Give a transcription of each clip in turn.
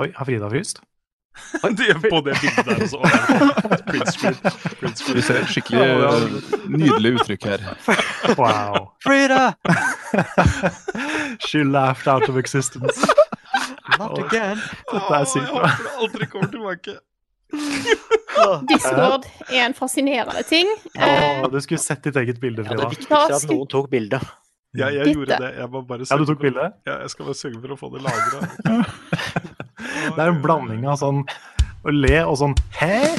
Oi, har Frida fryst? De er på det bildet der også. Print screen. Print screen. Ser et skikkelig eh, nydelig uttrykk her. Wow. Frida! She laughed out of existence. Not again. Dette er sykt Jeg håper det aldri kommer tilbake. Discord er en fascinerende ting. Åh, du skulle sett ditt eget bilde, Ja, det er viktigste er at noen tok bilde. Ja, jeg gjorde det. Jeg Ja, du tok bilde? Ja, jeg skal bare sørge for å få det lagra. Det er en blanding av sånn å le og sånn hæ?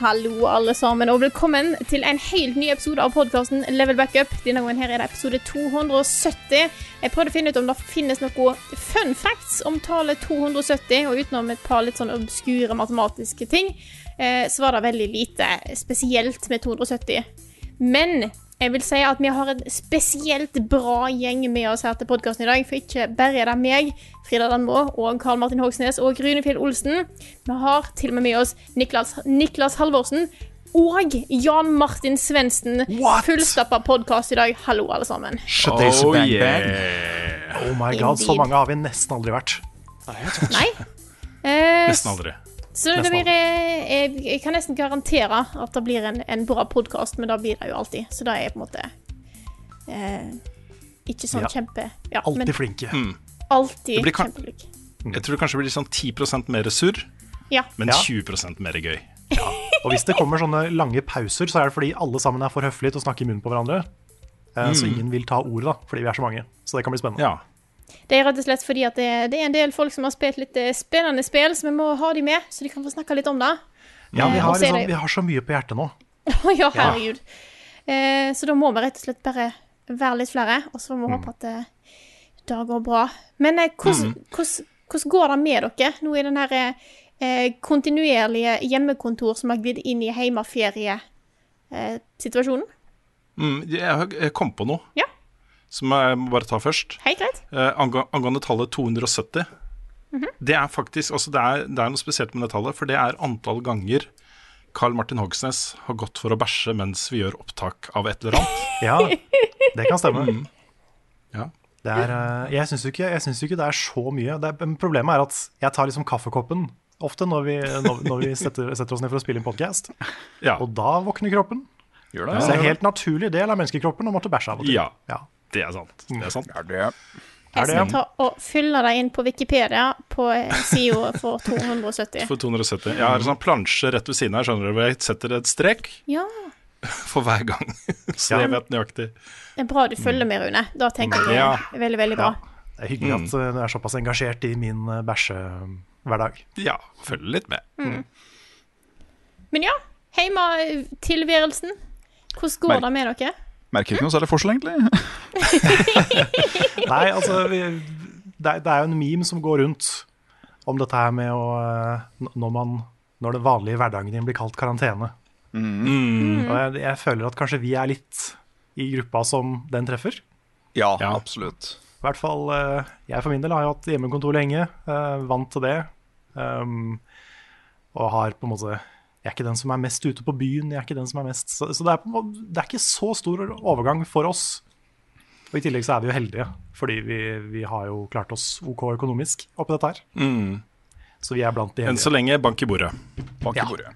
Hallo, alle sammen, og velkommen til en helt ny episode av podkasten Level Backup. Denne gangen her er det episode 270. Jeg prøvde å finne ut om det finnes noe fun facts om tallet 270, og utenom et par litt sånn obskure matematiske ting, eh, så var det veldig lite spesielt med 270. Men jeg vil si at vi har en spesielt bra gjeng med oss her til podkasten i dag. For ikke bare er det meg, Frida Danmo og Karl Martin Hogsnes og Runefjell Olsen. Vi har til og med med oss Niklas, Niklas Halvorsen og Jan Martin Svendsen. Fullstappa podkast i dag. Hallo, alle sammen. Oh, bang yeah. Oh my god, så mange har vi nesten aldri vært. Nei? Eh, Nesten aldri. Så det blir, eh, jeg, jeg kan nesten garantere at det blir en, en bra podkast, men det blir det jo alltid. Så det er på en måte eh, ikke sånn Ja. kjempe ja, Alltid men flinke. alltid Det kjempeflink. Jeg tror det kanskje blir sånn 10% mer surr, Ja. men 20% mer gøy. Og hvis det kommer sånne lange pauser, så er det fordi alle sammen er for høflige til å snakke i munnen på hverandre. Eh, Så ingen vil ta ordet, da, fordi vi er så mange. Så det kan bli spennende. Ja. Det er rett og slett fordi at det, det er en del folk som har spilt litt eh, spennende spill, så vi må ha de med, så de kan få snakke litt om det. Ja, vi Eh, har, liksom, vi har så mye på hjertet nå. Ja, herregud. Eh, så da må vi rett og slett bare være litt flere, og så må vi håpe at det, det går bra. Men eh, hvordan, hvordan går det med dere nå i den her eh, kontinuerlige hjemmekontor som har glidd inn i hjemmeferiesituasjonen? Mm, jeg, jeg kom på noe Ja. Som jeg må bare ta først. Helt greit. Eh, angå- angående tallet 270. Mhm. Det er faktisk altså det, er, det er noe spesielt med det tallet, for det er antall ganger Carl Martin Hogsnes har gått for å bæsje mens vi gjør opptak av et eller annet. Ja, det kan stemme. Mm. Ja. Det er, eh, jeg syns jo, jo ikke det er så mye. Det er, problemet er at jeg tar liksom kaffekoppen ofte når vi, når, når vi setter, setter oss ned for å spille inn podkast. Ja. Og da våkner kroppen. Gjør Så det er en helt naturlig del av menneskekroppen å måtte bæsje av og til. ja, Ja. Det er sant. Det er sant. Ja, det Jeg Er det, skal ta og fylle deg inn på Wikipedia på eh, sida for 270. For 270. Jeg har en sånn plansje rett ved siden her, skjønner du, hvor jeg setter et strek Ja, for hver gang. Så jeg vet nøyaktig. det er bra du følger med, Rune. Da tenker jeg Ja. veldig, veldig bra. Det er hyggelig at eh, du er såpass engasjert i min eh, bæsjehverdag. Ja, følger litt med. Men ja, heimatilværelsen. Hvordan går det med dere? Merker ikke noe særlig forskjell, egentlig. Nei, altså vi, det, er, det er jo en meme som går rundt om dette her med å eh, Når, man, når den vanlige hverdagen din blir kalt karantene. Mm. Og jeg, jeg føler at kanskje vi er litt i gruppa som den treffer. Ja, Ja. absolutt. I hvert fall eh, jeg for min del har jo hatt hjemmekontor lenge, eh, vant til det. Um, og har på en måte Jeg er ikke den som er mest ute på byen. Jeg er ikke den som er mest Så, så det, er på, det er ikke så stor overgang for oss. Og i tillegg så er vi jo heldige, fordi vi, vi har jo klart oss OK økonomisk oppi dette her. Mm. Så vi er blant de heldige. Enn så lenge bank i bordet. Bak Ja. i bordet.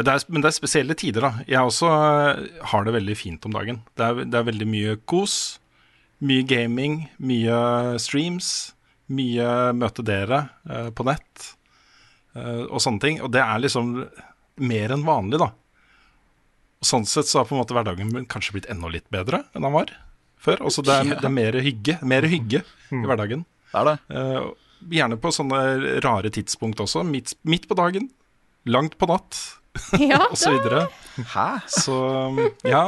Det er, men det er spesielle tider, da. Jeg også eh, har det veldig fint om dagen. Det er, det er veldig mye kos. Mye gaming, mye streams. Mye møte dere eh, på nett og sånne ting. Og det er liksom mer enn vanlig, da. Og sånn sett så har på en måte hverdagen min kanskje blitt enda litt bedre enn den var. før. Også det, er, det er mer hygge, mer hygge i hverdagen. Det er det. Uh, gjerne på sånne rare tidspunkt også. Midt, midt på dagen, langt på natt, Ja, og så videre. Hæ? Så ja.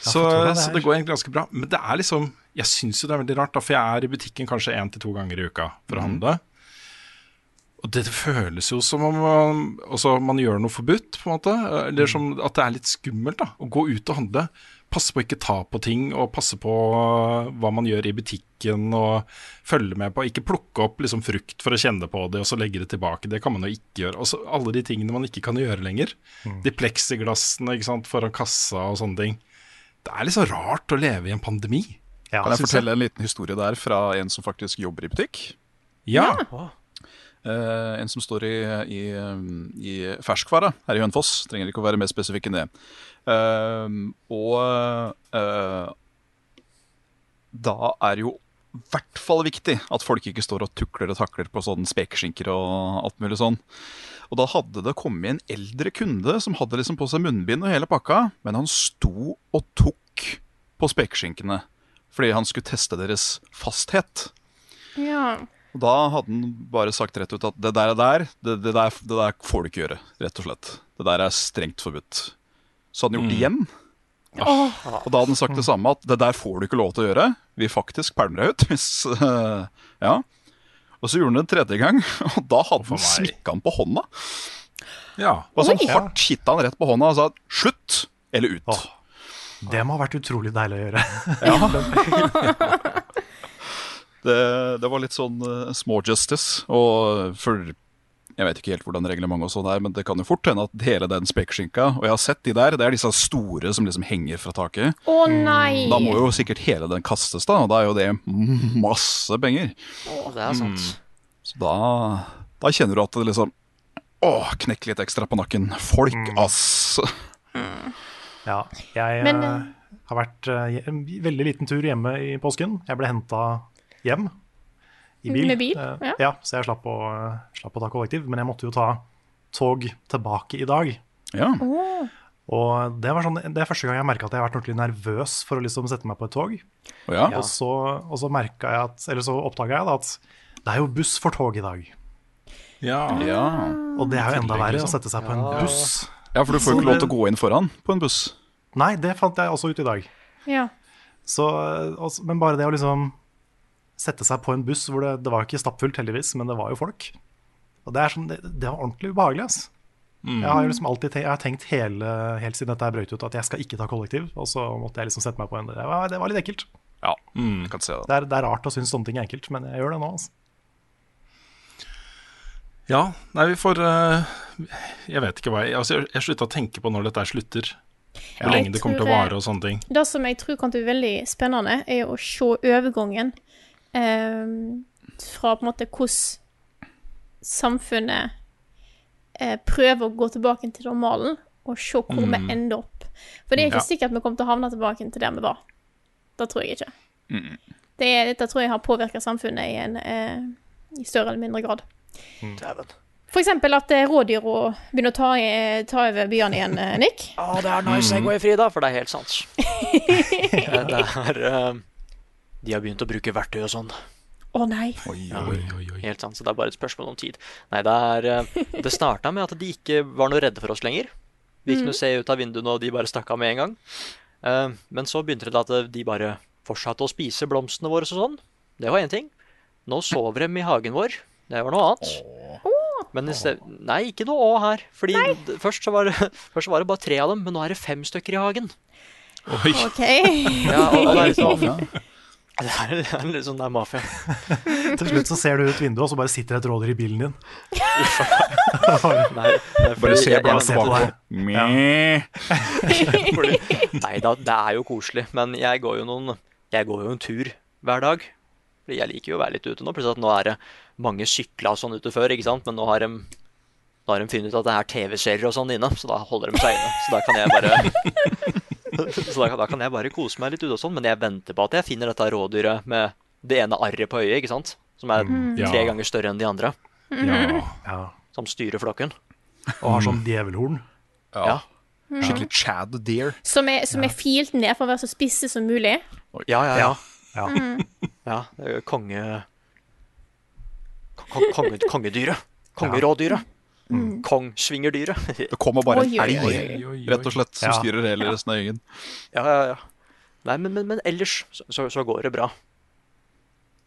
Så, det så det går egentlig ganske bra. Men det er liksom Jeg syns jo det er veldig rart, da, for jeg er i butikken kanskje én til to ganger i uka for å handle. Og det føles jo som om man, også man gjør noe forbudt, på en måte. Eller som at det er litt skummelt da, å gå ut og handle. Passe på å ikke ta på ting, og passe på hva man gjør i butikken. Og følge med på Ikke plukke opp liksom, frukt for å kjenne på det, og så legge det tilbake. Det kan man jo ikke gjøre. Også, alle de tingene man ikke kan gjøre lenger. De pleksiglassene ikke sant, foran kassa og sånne ting. Det er litt så rart å leve i en pandemi. Ja, Kan jeg fortelle fortelle en liten historie der fra en som faktisk jobber i butikk? Ja. Eh, en som står i, i, i ferskvare her i Hønefoss. Trenger ikke å være mer spesifikk enn det. Eh, og eh, da er jo i hvert fall viktig at folk ikke står og tukler og takler på sånne spekeskinker og alt mulig sånn. Og da hadde det kommet en eldre kunde som hadde liksom på seg munnbind og hele pakka, men han sto og tok på spekeskinkene fordi han skulle teste deres fasthet. ja. Og da hadde han bare sagt rett ut at det der, er der, det, det, der, det der får du ikke gjøre, rett og slett. Det der er strengt forbudt. Så hadde han gjort det igjen. Og da hadde han sagt det samme, at det der får du ikke lov til å gjøre. Vi faktisk pælmer deg ut. Hvis, uh, ja. Og så gjorde han det en tredje gang, og da hadde han smikka han på hånda. ja. Og så hardt hitta han rett på hånda og sa 'slutt' eller 'ut'. Åh. Det må ha vært utrolig deilig å gjøre. Det, det var litt sånn uh, small justice. Og for Jeg vet ikke helt hvordan reglementet og sånn er, men det kan jo fort hende at hele den spekeskinka Og jeg har sett de der. Det er disse store som liksom henger fra taket. Å nei! Da må jo sikkert hele den kastes, da. Og da er jo det masse penger. Det er sant. Så da, da kjenner du at det liksom Å, knekk litt ekstra på nakken. Folk, ass. Ja, jeg Men, eh, eh, har vært uh, en veldig liten tur hjemme i påsken. Jeg ble henta hjem i bil. Med bil, Ja. ja. Så jeg slapp å, slapp å ta kollektiv. Men jeg måtte jo ta tog tilbake i dag. Ja. Oh. Og det, var sånn, det er første gang jeg merka at jeg har vært ordentlig nervøs for å liksom sette meg på et tog. Og ja. Og så, og så jeg at Eller så oppdaga jeg da at det er jo buss for tog i dag. ja. ja. Og det er jo enda verre å sette seg på en buss. Ja, for du får jo ikke lov til å gå inn foran på en buss. Nei, det fant jeg også ut i dag. ja. Så, også, men bare det å liksom sette seg på en buss hvor det, det var ikke stappfullt, heldigvis, men det var jo folk. Og det, er sånn, det, det var ordentlig ubehagelig. ass. Jeg har jo liksom alltid tenkt, jeg har tenkt hele, helt siden dette brøt ut, at jeg skal ikke ta kollektiv. Og så måtte jeg liksom sette meg på en Det var, det var litt ekkelt. Ja, mm, kan se det. Det er, det er rart å synes sånne ting er enkelt, men jeg gjør det nå. altså. Ja, nei, vi får uh, Jeg vet ikke hva jeg Altså, jeg, jeg slutta å tenke på når dette slutter. Hvor ja, lenge det kommer til å eh, vare og sånne ting. Det som jeg tror kan bli veldig spennende, er å se overgangen eh, fra på en måte hvordan samfunnet eh, prøver å gå tilbake til normalen, og se hvor vi ender opp. For det er ikke Ja. sikkert vi kommer til å havne tilbake til der vi var. Det tror jeg ikke. Det er, dette tror jeg har påvirka samfunnet i en eh, i større eller mindre grad. Mm. For eksempel at eh, rådyra begynner å ta, i, ta over byene igjen, eh, Nick. oh, det er nice Segway, Frida, for det er helt sant. Eh, det er eh, De har begynt å bruke verktøy og sånn. Å nei. Oi, Ja, oi. Oi, oi. Helt sant, så det er bare et spørsmål om tid. Nei, det er eh, Det starta med at de ikke var noe redde for oss lenger. Vi kunne se ut av vinduene, og de bare stakk av med en gang. Eh, men så begynte det at de bare fortsatte å spise blomstene våre og sånn. Det var én ting. Nå sover de i hagen vår. Det var noe annet. Men i sted, nei, ikke noe å her. Fordi først så, var det, først så var det bare tre av dem, men nå er det fem stykker i hagen. Oi. OK. Ja, og, og det er sånn, Ja. Det er, det er litt sånn det er mafia. Til slutt så ser du ut vinduet, og så bare sitter et rådyr i bilen din. Nei, Bare se på tilbake. Meh. Nei da, det er jo koselig, men jeg går jo noen Jeg går jo en tur hver dag. Jeg liker jo å være litt ute nå. Plutselig at nå er det mange sykla sånn ute før, ikke sant. Men nå har de, nå har de funnet ut at det er TV-serier og sånn inne, så da holder de seg inne. Så da kan jeg bare Så da, da kan jeg bare kose meg litt ute og sånn. Men jeg venter på at jeg finner dette rådyret med det ene arret på øyet, ikke sant. Som er Ja. tre ganger større enn de andre. Ja. Ja. Som styrer flokken. Og har sånn djevelhorn. Ja. Skikkelig Chad Deer. Som er, som er filt ned for å være så spisse som mulig. Ja, ja, ja. Ja. Ja, det er jo konge... Konge kongedyret. Kongerådyret. Kongsvingerdyret. Det kommer bare en elg, oi, oi, oi. rett og slett, som Ja. styrer hele resten av gjengen. Ja, ja, ja. Nei, men, men, men ellers så, så, så går det bra.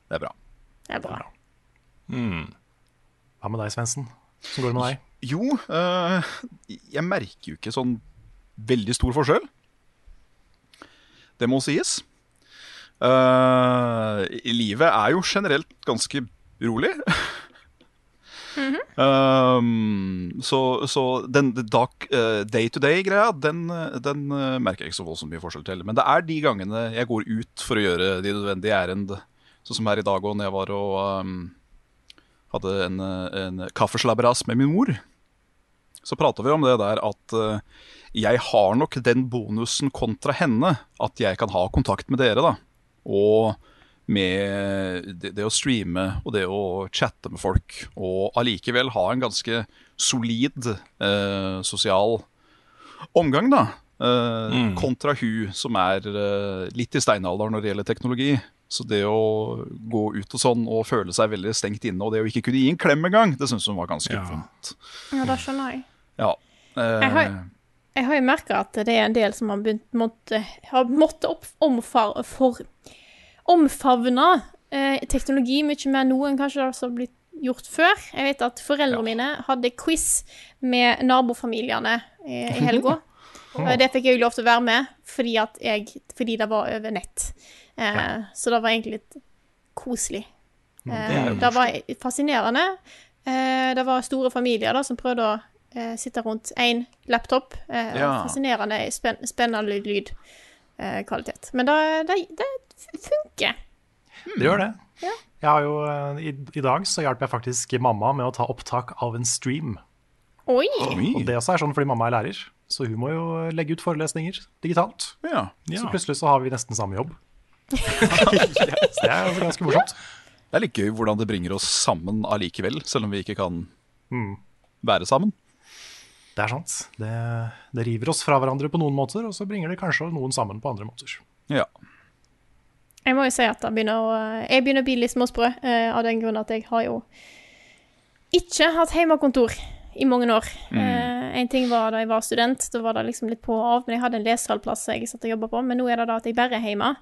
Det er bra. Det er bra. Mm. Hva med deg, Svendsen? Hvordan går det med deg? Jo, øh, jeg merker jo ikke sånn veldig stor forskjell. Det må sies. Uh, livet er jo generelt ganske rolig. Um, så så den day-to-day-greia, den, den eh, merker jeg ikke så voldsomt mye forskjell til. Men det er de gangene jeg går ut for å gjøre de nødvendige ærend, sånn som her i dag og når jeg var og um, hadde en, eh, en kaffeslabberas med min mor. Så prata vi om det der at uh, jeg har nok den bonusen kontra henne at jeg kan ha kontakt med dere, da. Og med det, det å streame og det å chatte med folk, og allikevel ha en ganske solid eh, sosial omgang, da. Eh, Kontra hun som er eh, litt i steinalderen når det gjelder teknologi. Så det å gå ut og sånn og føle seg veldig stengt inne, og det å ikke kunne gi en klem engang, det syns hun var ganske Ja. vondt. Ja, det skjønner jeg. Ja. eh, Jeg har- Jeg har jo merka at det er en del som har begynt måtte, har måttet opp, omfar, for, omfavne eh, teknologi mye mer nå enn kanskje det har blitt gjort før. Jeg vet at foreldrene mine hadde quiz med nabofamiliene i, i helga. Eh, Det fikk jeg jo lov til å være med fordi, jeg, fordi det var over nett. Eh, Så det var egentlig litt koselig. Eh, det var fascinerende. Eh, det var store familier da, som prøvde å eh, sitte rundt én laptop. Eh, Ja. Fascinerende, spenn, spennende lydkvalitet. Men det, det, det funker. Det gjør det. Jeg har jo, eh, i, I dag så hjalp jeg faktisk mamma med å ta opptak av en stream. Oi! Oi. Og det også er sånn fordi mamma er lærer, så hun må jo legge ut forelesninger digitalt. Ja. Så plutselig så har vi nesten samme jobb. så det er jo ganske morsomt. Det er litt gøy hvordan det bringer oss sammen allikevel, selv om vi ikke kan Mm. være sammen. Det er sant. Det, det river oss fra hverandre på noen måter, og så bringer det kanskje noen sammen på andre måter. Ja. Jeg må jo si at jeg begynner å, jeg begynner å bli litt småsprø, eh, av den grunn at jeg har jo ikke hatt hjemmekontor i mange år. Eh, en ting var da jeg var student, da var det liksom litt på og av, men jeg hadde en lesehallplass jeg satt og jobba på. Men nå er det da at jeg bare er hjemme.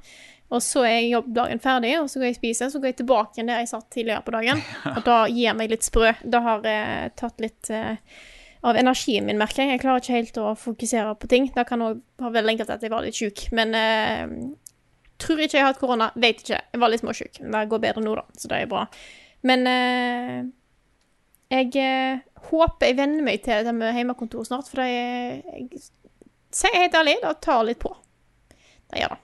Og så er jobbdagen ferdig, og så går jeg og spiser, så går jeg tilbake igjen der jeg satt tidligere på dagen. Og da gir jeg meg litt sprø. Det har eh, tatt litt eh, av energien min, merker jeg. Jeg klarer ikke helt å fokusere på ting. Det kan òg ha vel enkelt at jeg var litt sjuk. Men eh, tror ikke jeg har hatt korona. Vet ikke. Jeg var litt småsjuk. Det går bedre nå, da, så det er bra. Men eh, jeg eh, håper jeg venner meg til det med hjemmekontor snart, for det er jeg, Sier helt ærlig, det tar litt på. Det gjør det.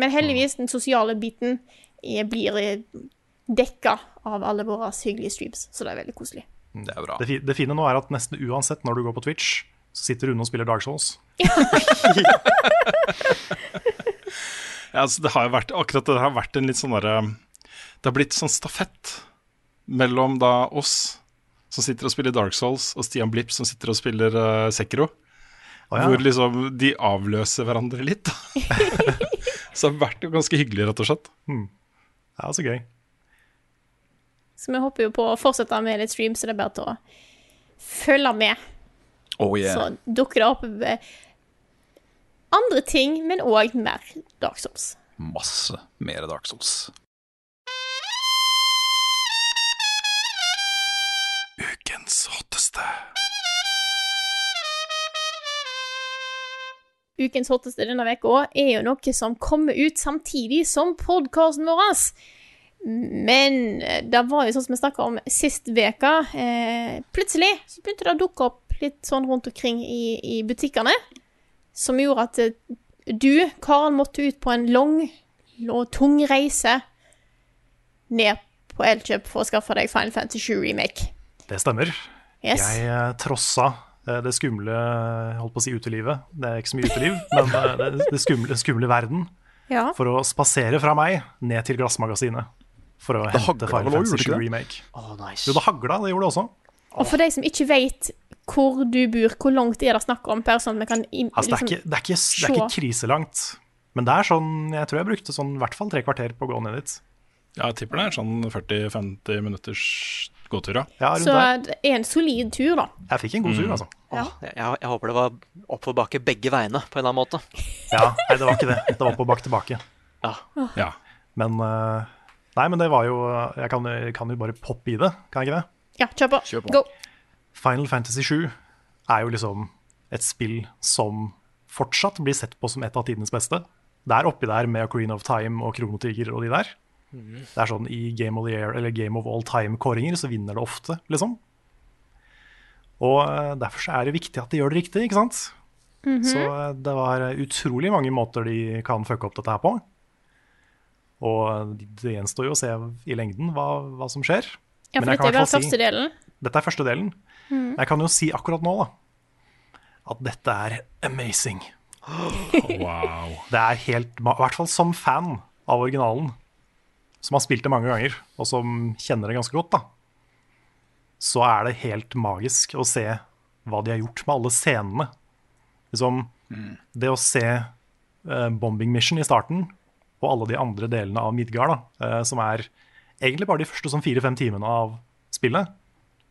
Men heldigvis, den sosiale biten eh, blir dekka av alle våre hyggelige streams, så det er veldig koselig. Det er bra. Det, det fine nå er at nesten uansett når du går på Twitch, så sitter Rune og spiller Dark Souls. Ja, altså, det har jo vært, akkurat det har vært en litt sånn derre Det har blitt sånn stafett mellom da oss som sitter og spiller Dark Souls, og Stian Blipp som sitter og spiller uh, Sekiro. Oh, ja. Hvor liksom de avløser hverandre litt. Så det har vært jo ganske hyggelig, rett og slett. Ja, så gøy. Så vi håper jo på å fortsette med litt stream, så det er bare til å følge med. Oh yeah. Så dukker det opp eh, andre ting, men òg mer Dark Souls. Masse mer Dark Souls. Ukens hotteste. Ukens hotteste denne uka er jo noe som kommer ut samtidig som podkasten vår. Men eh, det var jo sånn som vi snakka om sist veka. Eh, plutselig så begynte det å dukke opp litt sånn rundt omkring i, i butikkene. Som gjorde at eh, du, Karen, måtte ut på en lang og tung reise ned på Elkjøp for å skaffe deg Final Fantasy 7 Remake. Det stemmer. Yes. Jeg eh, trossa det skumle holdt på å si utelivet. Det er ikke så mye uteliv, men det, det skumle, skumle verden. Ja. For å spasere fra meg ned til Glassmagasinet. For å hente hagla Final Fantasy gjorde 7 det ikke Remake. Oh, nice. Jo, det hagla, det gjorde det også. Og for deg som ikke vet hvor du bor, hvor langt er det snakk om? Per, sånn vi kan im- Altså, det, er liksom- ikke, det, er ikke, det er ikke kriselangt. Men det er sånn, jeg tror jeg brukte sånn i hvert fall tre kvarter på å gå ned dit. Ja, jeg tipper det er sånn 40-50 minutters gåtur, ja. Så det er en solid tur, da. Jeg fikk en god tur, altså. Ja. Jeg, jeg håper det var oppoverbakke begge veiene, på en eller annen måte. Ja, nei, det var ikke det. Det var oppoverbakke bak tilbake. Ja. ja. Men eh, Nei, men det var jo Jeg kan, jeg kan jo bare poppe i det, kan jeg ikke det? Ja, kjør på. Kjør på. Go. Final Fantasy 7 er jo liksom et spill som fortsatt blir sett på som et av tidenes beste. Det er oppi der med Ocarina of Time og Kronotiger og de der. Det er sånn I Game of the Year eller Game of All Time-kåringer så vinner det ofte, liksom. Og eh, derfor så er det viktig at de gjør det riktig, ikke sant? Så eh, det var utrolig mange måter de kan fucke opp dette her på. Og det gjenstår jo å se i lengden hva, hva som skjer. Ja, Men for dette er si- første delen. Dette er første delen. Jeg kan jo si akkurat nå da, at dette er amazing. Wow. Det er helt, i hvert fall som fan av originalen, som har spilt det mange ganger, og som kjenner det ganske godt, da, så er det helt magisk å se hva de har gjort med alle scenene. Liksom, det å se uh, Bombing Mission i starten, og alle de andre delene av Midgard, da, eh, som er egentlig bare de første sånn fire-fem timene av spillet,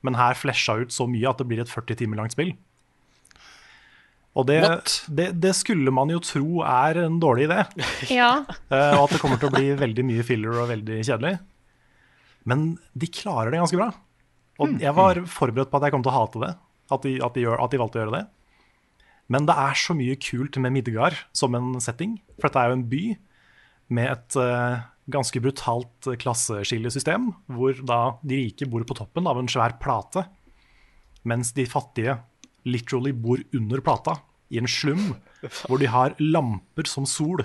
men her flesja ut så mye at det blir et 40 timer langt spill. Og det, det, det skulle man jo tro er en dårlig idé. Ja. Eh, og at det kommer til å bli veldig mye filler og veldig kjedelig. Men de klarer det ganske bra. Og jeg var forberedt på at jeg kom til å hate det, at de, at de, gjør, at de valgte å gjøre det. Men det er så mye kult med Midgard som en setting. For dette er jo en by med et uh, ganske brutalt klasseskillesystem, hvor da de rike bor på toppen av en svær plate, mens de fattige literally bor under plata, i en slum, hvor de har lamper som sol,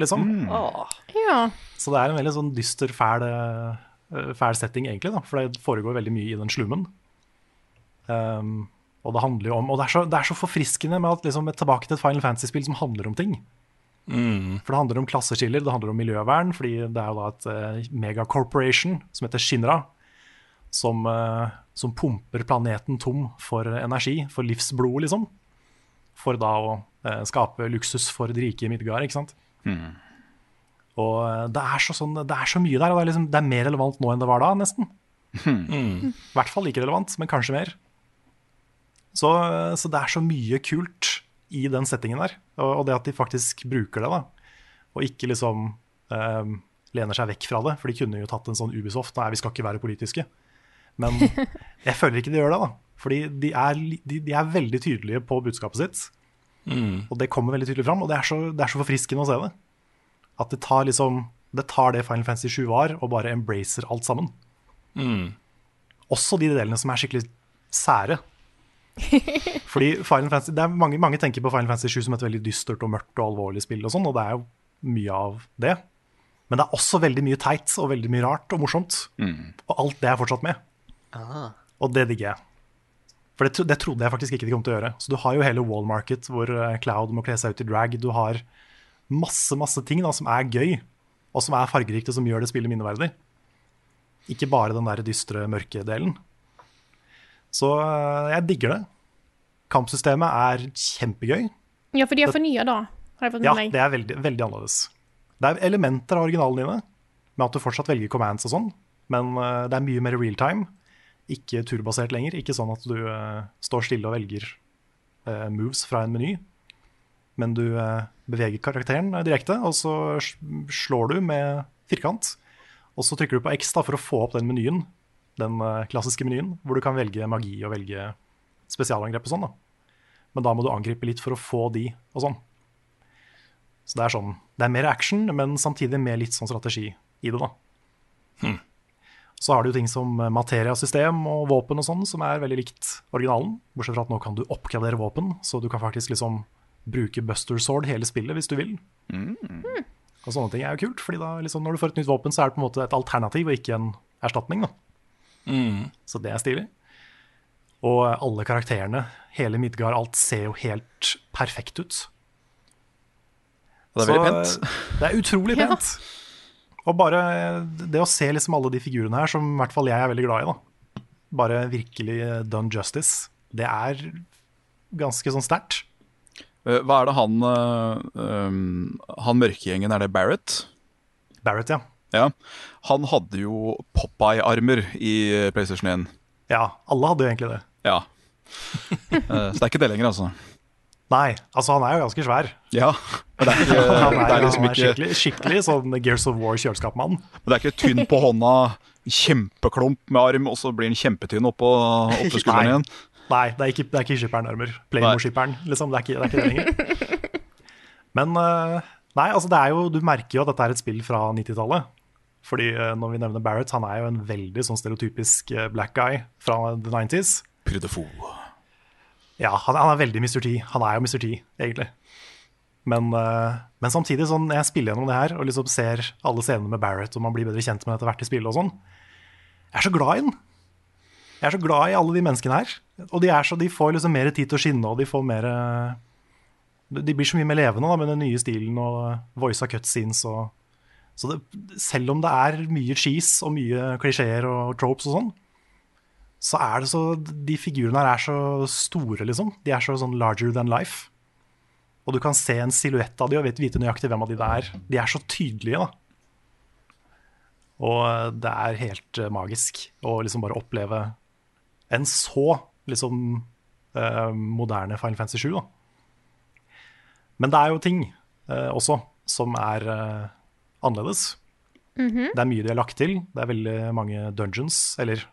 liksom. Ah, ja. Så det er en veldig sånn dyster, fæl, eh, fæl setting, egentlig. Da, for det foregår veldig mye i den slummen. Um, og det handler jo om Og det er så, det er så forfriskende med at liksom, tilbake til et Final Fantasy-spill som handler om ting. For det handler om klasseskiller, det handler om miljøvern, fordi det er jo da et uh, megacorporation som heter Shinra, som, uh, som pumper planeten tom for energi, for livsblod, liksom. For da å uh, skape luksus for de rike i Midgard, ikke sant. Og eh, det er, så sånn, det er så mye der, og det er, liksom, det er mer relevant nå enn det var da, nesten. I hvert fall like relevant, men kanskje mer. Så, så det er så mye kult i den settingen der, og, det at de faktisk bruker det, da. Og ikke liksom eh, lener seg vekk fra det, for de kunne jo tatt en sånn Ubisoft. Nei, vi skal ikke være politiske. Men jeg føler ikke de gjør det, da. Fordi de er, de, de er veldig tydelige på budskapet sitt. Og det kommer veldig tydelig fram, og det er så, det er så forfriskende å se det. At det tar liksom Det tar det Final Fantasy 7 var, og bare embracer alt sammen. Også de delene som er skikkelig sære. Fordi Final Fantasy, det er mange, mange tenker på Final Fantasy 7 som et veldig dystert og mørkt og alvorlig spill, og sånn, og det er jo mye av det. Men det er også veldig mye teit og veldig mye rart og morsomt. Og alt det er fortsatt med. Og det digger jeg. For det, det trodde jeg faktisk ikke de kom til å gjøre. Så du har jo hele Wall Market hvor eh, Cloud må kle seg ut i drag. Du har masse masse ting da, som er gøy, og som er fargerikt, og som gjør det spillet minneverdig. Ikke bare den der dystre, mørke delen. Så eh, jeg digger det. Kampsystemet er kjempegøy. ja, for de er fornya, da. Ja, det er veldig, veldig annerledes. Det er elementer av originalen dine, med at du fortsatt velger commands og sånn, men eh, det er mye mer real time. Ikke turbasert lenger. Ikke sånn at du uh, står stille og velger uh, moves fra en meny, men du uh, beveger karakteren direkte, og så slår du med firkant. Og så trykker du på X da, for å få opp den menyen, den eh, klassiske menyen, hvor du kan velge magi og velge spesialangrep og sånn. da. Men da må du angripe litt for å få de og sånn. Så det er sånn, det er mer action, men samtidig med litt sånn strategi i det, da. Så har du ting som materiasystem og våpen og sånn, som er veldig likt originalen. Bortsett fra at nå kan du oppgradere våpen, så du kan faktisk liksom bruke Buster Sword hele spillet hvis du vil. Og sånne ting er jo kult, fordi da liksom, når du får et nytt våpen, så er det på en måte et alternativ og ikke en erstatning. da. Så det er stilig. Og alle karakterene, hele Midgard, alt ser jo helt perfekt ut. Det er veldig Så, pent. Det er utrolig Ja. pent. Og bare det å se liksom alle de figurene her, som i hvert fall jeg er veldig glad i, da. Bare virkelig done justice. Det er ganske sånn sterkt. Eh, Hva er det han eh, um, Han mørkegjengen, er det Barrett? Barrett, ja. Ja. Han hadde jo Popeye-armer i PlayStation 1. Ja, alle hadde jo egentlig det. Ja. Eh, Så det er ikke det lenger, altså. Nei, altså han er jo ganske svær. Ja, men det er, ikke, Han er, det er liksom han er ikke skikkelig, skikkelig sånn Gears of War kjøleskapmann. Men det er ikke tynn på hånda, kjempeklump med arm, og så blir han kjempetynn oppå, oppå skulderen igjen. Nei, det er ikke, det er ikke skipperen-armer. Playmo-skipperen, liksom. Det er, ikke, det er ikke det lenger. Men eh, Nei, altså det er jo Du merker jo at dette er et spill fra 90-tallet. Fordi eh, når vi nevner Barrett, han er jo en veldig sånn stereotypisk eh, black guy fra the 90s. Prudefo. Ja, han, han er veldig Mr. T. Han er jo Mr. T, egentlig. Men, eh, men samtidig, sånn, jeg spiller gjennom det her og liksom ser alle scenene med Barrett, og man blir bedre kjent med etter hvert i spillet og sånn, jeg er så glad i den. Jeg er så glad i alle de menneskene her. Og de, er så, de får liksom mer tid til å skinne, og de får mer De blir så mye mer levende da, med den nye stilen og voice av cutscenes og Så det, selv om det er mye cheese og mye klisjeer og tropes og sånn, så er det så De figurene her er så store, liksom. De er så sånn larger than life. Og du kan se en silhuett av de og vite nøyaktig hvem av de det er. De er så tydelige, da. Og eh, det er helt eh, magisk å liksom bare oppleve en så liksom eh, moderne Final Fantasy 7, da. Men det er jo ting eh, også som er eh, annerledes. Det er mye de har lagt til. Det er veldig mange dungeons, eller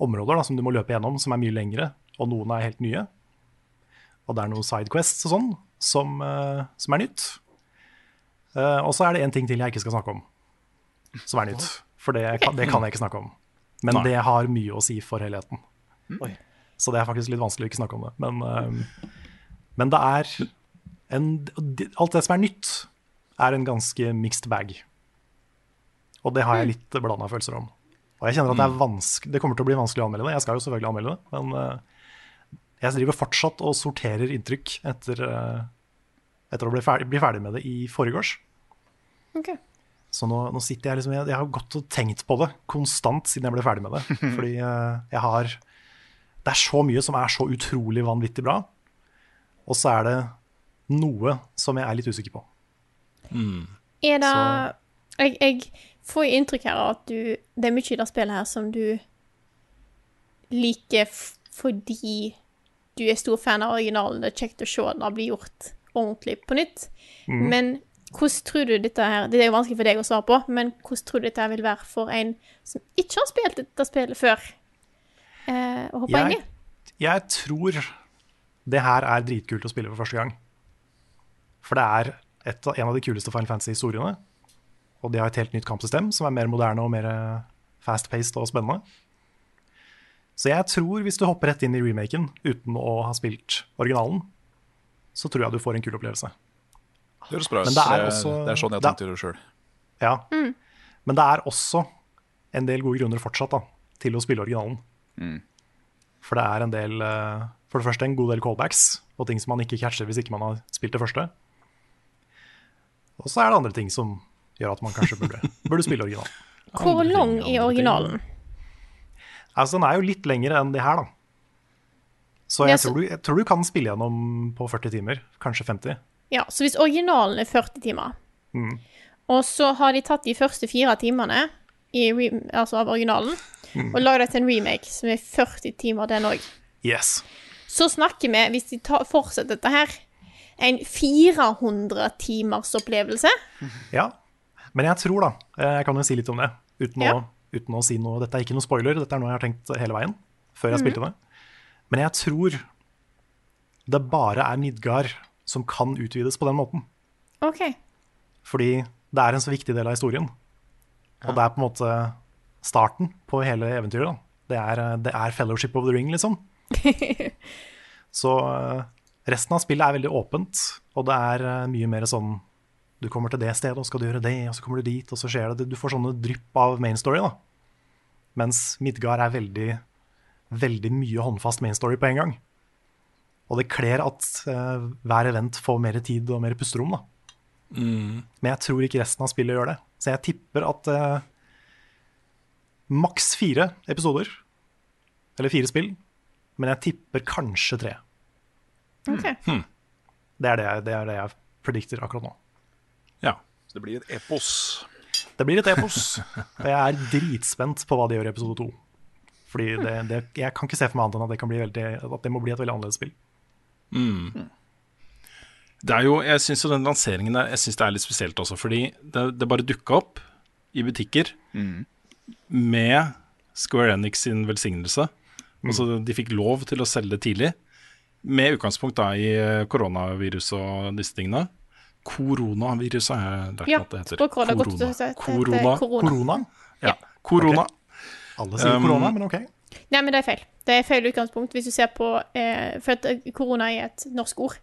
områder, da, som du må løpe gjennom, som er mye lengre, og noen er helt nye. Og det er noen sidequests og sånn som, uh, som er nytt. Uh, og så er det én ting til jeg ikke skal snakke om, som er nytt. For det kan, det kan jeg ikke snakke om. Men Nei. det har mye å si for helheten. Oi. Så det er faktisk litt vanskelig å ikke snakke om det. Men, uh, men det er en, Alt det som er nytt, er en ganske mixed bag. Og det har jeg litt blanda følelser om. Og jeg kjenner at det er Det kommer til å bli vanskelig å anmelde det. Jeg skal jo selvfølgelig anmelde det, men eh, jeg driver fortsatt og sorterer inntrykk etter, eh, etter å bli ferdig, bli ferdig med det i forgårs. Okay. Så nå, nå sitter jeg liksom Jeg, jeg har gått og tenkt på det konstant siden jeg ble ferdig med det. Fordi eh, jeg har Det er så mye som er så utrolig vanvittig bra. Og så er det noe som jeg er litt usikker på. Er det jeg, jeg får jo inntrykk her av at du Det er mye i det spillet her som du liker fordi du er stor fan av originalen. Det er kjekt å se den blir gjort ordentlig på nytt. Men hvordan tror du dette her Det er jo vanskelig for deg å svare på, men hvordan tror du dette her vil være for en som ikke har spilt dette spillet før? Eh, og hoppe inn i? Jeg, jeg tror det her er dritkult å spille for første gang. For det er et, en av de kuleste Final Fantasy-historiene. Og de har et helt nytt kampsystem som er mer moderne og mer fast-paced og spennende. Så jeg tror hvis du hopper rett inn i remaken uten å ha spilt originalen, så tror jeg du får en kul opplevelse. Det høres bra ut. Det er Det, er sånn jeg det- tenkte det sjøl. Ja. Men det er også en del gode grunner fortsatt da, til å spille originalen. For det er en del eh, For det første en god del callbacks og ting som man ikke catcher hvis ikke man har spilt det første. Og så er det andre ting som gjør at man kanskje burde, burde spille originalen. Hvor lang er originalen? Altså, den er jo litt lengre enn de her, da. Så Ja, jeg, så- tror du, jeg tror du kan spille gjennom på 40 timer, kanskje 50. Ja, så hvis originalen er 40 timer, og så har de tatt de første fire timene i re altså av originalen, og lagd det til en remake som er 40 timer, den òg, Yes. så snakker vi, hvis de tar, fortsetter dette her, en 400 timers opplevelse. Ja. Men jeg tror, da eh, Jeg kan jo si litt om det uten, Ja. å, uten å si noe Dette er ikke noe spoiler, dette er noe jeg har tenkt hele veien før jeg spilte det. Men jeg tror det bare er Midgard som kan utvides på den måten. OK. Fordi det er en så viktig del av historien. Og det er på en måte starten på hele eventyret. Da. Det, er, det er Fellowship of the Ring, liksom. Så eh, resten av spillet er veldig åpent, og det er eh, mye mer sånn Du kommer til det stedet, og skal du gjøre det, og så kommer du dit, og så skjer det Du får sånne drypp av main story, da. Mens Midgard er veldig, veldig mye håndfast main story på en gang. Og det kler at uh, hver event får mer tid og mer pusterom, da. Men jeg tror ikke resten av spillet gjør det. Så jeg tipper at uh, maks fire episoder, eller fire spill, men jeg tipper kanskje tre. Ok. Det er det, jeg- det er det jeg predikter akkurat nå. Ja. Så det blir et epos. Det blir et epos. Og jeg er dritspent på hva de gjør i episode to. Fordi det, det, jeg kan ikke se for meg annet enn at det, kan bli veldig, at det må bli et veldig annerledes spill. Det er jo, jeg syns den lanseringen der, jeg synes det er litt spesielt også, fordi det, det bare dukka opp i butikker med Square Enix sin velsignelse. Altså de fikk lov til å selge tidlig, med utgangspunkt da i eh, koronavirus og disse tingene. Koronaviruset har jeg lært Ja, at det heter. Korona. Korona. korona. Korona? Ja, korona. Alle sier Um, korona, men ok. Nei, men det er feil. Det er feil utgangspunkt hvis du ser på eh, For at eh, korona er et norsk ord.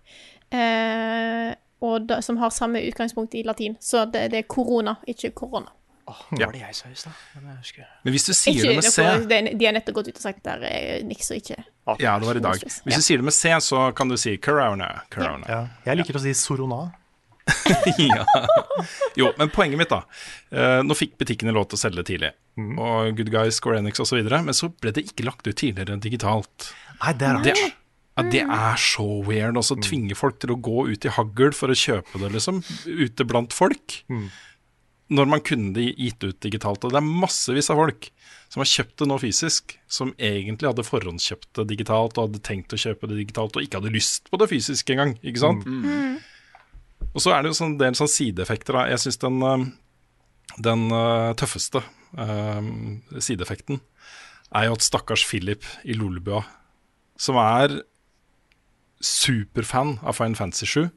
Eh, og da, som har samme utgangspunkt i latin. Så det, det er korona, ikke korona. Åh, hva var det jeg sa i stad? Men Men hvis du sier Ikke det med C det, de har nettopp gått ut og sagt der er niks og ikke Ja, det var i dag. Hvis du sier det med C, så kan du si corona. corona. Ja. Jeg liker å si sorona. ja. Jo, men poenget mitt, da. eh, nå fikk butikkene lov til å selge tidlig. Og Good Guys, Square Enix osv. Men så ble det ikke lagt ut tidligere digitalt. Nei, det er Det, rart. ja, det er så weird. også tvinge folk til å gå ut i hagl for å kjøpe det, liksom. Ute blant folk. Når man kunne det gitt ut digitalt. Og det er massevis av folk som har kjøpt det nå fysisk, som egentlig hadde forhåndskjøpt det digitalt og hadde tenkt å kjøpe det digitalt og ikke hadde lyst på det fysisk engang. Ikke sant? Og så er det jo en del sånn sideeffekter. Da. Jeg syns den, eh, den eh, tøffeste um, sideeffekten er jo at stakkars Philip i Lolebua, som er superfan av Fine Fantasy 7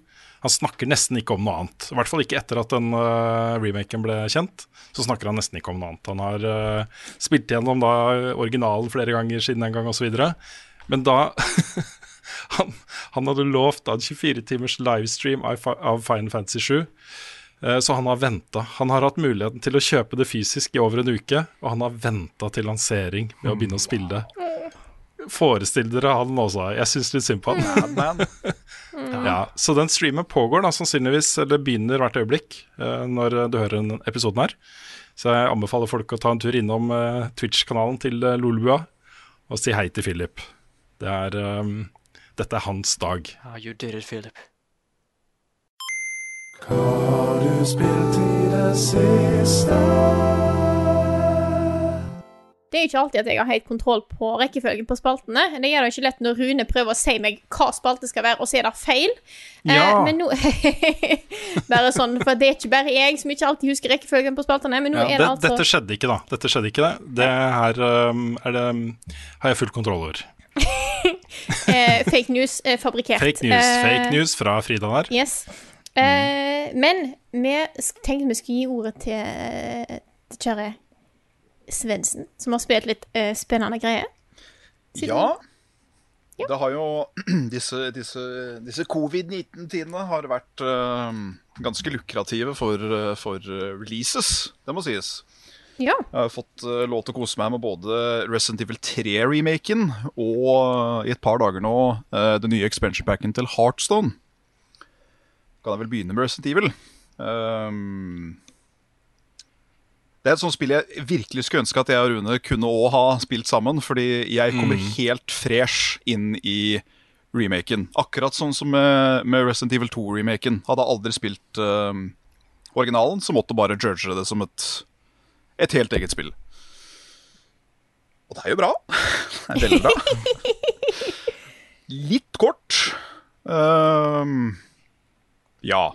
Han snakker nesten ikke om noe annet. I hvert fall ikke etter at den uh, remaken ble kjent. Så snakker han nesten ikke om noe annet. Han har uh, spilt gjennom da originalen flere ganger siden den gang osv. Men da han, han hadde lovt en 24 timers livestream av, av Final Fantasy 7. Eh, Så han har venta. Han har hatt muligheten til å kjøpe det fysisk i over en uke, og han har venta til lansering med å begynne å spille. Forestill dere han også. Jeg syns litt synd på han. Madman. Ja, så den streamen pågår da sannsynligvis, eller begynner hvert øyeblikk eh, når du hører den episoden her. Så jeg anbefaler folk å ta en tur innom eh, Twitch-kanalen til uh, Lolbua og si hei til Philip. Det er, um, dette er hans dag. Ja, you did it, Philip. Hva har du spilt i Det er jo ikke alltid at jeg har helt kontroll på rekkefølgen på spaltene. Det gjør det ikke lett når Rune prøver å si meg hva spalte skal være, og så er det feil. Eh, Ja. men nå Bare sånn, for det er ikke bare jeg som ikke alltid husker rekkefølgen på spaltene, men nå Ja, er det det, altså Dette skjedde ikke, da. Dette skjedde ikke, det. Det her um, det, har jeg full kontroll over. eh, fake news eh, fabrikkert. Fake news, Eh, fake news fra Frida der. Yes. Eh, men vi tenkte vi skulle gi ordet til, eh, til kjære Svendsen, som har spilt litt eh, spennende greier. Siden- Ja. Det har jo Disse, disse, disse covid-19-tidene har vært uh, ganske lukrative for, uh, for releases, det må sies. Ja. Jeg har fått uh, lov til å kose meg med både Resident Evil 3-remaken og i et par dager nå den nye expansion packen til Heartstone. Kan jeg vel begynne med Resident Evil. Um, det er et sånt spill jeg virkelig skulle ønske at jeg og Rune kunne også ha spilt sammen. Fordi jeg kommer helt fresh inn i remaken. Akkurat sånn som med, med Resident Evil 2-remaken. Hadde aldri spilt uh, originalen, så måtte bare judge det som et, et helt eget spill. Og det er jo bra. Det er veldig bra. Litt kort. Um, ja.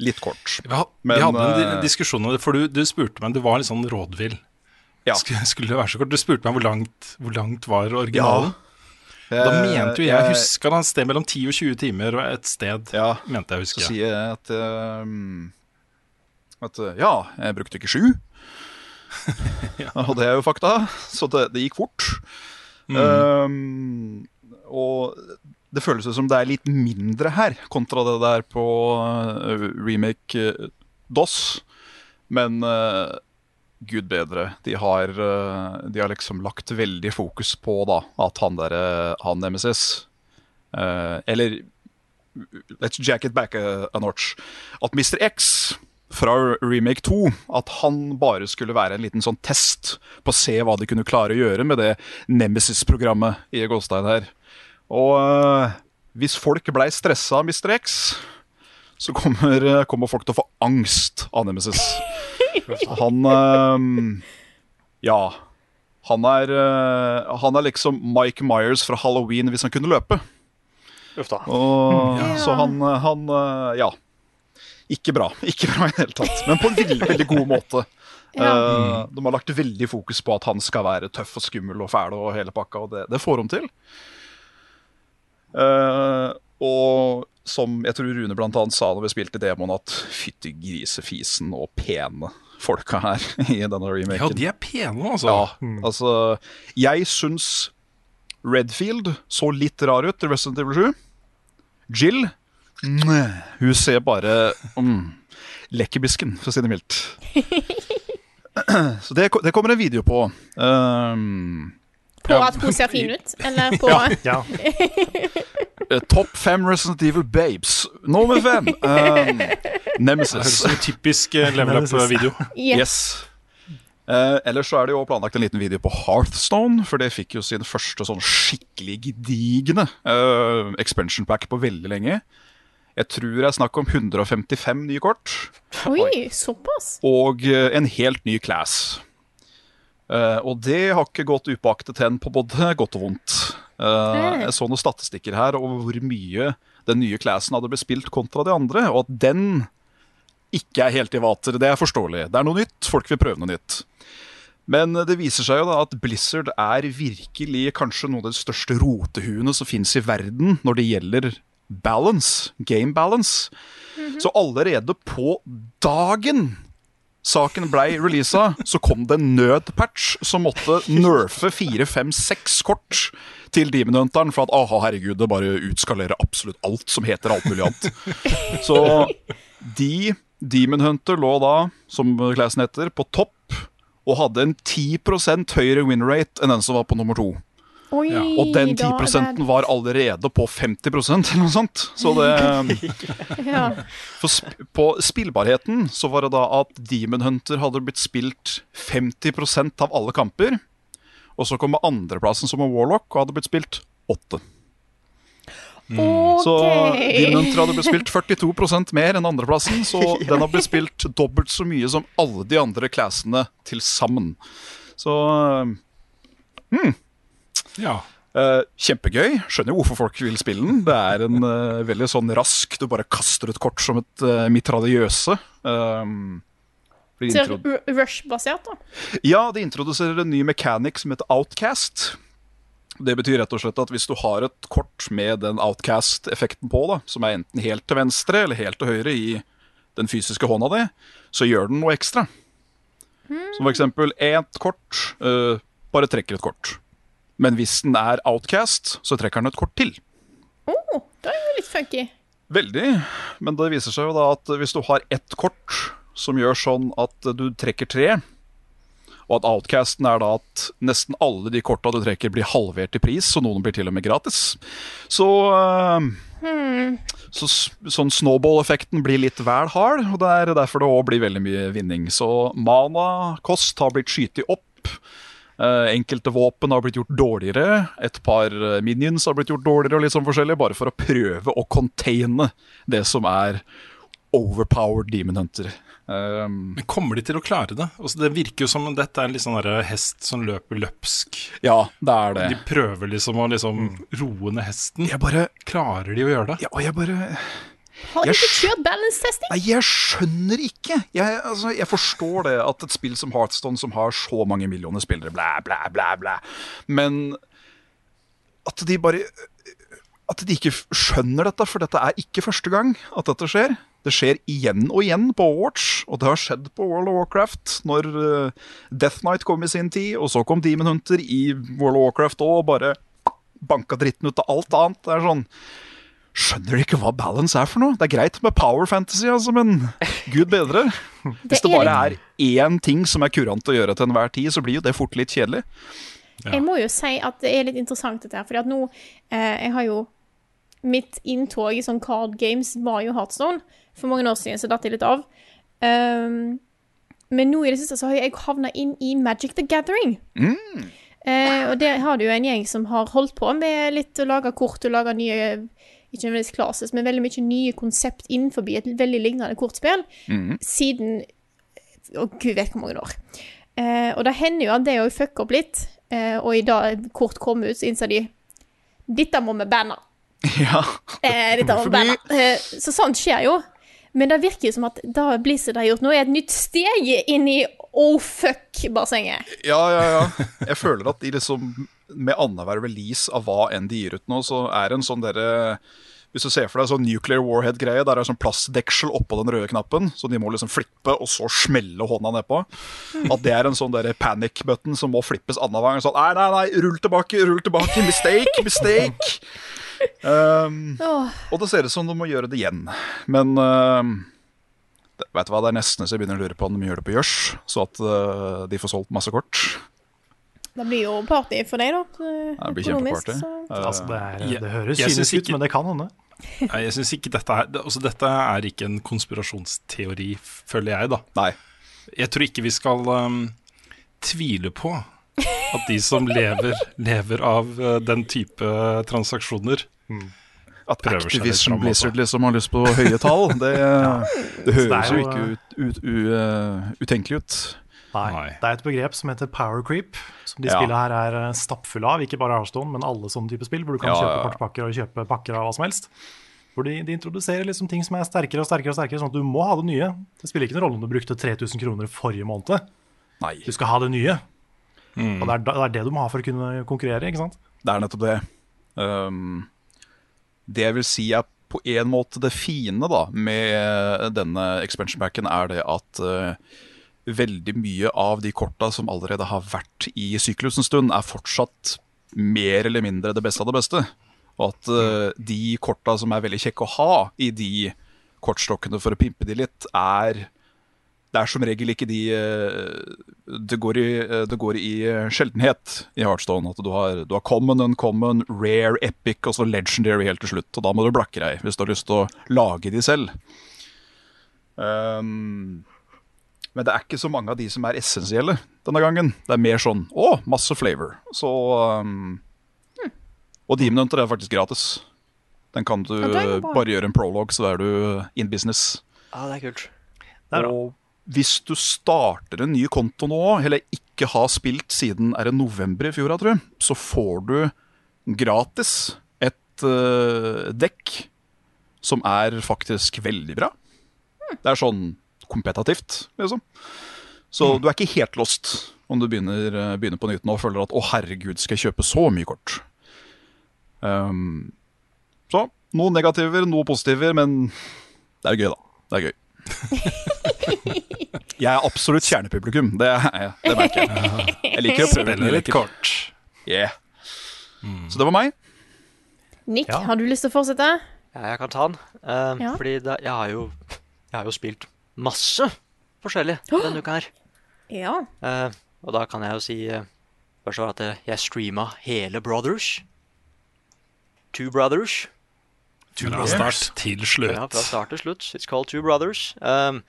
Litt kort. Vi, ha, Men, vi hadde en eh, diskusjon om det, for du, du spurte meg, du var litt sånn rådvill. Ja. Skulle, skulle det være så kort? Du spurte meg hvor langt, hvor langt var originalen. Da Eh, mente jo jeg, jeg huska det et sted mellom 10 og 20 timer, og et sted Ja, mente jeg husker. så sier jeg at uh, At ja, jeg brukte ikke sju. Og det er jo fakta, så det, det gikk fort. Mm. Um, og det føles som det er litt mindre her, kontra det der på uh, remake uh, DOS. Men uh, gud bedre, de har, uh, de har liksom lagt veldig fokus på da, at han der, han Nemesis uh, Eller let's jack it back a, a notch. At Mr. X fra Remake 2 at han bare skulle være en liten sånn test på å se hva de kunne klare å gjøre med det Nemesis-programmet i Gåstein her. Og øh, hvis folk blei stressa av Mr. X, så kommer, eh, kommer folk til å få angst av Nemesis. Han eh, Ja. Han er, eh, han er liksom Mike Myers fra Halloween hvis han kunne løpe. Uff da. Og, Ja. Så han, han Ja. Ikke bra. Ikke bra i det hele tatt. Men på en veldig, veldig god måte. Eh, de har lagt veldig fokus på at han skal være tøff og skummel og fæl og hele pakka, og det, det får de til. Eh, og som jeg tror Rune blant annet sa når vi spilte demoen, at fytti grisefisen og pene folka her i denne remaken. Ja, de er pene, altså. Ja, altså Jeg syns Redfield så litt rar ut i Resident Evil 7. Jill mm, Hun ser bare mm, lekkerbisken, for å si det mildt. Så det, det kommer en video på. Um, På at hun ser fin ut? Eller på Ja. ja. Top fem Resident Evil babes. Nummer fem um, Nemesis. typisk eh, level up-video. Yes. Yes. Uh, ellers så er det jo planlagt en liten video på Hearthstone, for det fikk jo sin første sånn skikkelig gedigne uh, expansion pack på veldig lenge. Jeg tror det er snakk om 155 nye kort, Oi, såpass? og uh, en helt ny class. Eh, og det har ikke gått upåaktet hen på både godt og vondt. Eh, jeg så noen statistikker her over hvor mye den nye classen hadde blitt spilt kontra de andre, og at den ikke er helt i vater. Det er forståelig. Det er noe nytt. Folk vil prøve noe nytt. Men det viser seg jo da at Blizzard er virkelig kanskje noen av de største rotehuene som finnes i verden når det gjelder balance, game balance. Så allerede på dagen saken blei releasa, så kom det en nødpatch som måtte nerfe fire, fem, seks kort til Demon Hunteren for at aha, herregud, det bare utskalerer absolutt alt som heter alt mulig annet. Så de Demon Hunter lå da, som classen heter, på topp og hadde en 10 høyere win rate enn den som var på nummer to. Oi, Og den da 10 er var allerede på 50 eller noe sånt. Så det ja. For sp på spillbarheten så var det da at Demon Hunter hadde blitt spilt 50% av alle kamper. Og så kom andreplassen som en Warlock og hadde blitt spilt 8. Så Demon Hunter hadde blitt spilt 42% mer enn andreplassen, så den har blitt spilt dobbelt så mye som alle de andre classene til sammen. Så Ja. Uh, kjempegøy. Skjønner jo hvorfor folk vil spille den. Det er en uh, veldig sånn rask Du bare kaster et kort som et uh, mitraljøse. Um, Rush-basert, da. ja, de introduserer en ny mechanic som heter Outcast. Det betyr rett og slett at hvis du har et kort med den Outcast-effekten på, da, som er enten helt til venstre eller helt til høyre i den fysiske hånda di, så gjør den noe ekstra. Som for eksempel ett kort eh, bare trekker et kort. Men hvis den er Outcast, så trekker den et kort til. Oh, det er jo litt funky. Veldig. Men det viser seg jo da at hvis du har ett kort som gjør sånn at du trekker tre, og at outcasten er da at nesten alle de korta du trekker, blir halvert i pris, så noen blir til og med gratis, så hmm. Så sånn snowball-effekten blir litt vel hard, og det er derfor det òg blir veldig mye vinning. Så mana-kost har blitt skytet opp. Eh, enkelte våpen har blitt gjort dårligere. Et par eh, minions har blitt gjort dårligere, og litt sånn forskjellig, bare for å prøve å containe det som er overpowered Demon Hunter. Um, Men kommer de til å klare det? Altså, det virker jo som om dette er en litt sånn hest som løper løpsk. ja, det er det. De prøver liksom å liksom roe ned hesten. Jeg bare Klarer de å gjøre det? Ja, og jeg bare Har du ikke kjørt balance-testing? Nei, jeg skjønner ikke. Jeg, altså, jeg forstår det at et spill som Heartstone, som har så mange millioner spillere, blæ, blæ, blæ, blæ Men at de bare At de ikke skjønner dette, for dette er ikke første gang at dette skjer. Det skjer igjen og igjen på Overwatch, og det har skjedd på World of Warcraft når eh, Death Knight kom i sin tid, og så kom Demon Hunter i World of Warcraft og bare banka dritten ut av alt annet. Det er sånn Skjønner de ikke hva balance er for noe? Det er greit med power fantasy, altså, men gud bedre. Hvis det bare er én ting som er kurant å gjøre til enhver tid, så blir jo det fort litt kjedelig. Jeg må jo si at det er litt interessant dette her, fordi at nå eh, Jeg har jo Mitt inntog i sånn card games var jo Heartstone. For mange år siden så datt jeg litt av. Um, men nå i det siste så har jeg havna inn i Magic the Gathering. Eh, og der har du jo en gjeng som har holdt på med litt å lage kort og lage nye ikke nødvendigvis classes, men veldig mye nye konsept innenfor et veldig lignende kortspill siden og gud vet hvor mange år. Eh, og det hender jo at det òg fucker opp litt, eh, og i dag kort kom ut, så innser de dette må vi banne. Ja. Eh, dette må vi banne. Eh, så sånt skjer jo. Men det virker jo som at da Blizzard har gjort nå, er et nytt steg inn i oh fuck-bassenget. Ja, ja, ja. Jeg føler at de liksom med annenhver release av hva enn de gir ut nå, så er det en sånn derre Hvis du ser for deg sånn nuclear warhead-greie, der er det sånn plastdeksel oppå den røde knappen, så de må liksom flippe og så smelle hånda nedpå. At det er en sånn panic button som må flippes annenhver gang. Sånn nei, nei, nei, rull tilbake, rull tilbake, mistake, mistake. Um, og det ser ut som de må gjøre det igjen. Men um, vet du hva, det er nesten så jeg begynner å lure på om de gjør det på gjørs, så at uh, de får solgt masse kort. Det blir jo party for deg, da. eh, Det blir kjempeparty. Altså, det, er, det høres synes kynisk ut, men det kan hende. Nei, jeg synes ikke dette er altså, Dette er ikke en konspirasjonsteori, føler jeg, da. nei. Jeg tror ikke vi skal um, tvile på at de som lever, lever av uh, den type transaksjoner At Prøver Activision Blizzard liksom har lyst på høye tall, det, det høres det jo jo, ikke ut, ut, u, uh, utenkelig ut. Nei. Det er et begrep som heter power creep, som de Ja. spillene her er eh, stappfulle av. Ikke bare Hearthstone, men alle sånne type spill, hvor du kan Ja, kjøpe kortpakker og kjøpe pakker av hva som helst. Hvor de, de introduserer liksom ting som er sterkere og sterkere, og sterkere, sånn at du må ha det nye. Det spiller ikke noen rolle om du brukte 3000 kroner forrige måned. Nei, Du skal ha det nye. Og det er, det er det du må ha for å kunne konkurrere, ikke sant? det er nettopp det. Um, det jeg vil si er på en måte det fine da med denne expansion packen, er det at uh, veldig mye av de korta som allerede har vært i syklus en stund, er fortsatt mer eller mindre det beste av det beste. Og at uh, de korta som er veldig kjekke å ha i de kortstokkene for å pimpe de litt, er det er som regel ikke de eh, Det går i, eh, det går i sjeldenhet i Heartstone. At du har, du har common, uncommon, rare, epic og så legendary helt til slutt. Og da må du blakke deg hvis du har lyst til å lage de selv. Um, men det er ikke så mange av de som er essensielle denne gangen. Det er mer sånn å, masse flavor. Så um, Og Demon Hunter er faktisk gratis. Den kan du bra. bare gjøre en prolog, så er du in business. Ja, det er kult. Det er. Og hvis du starter en ny konto nå, eller ikke har spilt siden er det november i fjor, jeg tror, så får du gratis et uh, dekk som er faktisk veldig bra. Det er sånn kompetativt, liksom. Så du er ikke helt lost om du begynner, eh, begynner på nytt nå og føler at 'å, herregud, skal jeg kjøpe så mye kort'? Um, så noen negativer, noe positiver, men det er gøy, da. Det er gøy. Jeg er absolutt kjernepublikum. Det, er jeg, det merker jeg. Jeg liker å prøve Spiller litt kort. Yeah. Så det var meg. Nick, Ja. har du lyst til å fortsette? Ja, jeg kan ta den. Uh, Ja. Fordi det, jeg, har jo, jeg har jo spilt masse forskjellig denne uka her. Ja. Eh, og da kan jeg jo si eh, Først at jeg streama hele Brothers. Two Brothers. Fra start til slutt. Ja, fra start til slutt. It's called Two Brothers. Um,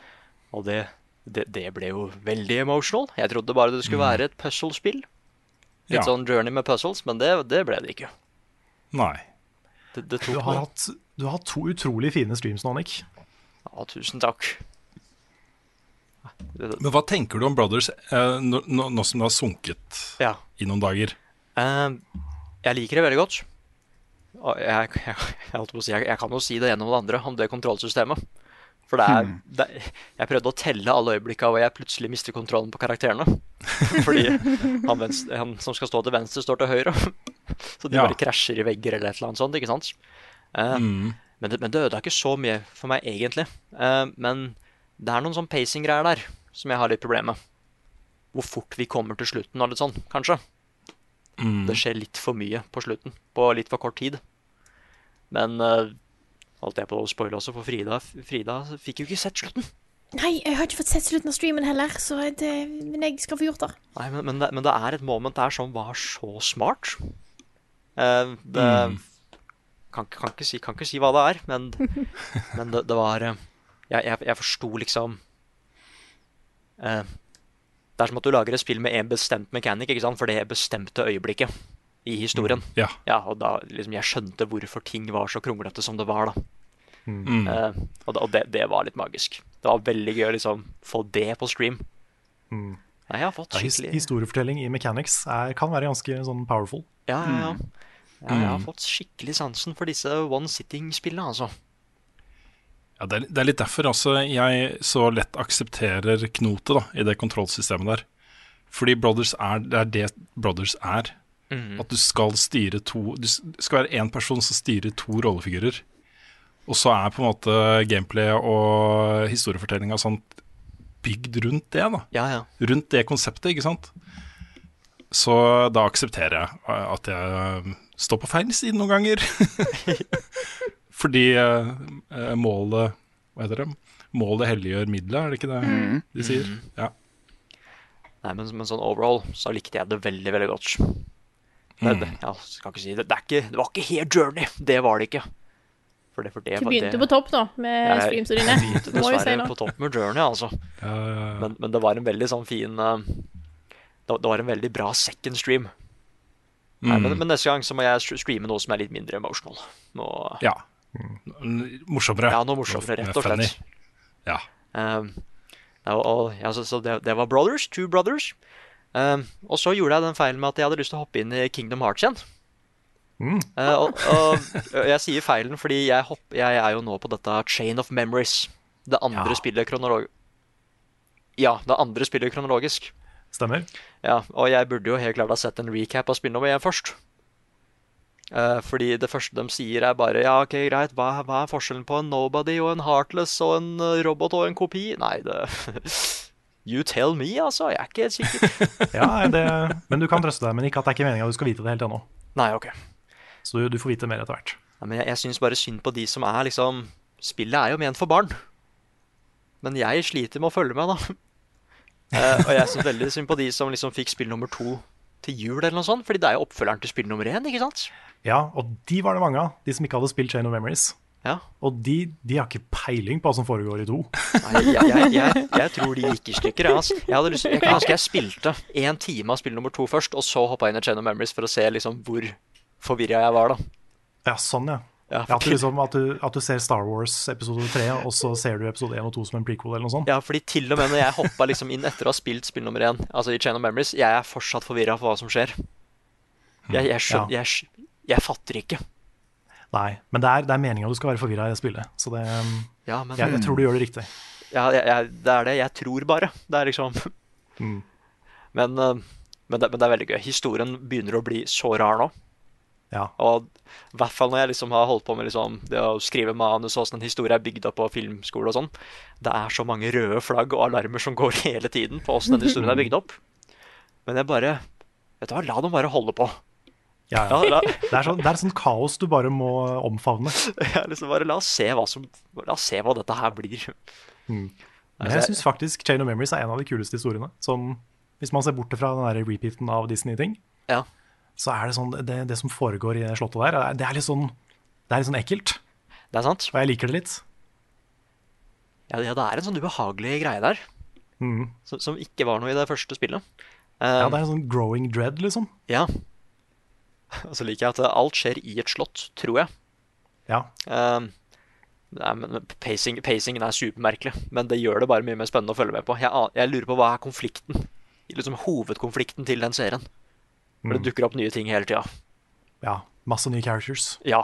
og det, det, det ble jo veldig emotional. Jeg trodde bare det skulle være et puzzlespill. Litt Ja. sånn journey med puzzles, men det, det ble det ikke. Nei. Det, det Du har, hatt, du har hatt to utrolig fine streams nå, Nick. Ja, tusen takk. Men hva tenker du om Brothers eh, nå, nå, som det har sunket ja. i noen dager? Uh, jeg liker det veldig godt. Og jeg, jeg, jeg, jeg, jeg kan jo si det gjennom det andre om det kontrollsystemet. For det er, det, Jeg prøvde å telle alle øyeblikka hvor jeg plutselig mister kontrollen på karakterene. Fordi han, venstre, han som skal stå til venstre, står til høyre. Så de Ja. bare krasjer i vegger eller et eller annet sånt. ikke sant? Eh, men, det, men det ødela ikke så mye for meg, egentlig. Uh, men det er noen sånn pacing-greier der som jeg har litt problemer med. Hvor fort vi kommer til slutten og litt sånn, kanskje. Det skjer litt for mye på slutten, på litt for kort tid. Men uh, holdt jeg på å spoile også, for Frida, Frida fikk jo ikke sett slutten. Nei, jeg har ikke fått sett slutten av streamen heller, så det, men jeg skal få gjort det. Nei, men, men, det, men det er et moment der som var så smart. Uh, det kan, ikke- kan, ikke si, kan ikke si hva det er, men, men det, det var eh, Jeg, jeg, jeg forsto liksom eh, Det er som at du lager et spill med en bestemt mechanic ikke sant? for det bestemte øyeblikket. i historien. Ja. og da liksom jeg skjønte hvorfor ting var så kronglete som det var, da. Mm. Eh, og det, og det, det var litt magisk. Det var veldig gøy å liksom få det på stream. Mm. Nei, jeg har fått Ja, skikkelig historiefortelling i mechanics er, kan være ganske sånn powerful. Ja, ja, ja. ja jeg har Mm. fått skikkelig sansen for disse one sitting-spillene, altså. Ja, det, er, det er litt derfor altså, jeg så lett aksepterer knotet da, i det kontrollsystemet der. Fordi Brothers er, det er det Brothers er. Mm. At du skal styre to Du skal være én person som styrer to rollefigurer. Og så er på en måte gameplay og historiefortellinga sånt bygd rundt det. da Ja, ja. Rundt det konseptet, ikke sant. Så da aksepterer jeg at jeg eh, står på feil side noen ganger. Fordi eh, eh, målet Hva heter det? Målet helliggjør middelet, er det ikke det mm. de sier? Ja. Nei, men, men sånn overall så likte jeg det veldig, veldig godt. Det, mm. ja, skal ikke si det. Det, er ikke, det var ikke helt journey. Det var det ikke. For det, for det Du begynte det. på topp, da, med Jeg- streamsa dine. Jeg begynte dessverre på topp med journey, altså. Men, men det var en veldig sånn fin eh, det, det var en veldig bra second stream. Nei, men, Mm. men neste gang så må jeg streame noe som er litt mindre emotional. Nå, ja. Morsommere. Ja, noe morsommere, rett og slett. Ja. Um, og, ja, så, så det, det var Brothers, Two Brothers. Um, og så gjorde jeg den feilen med at jeg hadde lyst til å hoppe inn i Kingdom Hearts igjen. Uh, og, og jeg sier feilen fordi jeg, hopp, jeg er jo nå på dette Chain of Memories. Det andre Ja. spillet kronolog... Ja, det andre spillet kronologisk. Stemmer. Ja, og jeg burde jo helt klart ha sett en recap av spillet igjen først. Eh, fordi det første de sier, er bare Ja, OK, greit, hva, hva er forskjellen på en Nobody og en Heartless og en eh, robot og en kopi? Nei, det You tell me, altså. Jeg er ikke helt sikker. Ja, det, men du kan trøste deg, men ikke at det er ikke meninga du skal vite det helt ennå. Nei, ok. Så du, du får vite mer etter hvert. Nei, men jeg, jeg syns bare synd på de som er liksom Spillet er jo ment for barn. Men jeg sliter med å følge med, da. uh, og jeg syns veldig synd på de som liksom fikk spill nummer to til jul, eller noe sånt. Fordi det er jo oppfølgeren til spill nummer én, ikke sant? Ja, og de var det mange av, de som ikke hadde spilt Chain of Memories. Ja. Og de, de har ikke peiling på hva som foregår i to. Nei, jeg, jeg, jeg, jeg tror de gikk i stykker. Altså. jeg, hadde lyst, jeg huske jeg spilte én time av spill nummer to først, og så hoppa inn i Chain of Memories for å se liksom hvor forvirra jeg var, da. Ja, sånn, ja. Ja, Ja, at, du liksom, at, du, at du ser Star Wars episode 3, og så ser du episode 1 og 2 som en prequel, eller noe sånt. Ja, fordi til og med når jeg hoppa liksom inn etter å ha spilt spill nummer 1, altså i Chain of Memories, jeg er fortsatt forvirra for hva som skjer. Jeg, jeg skjønner jeg, jeg fatter ikke. Nei, men det er, det er meninga du skal være forvirra i det spillet. Så det, Ja, men jeg, jeg tror du gjør det riktig. Ja, det er det. Jeg tror bare. Det er liksom Mm. men, eh, men, det, men det er veldig gøy. Historien begynner å bli så rar nå. Ja. Og i hvert fall når jeg liksom har holdt på med liksom det å skrive manus og åssen en historie er bygd opp på filmskole og sånn. Det er så mange røde flagg og alarmer som går hele tiden på åssen den historien er bygd opp. Men jeg bare Vet du hva, la dem bare holde på. Ja, ja. La, Det er, sånn, det er et sånt kaos du bare må omfavne. ja, liksom bare la oss se hva som La oss se hva dette her blir. Men Altså, jeg jeg- syns faktisk Chain of Memories er en av de kuleste historiene. Sånn, hvis man ser bort fra den der repeaten av Disney-ting, Ja. Så er det sånn det, det som foregår i det slottet der, det er litt sånn, det er litt sånn ekkelt. Det er sant. Og jeg liker det litt. Ja, ja, det er en sånn ubehagelig greie der. Mm. Som, som ikke var noe i det første spillet. Ja, Um, det er en sånn growing dread, liksom. Ja. Og så liker jeg at alt skjer i et slott, tror jeg. Ja. Um, nei, men pacing, pacingen er supermerkelig, men det gjør det bare mye mer spennende å følge med på. Jeg, jeg lurer på hva er konflikten? Liksom hovedkonflikten til den serien. For det Mm. dukker opp nye ting hele tida. ja. Masse nye characters. Ja.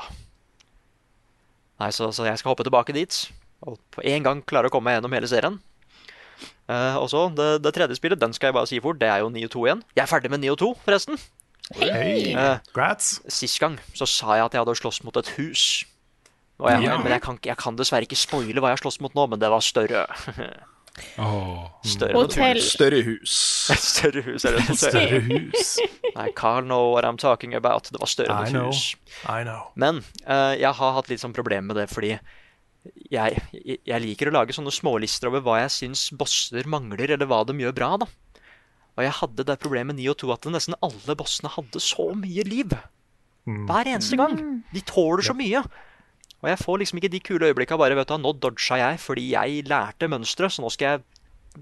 Nei, så, så jeg skal hoppe tilbake dit. Og på en gang klare å komme meg gjennom hele serien. Uh, og så, det, det tredje spillet, den skal jeg bare si fort, det er jo Nio 2 igjen. Jeg er ferdig med Nio 2, forresten. Hei! Uh, Grats. Sist gang så sa jeg at jeg hadde slåss mot et hus. Og jeg, Ja. Men jeg kan, jeg kan dessverre ikke spoile hva jeg har slåss mot nå, men det var større. Åh. Større Hotell. hus. Større hus. Større hus eller et hotell. Større hus. Nei, Carl know what I'm talking about. Det var større I enn know. et hus. I know. Men uh, jeg har hatt litt sånn problem med det fordi jeg, jeg, liker å lage sånne smålister over hva jeg syns bosser mangler, eller hva de gjør bra. da. Og jeg hadde det problemet med 9 og 2 at nesten alle bossene hadde så mye liv. Mm. Hver eneste gang. De tåler så mye. Og jeg får liksom ikke de kule øyeblikka bare vet du, Nå dodga jeg fordi jeg lærte mønsteret, så nå skal jeg,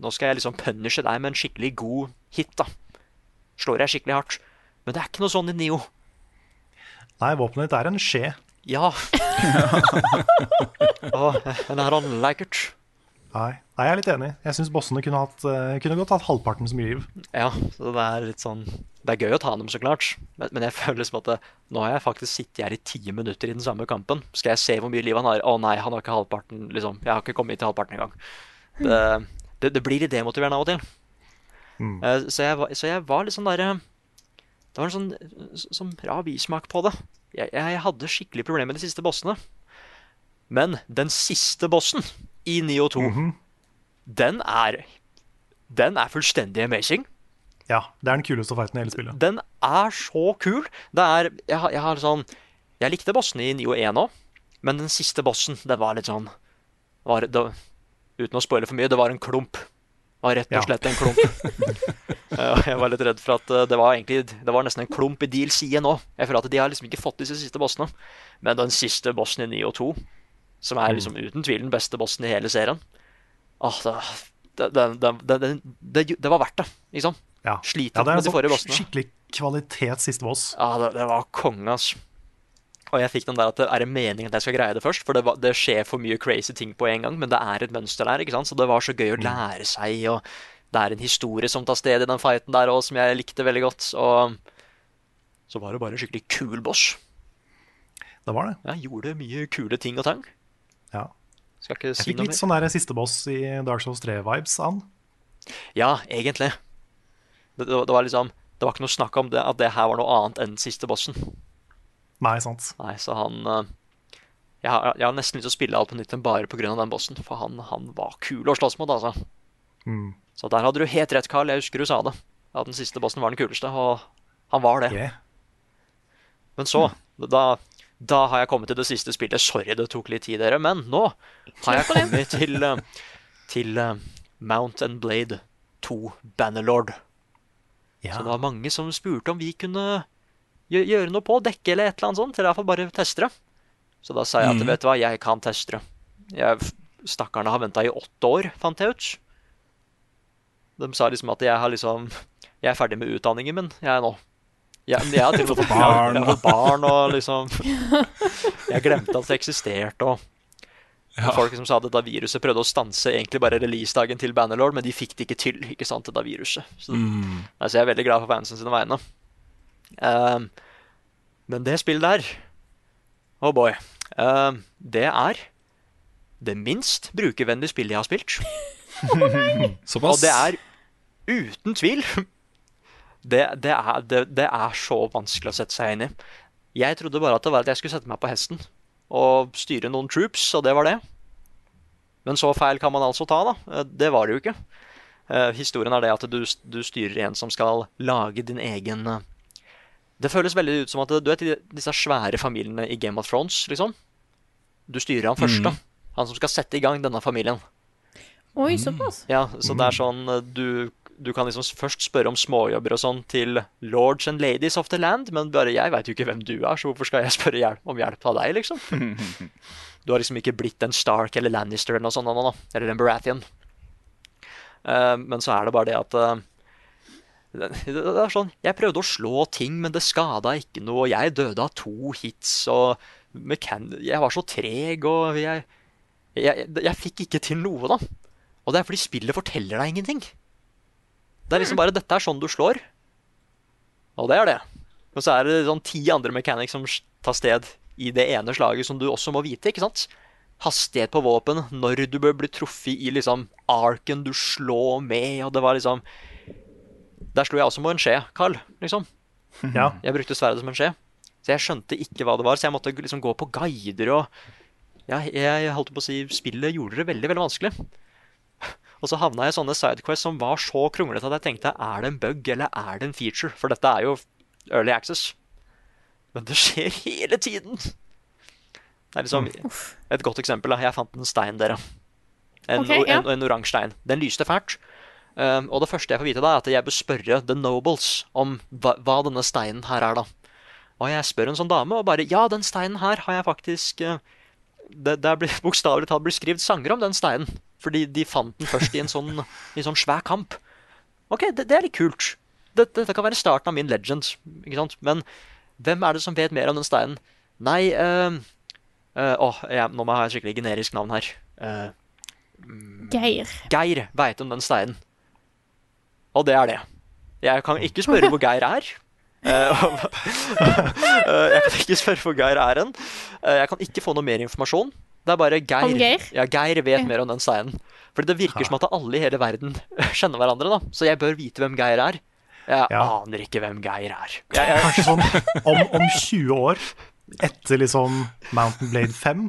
nå skal jeg liksom punishe deg med en skikkelig god hit. da. Slår jeg skikkelig hardt. Men det er ikke noe sånn i Nio. Nei, våpenet ditt er en skje. Ja. oh, and I don't like it. Nei, Nei jeg er litt enig. Jeg syns bossene kunne, hatt, eh, kunne godt hatt halvparten så mye liv. Ja, så det er litt sånn Det er gøy å ta dem, så klart. Men, men jeg føler som at det, nå har jeg faktisk sittet her i ti minutter i den samme kampen. Skal jeg se hvor mye liv han har? Å nei, han har ikke halvparten, liksom. Jeg har ikke kommet til halvparten engang. Det, det, det blir litt demotiverende av og til. Mm. Eh, Så, jeg, så jeg var litt sånn derre Det var en sånn, sånn rar bismak på det. Jeg, jeg hadde skikkelig problemer med de siste bossene. Men den siste bossen i Nio 2, den er Den er fullstendig amazing. Ja, det er den kuleste fighten i hele spillet. Den er så kul. Det er Jeg, har- jeg har sånn Jeg likte bossene i Nio 1 òg, men den siste bossen, det var litt sånn var, det, Uten å spoile for mye, det var en klump. Det var rett og Ja. slett en klump. Jeg var litt redd for at eh, det var egentlig Det var nesten en klump i DLC-en nå. Jeg føler at de har liksom ikke fått disse siste bossene. Men den siste bossen i Nio 2, som er liksom uten tvil den beste bossen i hele serien Åh, det, det, det, det, det, var verdt det, liksom. Ja. Sliten Ja, med de forrige sånn bossene. skikkelig kvalitet siste boss. Ja, det, det var konge, altså. Og jeg fikk den der at det er det meningen at jeg skal greie det først? For det, var, det skjer for mye crazy ting på en gang, men det er et mønster der, ikke sant? Så det var så gøy å lære seg, og det er en historie som tar sted i den fighten der òg, som jeg likte veldig godt. Og så var det bare en skikkelig kul boss. Det var det. Jeg gjorde mye kule ting og tang. Skal ikke Jeg si fikk noe litt mer. sånn der siste boss i Dark Souls 3-vibes av han. Ja, egentlig. Det, det, var- liksom Det var ikke noe snakk om det, at det her var noe annet enn siste bossen. Nei, sant. Nei, så han eh, jeg har, jeg har nesten lyst til å spille alt på nytt enn bare pga. den bossen. For han, han var kul å slåss mot, altså. Mm. Så der hadde du helt rett, Carl. Jeg husker du sa det. At den siste bossen var den kuleste, og han var det. Yeah. Men så, da, da har jeg kommet til det siste spillet. Sorry det tok litt tid, dere, men nå har jeg kommet til, eh, til eh, Mount and Blade 2 Bannerlord. Ja. Så det var mange som spurte om vi kunne gjøre noe på, dekke eller et eller annet sånt, eller iallfall bare teste det. Så da sa jeg at vet du hva, jeg kan teste det. Jeg, stakkarene har venta i åtte år, fant jeg ut. De sa liksom at jeg har liksom Jeg er ferdig med utdanningen min, jeg er nå. Jeg, jeg har til og med fått barn, jeg barn og liksom Jeg glemte at det eksisterte og Ja. Folk som sa at dette viruset prøvde å stanse egentlig bare releasedagen til Bannerlord, men de fikk det ikke til, ikke sant, dette viruset. Så, Mm. altså, jeg er veldig glad for fansen sine vegne. Um, men det spillet der, oh boy, Um, det er det minst brukervennlige spillet jeg har spilt. Såpass. Og det er uten tvil det, det, er, det, det er så vanskelig å sette seg inn i. Jeg trodde bare at det var at jeg skulle sette meg på hesten og styre noen troops, og det var det. Men så feil kan man altså ta, da. Eh, Det var det jo ikke. Eh, Historien er det at du, du styrer en som skal lage din egen eh, Det føles veldig ut som at du vet til disse svære familiene i Game of Thrones, liksom. Du styrer han først, da. Han som skal sette i gang denne familien. Oi, såpass. Ja, så det er sånn du, du kan liksom først spørre om småjobber og sånn til lords and ladies of the land, men bare jeg veit jo ikke hvem du er, så hvorfor skal jeg spørre hjelp, om hjelp av deg, liksom? Du har liksom ikke blitt en Stark eller Lannister eller noe sånt, eller en Baratheon. Eh, men så er det bare det at eh, det, det er sånn, Jeg prøvde å slå ting, men det skada ikke noe. og Jeg døde av to hits, og jeg var så treg, og jeg, jeg, jeg fikk ikke til noe, da. Og det er fordi spillet forteller deg ingenting. Det er liksom bare 'Dette er sånn du slår'. Og det er det. Og så er det sånn ti andre mechanics som tar sted i det ene slaget som du også må vite. ikke sant? Hastighet på våpen, når du bør bli truffet i liksom arken du slår med, og det var liksom Der slo jeg også med en skje, Carl. liksom. Ja. Jeg brukte sverdet som en skje. Så jeg skjønte ikke hva det var, så jeg måtte liksom gå på guider og ja, Jeg holdt på å si spillet gjorde det veldig, veldig vanskelig. Og så havna jeg i sånne sidequests som var så kronglete at jeg tenkte er det en bug eller er det en feature? For dette er jo early access. Men det skjer hele tiden. Det er liksom Et godt eksempel. da. Jeg fant en stein, dere. En, okay, ja. en, en oransje stein. Den lyste fælt. Um, og det første jeg får vite, da er at jeg bør spørre The Nobles om hva, hva denne steinen her er, da. Og jeg spør en sånn dame, og bare Ja, den steinen her har jeg faktisk uh, Det, det er bokstavelig talt blitt skrevet sanger om den steinen. Fordi de fant den først i en sånn, i en sånn svær kamp. OK, det, det er litt kult. Dette, dette kan være starten av min legend. Ikke sant? Men Hvem er det som vet mer om den steinen? Nei eh, eh, Åh, jeg, nå må jeg ha et skikkelig generisk navn her. Uh, Geir. Geir veit om den steinen. Og det er det. Jeg kan ikke spørre hvor Geir er. Jeg kan ikke spørre hvor Geir er hen. Jeg kan ikke få noe mer informasjon. Det er bare Geir. Geir? Ja, Geir vet mer om den steinen. Fordi det virker som at alle i hele verden kjenner hverandre, da. Så jeg bør vite hvem Geir er. Jeg Ja. aner ikke hvem Geir er. Jeg, jeg, Kanskje sånn om, om 20 år, etter liksom Mountain Blade 5,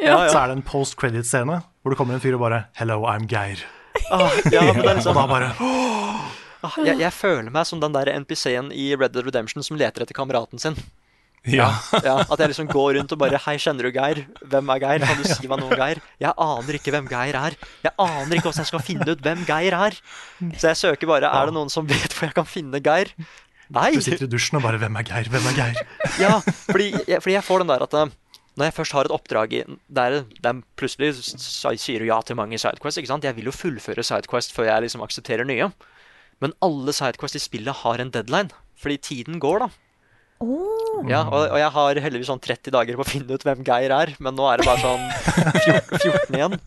Ja, ja. så er det en post credit-scene hvor det kommer en fyr og bare 'Hello, I'm Geir'. ah, ja, men det er liksom, Og da bare ah, jeg, jeg føler meg som den der NPC-en i Red Dead Redemption som leter etter kameraten sin. Ja. Ja, At jeg liksom går rundt og bare Hei, kjenner du Geir? Hvem er Geir? Kan du si meg noe om Geir? Jeg aner ikke hvem Geir er. Jeg aner ikke hvordan jeg skal finne ut hvem Geir er. Så jeg søker bare Er det noen som vet hvor jeg kan finne Geir? Nei! Du sitter i dusjen og bare 'Hvem er Geir? Hvem er Geir?' Ja, fordi fordi jeg får den der at eh, når jeg først har et oppdrag i der, der plutselig sier ja til mange sidequests. ikke sant? Jeg vil jo fullføre sidequest før jeg liksom aksepterer nye. Men alle sidequests i spillet har en deadline, fordi tiden går, da. Ja, og, og jeg har heldigvis sånn 30 dager på å finne ut hvem Geir er, men nå er det bare sånn 14, 14 igjen.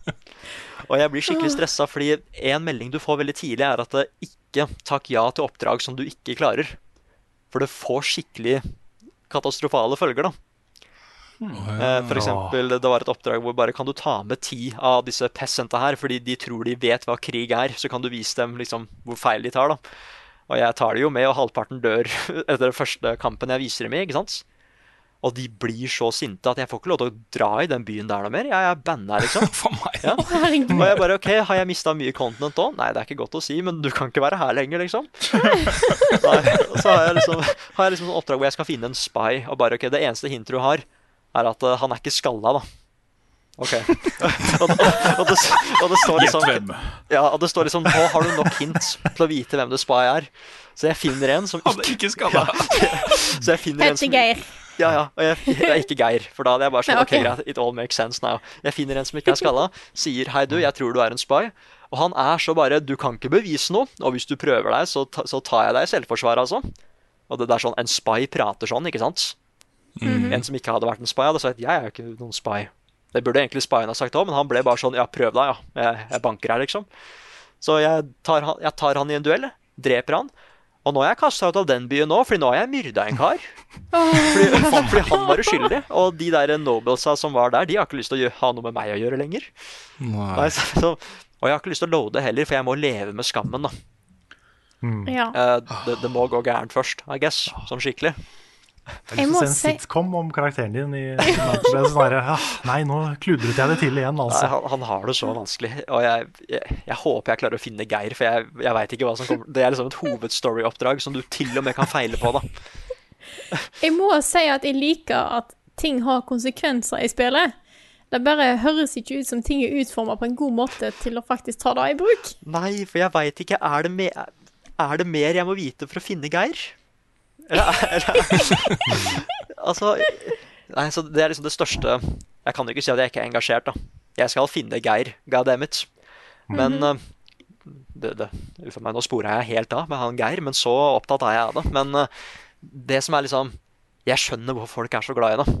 Og jeg blir skikkelig stressa, fordi en melding du får veldig tidlig, er at det ikke takk ja til oppdrag som du ikke klarer. For det får skikkelig katastrofale følger, da. Eh, For eksempel, det var et oppdrag hvor bare kan du ta med ti av disse peasanta her, fordi de tror de vet hva krig er, så kan du vise dem liksom hvor feil de tar, da. Og jeg tar det jo med, og halvparten dør etter den første kampen jeg viser dem i, ikke sant? Og de blir så sinte at jeg får ikke lov til å dra i den byen der noe mer. Jeg er banna, liksom. For meg. Ja. Og jeg bare OK, har jeg mista mye content òg? Nei, det er ikke godt å si, men du kan ikke være her lenger, liksom. Nei, så har jeg liksom, har jeg liksom et oppdrag hvor jeg skal finne en spy, og bare OK, det eneste hintet du har, er at eh, han er ikke skalla, da. OK. og, og, og, det, og det står liksom hvem. Ja, og det står liksom Nå har du nok hint til å vite hvem det spy er. Så jeg finner en som ikke, ikke ikke skalla. Så jeg finner en som Geir. ja, ja. Og jeg, jeg er ikke Geir, for da hadde jeg bare sånn Ja, OK, greit, it all makes sense now. Jeg finner en som ikke er skalla, sier hei, du, jeg tror du er en spy. Og han er så bare Du kan ikke bevise noe, og hvis du prøver deg, så, ta, så tar jeg deg i selvforsvar, altså. Og det er sånn En spy prater sånn, ikke sant? En som ikke hadde vært en spy, hadde sagt jeg er jo ikke noen spy. Det burde egentlig spyen ha sagt òg, men han ble bare sånn ja, prøv deg, ja. Jeg, jeg banker her, liksom. Så jeg tar, han, jeg tar han i en duell, dreper han. Og nå er jeg kasta ut av den byen nå, fordi nå har jeg myrda en kar. Fordi, fordi han var uskyldig. Og de der noblesa som var der, de har ikke lyst til å ha noe med meg å gjøre lenger. Nei, Nei. så, og jeg har ikke lyst til å loade heller, for jeg må leve med skammen. da Ja. Uh, det, det må gå gærent først, I guess. Sånn skikkelig. Jeg har lyst til å se en sitcom om karakteren din i Sånn der, nei, nå kludret jeg det til igjen, Nei, altså. han, han har det så vanskelig. Og jeg, jeg, jeg håper jeg klarer å finne Geir, for jeg, jeg veit ikke hva som kommer Det er liksom et hovedstory-oppdrag som du til og med kan feile på, da. Jeg må si at jeg liker at ting har konsekvenser i spillet. Det bare høres ikke ut som ting er utforma på en god måte til å faktisk ta det i bruk. Nei, for jeg veit ikke. Er det, me er det mer jeg må vite for å finne Geir? Eller Altså Nei, så det er liksom det største Jeg kan jo ikke si at jeg ikke er engasjert, da. Jeg skal finne Geir, goddammit. Men mm eh, det, det, Uff a meg, nå spora jeg helt av med han Geir, men så opptatt er jeg av det. Men eh, det som er liksom Jeg skjønner hvorfor folk er så glad i det.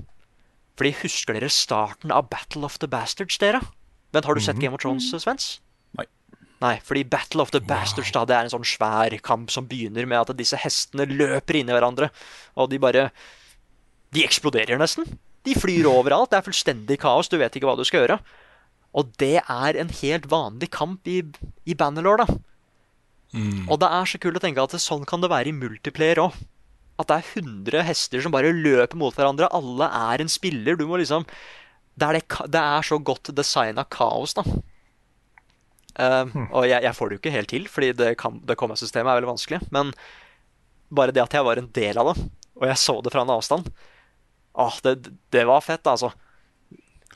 Fordi husker dere starten av Battle of the Bastards, dere? Vent, har du sett Game of Thrones, Svens? Nei. Fordi Battle of the Bastards da, det er en sånn svær kamp som begynner med at disse hestene løper inn i hverandre, og de bare De eksploderer nesten. De flyr overalt. Det er fullstendig kaos. Du vet ikke hva du skal gjøre. Og det er en helt vanlig kamp i, i Bannerlore, da. Og det er så kult å tenke at det, sånn kan det være i multiplayer òg. At det er 100 hester som bare løper mot hverandre. Alle er en spiller. Du må liksom Det er, det, det er så godt designa kaos, da. Eh, Og jeg, jeg får det jo ikke helt til, fordi det, kan- det komma-systemet er veldig vanskelig. Men bare det at jeg var en del av det, og jeg så det fra en avstand Åh, det, det var fett, altså.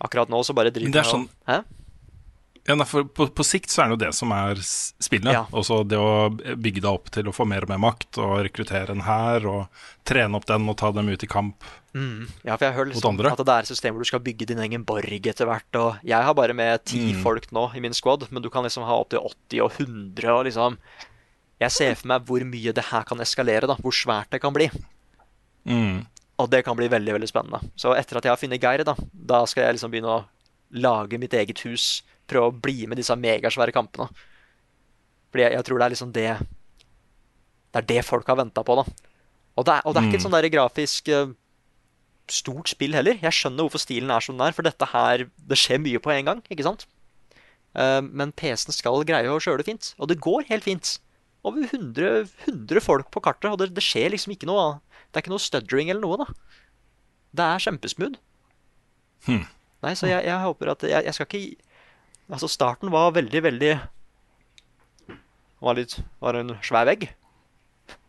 Akkurat nå så bare driter er jeg sånn- Hæ? Ja, for på, på sikt så er det jo det som er spillet. Ja. Også det å bygge deg opp til å få mer og mer makt, og rekruttere en hær, og trene opp den og ta dem ut i kamp. Mm. Ja, for jeg hører Mot liksom andre? at det er et system hvor du skal bygge din egen borg etter hvert. Og jeg har bare med ti Mm. folk nå i min squad, men du kan liksom ha opptil 80 og 100 og liksom Jeg ser for meg hvor mye det her kan eskalere, da. Hvor svært det kan bli. Mm. Og det kan bli veldig veldig spennende. Så etter at jeg har funnet Geir, da, da skal jeg liksom begynne å lage mitt eget hus. Prøve å bli med disse megasvære kampene. Fordi jeg, jeg tror det er liksom det Det er det folk har venta på, da. Og det er, og det er ikke et sånn der grafisk eh, stort spill heller. Jeg skjønner hvorfor stilen er som den er, for dette her Det skjer mye på en gang, ikke sant? Eh, men PC-en skal greie å kjøre det fint. Og det går helt fint. Over 100, 100 folk på kartet, og det, det skjer liksom ikke noe Det er ikke noe stuttering eller noe, da. Det er kjempesmooth. Hmm. Nei, så jeg, jeg håper at jeg, jeg skal ikke Altså, starten var veldig, veldig Var litt Var en svær vegg.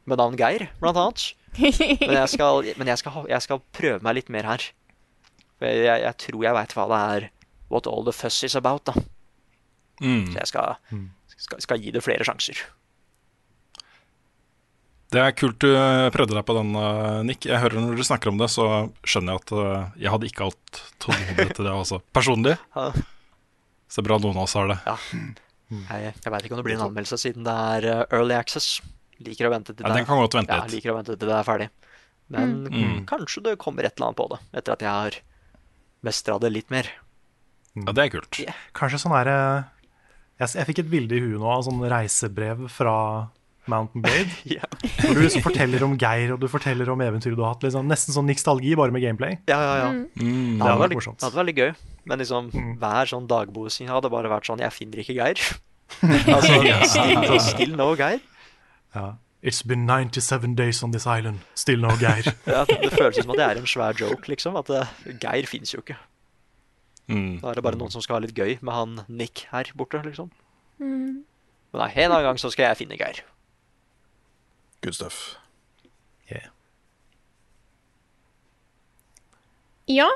Med navn Geir, blant annet. Men jeg skal, men jeg skal, jeg skal prøve meg litt mer her. For jeg, jeg, jeg tror jeg veit hva det er What all the fuss is about, da. Mm. Så jeg skal, skal, skal gi det flere sjanser. Det er kult du prøvde deg på den, eh, Nick. Jeg hører Når du snakker om det, så skjønner jeg at eh, jeg hadde ikke hatt tålmodighet til det også. Personlig. Så bra noen av oss har det. Ja. Jeg, jeg veit ikke om det blir en anmeldelse, siden det er uh, early access. Liker å vente til Ja, det kan godt vente ja, liker å vente til det er ferdig. Men Mm. kanskje det kommer et eller annet på det, etter at jeg har mestra det litt mer. Ja, det er kult. Kanskje sånn er eh, jeg, jeg fikk et bilde i huet nå av sånn reisebrev fra Mountain Blade. Ja. Hvor du liksom forteller om Geir, og du forteller om eventyr du har hatt. Liksom, nesten sånn Nikstalgi, bare med gameplay. Ja, ja, ja. Mm. Det, Det hadde vært det hadde vært veldig gøy. Men liksom, hver sånn dagbokssing hadde bare vært sånn Jeg finner ikke Geir. altså, still, still no Geir. Ja. It's been 97 days on this island, still no Geir. Ja, det føles som at det er en svær joke, liksom. At uh, Geir fins jo ikke. Mm. Da er det bare noen som skal ha litt gøy med han Nick her borte, liksom. Mm. Men nei, en annen gang så skal jeg finne Geir. Good stuff. Ja.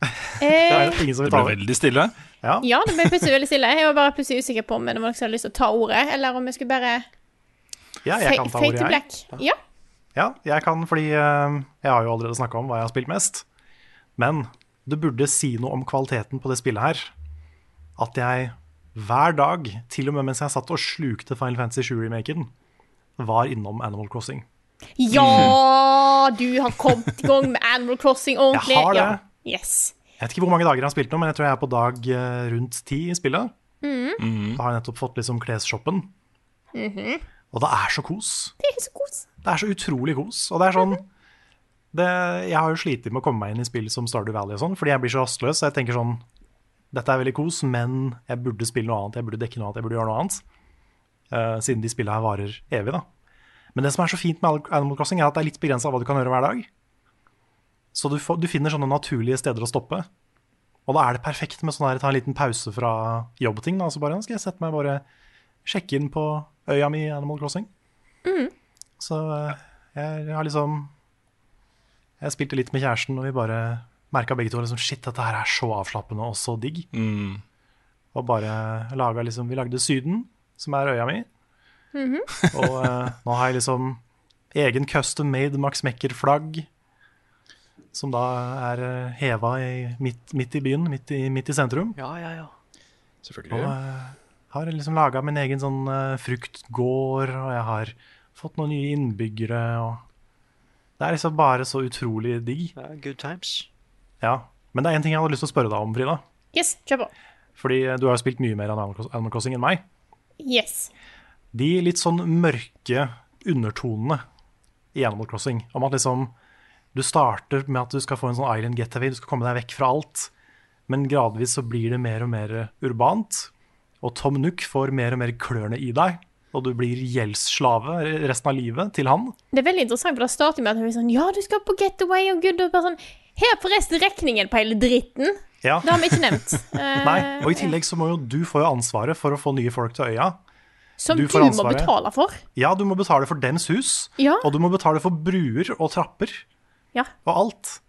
Det Eh, er ingen som Det ble veldig stille. Ja. ja, det ble plutselig veldig stille. Jeg var bare plutselig usikker på om det noen hadde lyst til å ta ordet, eller om jeg skulle bare Ja, jeg kan ta ordet, jeg. black. Ja. Ja, jeg kan fordi eh, jeg har jo allerede snakka om hva jeg har spilt mest. Men det burde si noe om kvaliteten på det spillet her. At jeg hver dag, til og med mens jeg satt og slukte Final Fantasy 7-remaken, var innom Animal Crossing. Ja, du har kommet i gang med Animal Crossing ordentlig. Jeg har det. Ja. Yes. Jeg vet ikke hvor mange dager jeg har spilt nå, men jeg tror jeg er på dag eh, rundt ti i spillet. Mm. Da har jeg nettopp fått liksom klesshoppen. Mhm. Og det er så kos. Det er så kos. Det er så utrolig kos. Og det er sånn det, Jeg har jo slitt med å komme meg inn i spill som Stardew Valley og sånn, fordi jeg blir så rastløs. Så jeg tenker sånn Dette er veldig kos, men jeg burde spille noe annet. Jeg burde dekke noe annet, jeg burde gjøre noe annet. Eh, siden de spillene her varer evig, da. Men det som er så fint med Animal Crossing, er at det er litt begrensa hva du kan gjøre hver dag. Så du, får, du finner sånne naturlige steder å stoppe. Og da er det perfekt med sånn her, ta en liten pause fra jobbting. Da. Så bare, nå skal jeg sette meg bare sjekke inn på øya mi i Animal Crossing. Så eh, jeg har liksom Jeg spilte litt med kjæresten, og vi bare merka begge to liksom, shit, dette her er så avslappende og så digg. Mm. Og bare laga liksom Vi lagde Syden, som er øya mi. Mhm. Og eh, nå har jeg liksom egen custom made Max Mekker-flagg. Som da er uh, heva i, midt, midt i byen, midt i, midt i sentrum. Ja, ja, ja. Og Selvfølgelig. eh, har liksom laga min egen sånn eh, fruktgård, og jeg har fått noen nye innbyggere. Og det er liksom bare så utrolig digg. ja good times. Ja. Men det er én ting jeg hadde lyst til å spørre deg om, Frida. Yes, kjør på. Fordi eh, du har jo spilt mye mer Animal Crossing enn meg. Yes. De litt sånn mørke undertonene i Animal Crossing, om at liksom du starter med at du skal få en sånn island getaway, du skal komme deg vekk fra alt, men gradvis så blir det mer og mer urbant, og Tom Nook får mer og mer klørne i deg, og du blir gjeldsslave resten av livet til han. Det er veldig interessant, for da starter med at hun er sånn Ja, du skal på getaway og gud, og bare sånn Her er forresten regningen på hele dritten. Ja. Det har vi ikke nevnt. Eh, Nei, og i tillegg så må jo du få ansvaret for å få nye folk til øya. Som du du, må betale for. Ja, du må betale for dems hus, Ja. og du må betale for bruer og trapper Ja. og alt.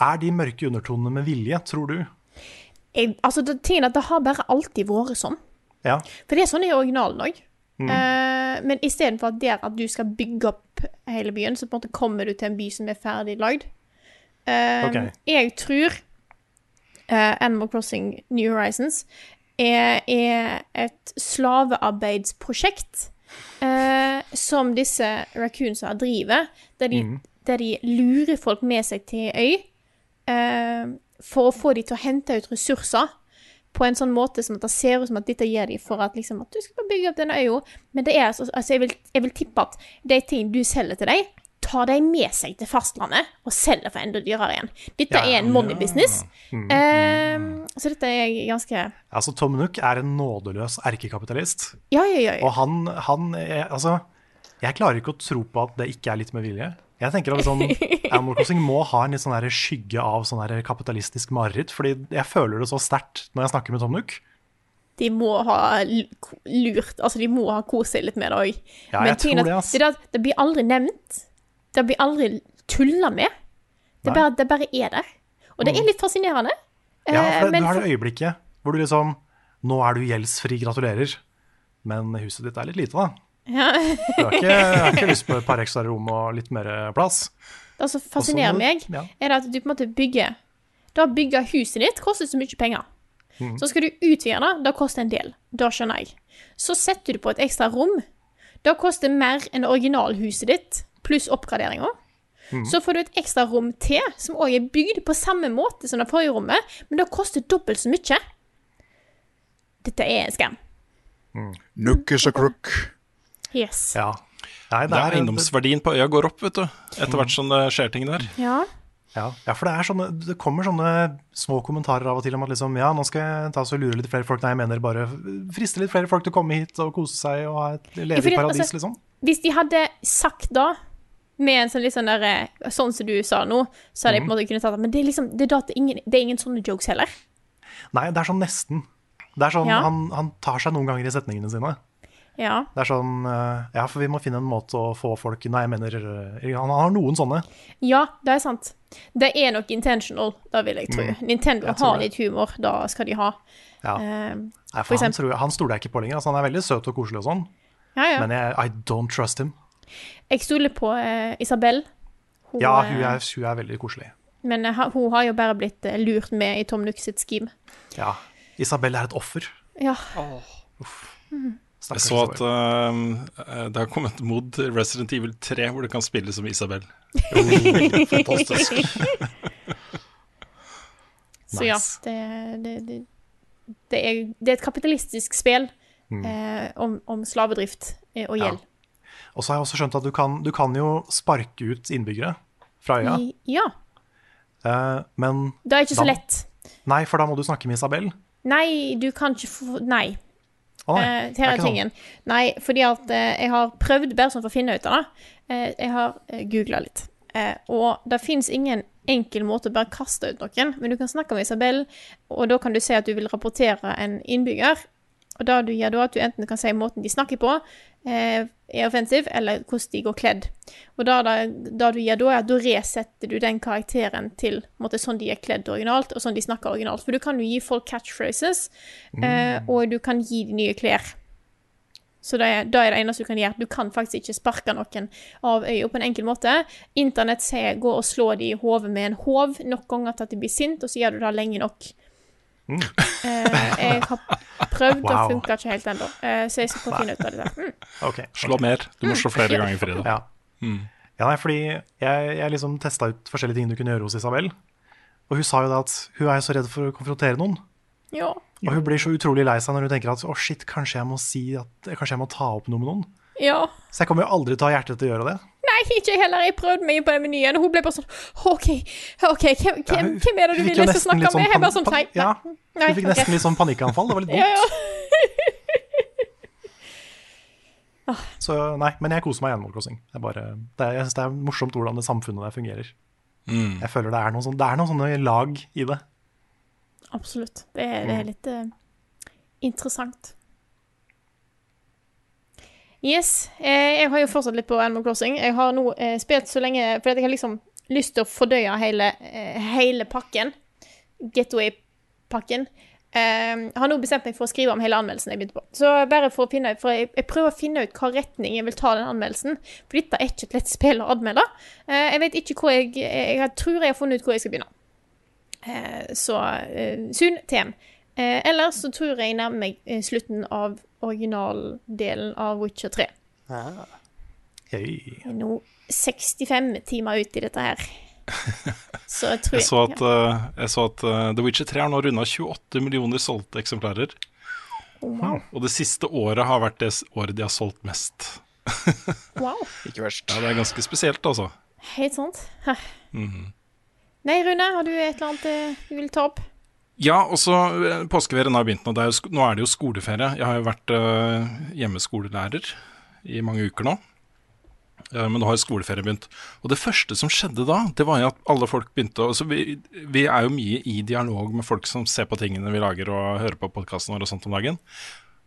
Er de mørke undertonene med vilje, tror du? Jeg, altså, det, tingen at det har bare alltid vært sånn. Ja. For det er sånn i originalen òg. Mm. Uh, men istedenfor at at du skal bygge opp hele byen, så på en måte kommer du til en by som er ferdig lagd. Uh, okay. Jeg tror eh, Animal Crossing New Horizons er, er et slavearbeidsprosjekt uh, som disse raccoonsa driver, der de Mm. der de lurer folk med seg til øy uh, for å få dem til å hente ut ressurser på en sånn måte som at det ser ut som at dette gir de for at, liksom, at du skal bygge opp denne øya. Men det er altså, altså jeg, vil, jeg vil tippe at de ting du selger til dem, tar de med seg til fastlandet og selger for enda dyrere igjen. Dette Ja, er en money ja. Mm, Eh, så dette er ganske Altså, Tom Nook er en nådeløs erkekapitalist. Ja, ja, ja. Og han, han er, Altså, jeg klarer ikke å tro på at det ikke er litt med vilje. Jeg tenker at sånn, Animal Crossing må ha en litt sånn skygge av sånn kapitalistisk mareritt, fordi jeg føler det så sterkt når jeg snakker med Tom Nook. De må ha lurt Altså, de må ha kost seg litt med det òg. Ja, jeg tror det, ass. det, det blir aldri nevnt. Det blir aldri tulla med. Det, bare, det bare er der. Og det er litt fascinerende. Ja, Eh, for det, du har det øyeblikket hvor du liksom Nå er du gjeldsfri, gratulerer. Men huset ditt er litt lite, da. ja. Du har ikke, har ikke lyst på et par ekstra rom og litt mer plass. Det som fascinerer meg, ja. er det at du på en måte bygger Da bygger bygge huset ditt koster så mye penger. Mm. Så skal du utvide det, det koster en del. Det skjønner jeg. Så setter du på et ekstra rom. Det koster mer enn originalhuset ditt, pluss oppgraderinger. Mm. Så får du et ekstra rom til, som òg er bygd på samme måte som det forrige rommet, men det koster dobbelt så mye. Dette er en skam. Nook is a crook. Yes. Ja. Nei, Det er Eiendomsverdien på øya går opp, vet du. Etter hvert som det skjer ting der. Ja. Ja, ja, for det, er sånne, det kommer sånne små kommentarer av og til om at liksom, ja, nå skal jeg ta så lure litt flere folk. Nei, jeg mener bare friste litt flere folk til å komme hit og kose seg og ha et, leve i paradis, altså, liksom. Hvis de hadde sagt da, med en sånn litt sånn der eh, Sånn som du sa nå, så hadde jeg på en måte kunnet tatt det. Men det er liksom Det er, da at det, er ingen, det er ingen sånne jokes heller. Nei, det er sånn nesten. Det er sånn, Ja. han, han tar seg noen ganger i setningene sine. Ja. Det er sånn eh, Ja, for vi må finne en måte å få folk Nei, jeg mener eh, Han har noen sånne. ja, det er sant. Det er nok intentional, da vil jeg tro. Mm. Nintendo Jeg har litt humor, da skal de ha. Ja. Eh, Nei, for for han, tror, han stoler jeg ikke på lenger. Altså, han er veldig søt og koselig og sånn, ja, ja. men jeg, I don't trust him. Jeg stoler på eh, Isabel. Hun, Ja, eh, hun er, hun er veldig koselig. Men eh, ha- hun har jo bare blitt eh, lurt med i Tom Nook sitt scheme. Ja. Isabel er et offer. Ja. Jeg så at uh, det har kommet mod Resident Evil 3 hvor det kan spilles som Isabel. Fantastisk. Så ja, Nice. det, det, det, det, er, det er et kapitalistisk spill Mm. eh, om, om slavedrift eh, og gjeld. Og så har jeg også skjønt at du kan, du kan jo sparke ut innbyggere fra øya, ja. Uh, men Det er ikke så Da- lett. Nei, for da må du snakke med Isabel. Nei, du kan ikke få Nei. Å nei, Uh, det her er ikke sånn. Nei, fordi at uh, jeg har prøvd bare sånn for å finne ut av det. Eh, jeg har uh, googla litt. Eh, og det fins ingen enkel måte å bare kaste ut noen, men du kan snakke med Isabel, og da kan du si at du vil rapportere en innbygger. Og da du gjør da at du enten kan si måten de snakker på, eh, er offensiv, eller hvordan de går kledd. Og da du gjør da, er at da resetter du den karakteren til måte, sånn de er kledd originalt, og sånn de snakker originalt. For du kan jo gi folk catchphrases, eh, og du kan gi de nye klær. Så det er, da er det eneste du kan gjøre. Du kan faktisk ikke sparke noen av øya på en enkel måte. Internett sier gå og slå de i hodet med en håv nok ganger til at de blir sint, og så gjør du det lenge nok. Eh, jeg har prøvd, og Wow. funka ikke helt ennå. Eh, så jeg skal få finne ut av det der. Mm. Okay. Slå mer. Du må slå flere ganger, Frida. Ja. ja, nei, fordi jeg, jeg liksom testa ut forskjellige ting du kunne gjøre hos Isabel. Og hun sa jo da at hun er så redd for å konfrontere noen. Ja. Og hun blir så utrolig lei seg når hun tenker at å shit, kanskje jeg må si at, kanskje jeg må ta opp noe med noen. ja. Så jeg kommer jo aldri til å ha hjerte til å gjøre det. Nei, ikke jeg heller. Jeg prøvde meg på den menyen, og hun ble bare sånn OK, ok, hvem, Ja, hvem, hun- hvem er det du vil jeg skal snakke med? Jeg bare sånn Nei. Ja, hun fikk ok. nesten litt sånn panikkanfall. Det var litt Ja, vondt. ja. Så nei, men jeg koser meg i Animal Crossing. Det er bare, det jeg synes det er morsomt hvordan det samfunnet der fungerer. Jeg føler det er, noen sånne, det er noen sånne lag i det. Absolutt. Det er, det er litt eh, interessant. Yes. Eh, jeg har jo fortsatt litt på Animal Crossing. Jeg har nå eh, spilt så lenge fordi jeg har liksom lyst til å fordøye hele, eh, hele pakken. Getaway-pakken. Eh, jeg har nå bestemt meg for å skrive om hele anmeldelsen jeg begynte på. Så bare for å finne ut, jeg, jeg prøver å finne ut hva retning jeg vil ta den anmeldelsen. For dette er ikke et lett spill å anmelde. Jeg vet ikke hvor jeg Jeg, jeg tror jeg har funnet ut hvor jeg skal begynne. Så soon TM. Eh, ellers så tror jeg jeg nærmer meg eh, slutten av originaldelen av Witcher 3. Hei. Jeg er nå 65 timer ut i dette her. Så jeg tror Jeg så at, eh, jeg så at uh, The Witcher 3 har nå runda 28 millioner solgte eksemplarer. wow. Og det siste året har vært det året de har solgt mest. wow. Ikke verst. Ja, Det er ganske spesielt, altså. Helt sant. Mm -hmm. Nei, Rune, har du et eller annet du vil ta opp? Ja, og så eh, påskeferien har begynt nå. Er jo, nå er det jo skoleferie. Jeg har jo vært øh, hjemmeskolelærer i mange uker nå. Men nå har skoleferie begynt. Og det første som skjedde da, det var jo at alle folk begynte å altså vi, vi er jo mye i dialog med folk som ser på tingene vi lager og hører på podkasten vår og sånt om dagen.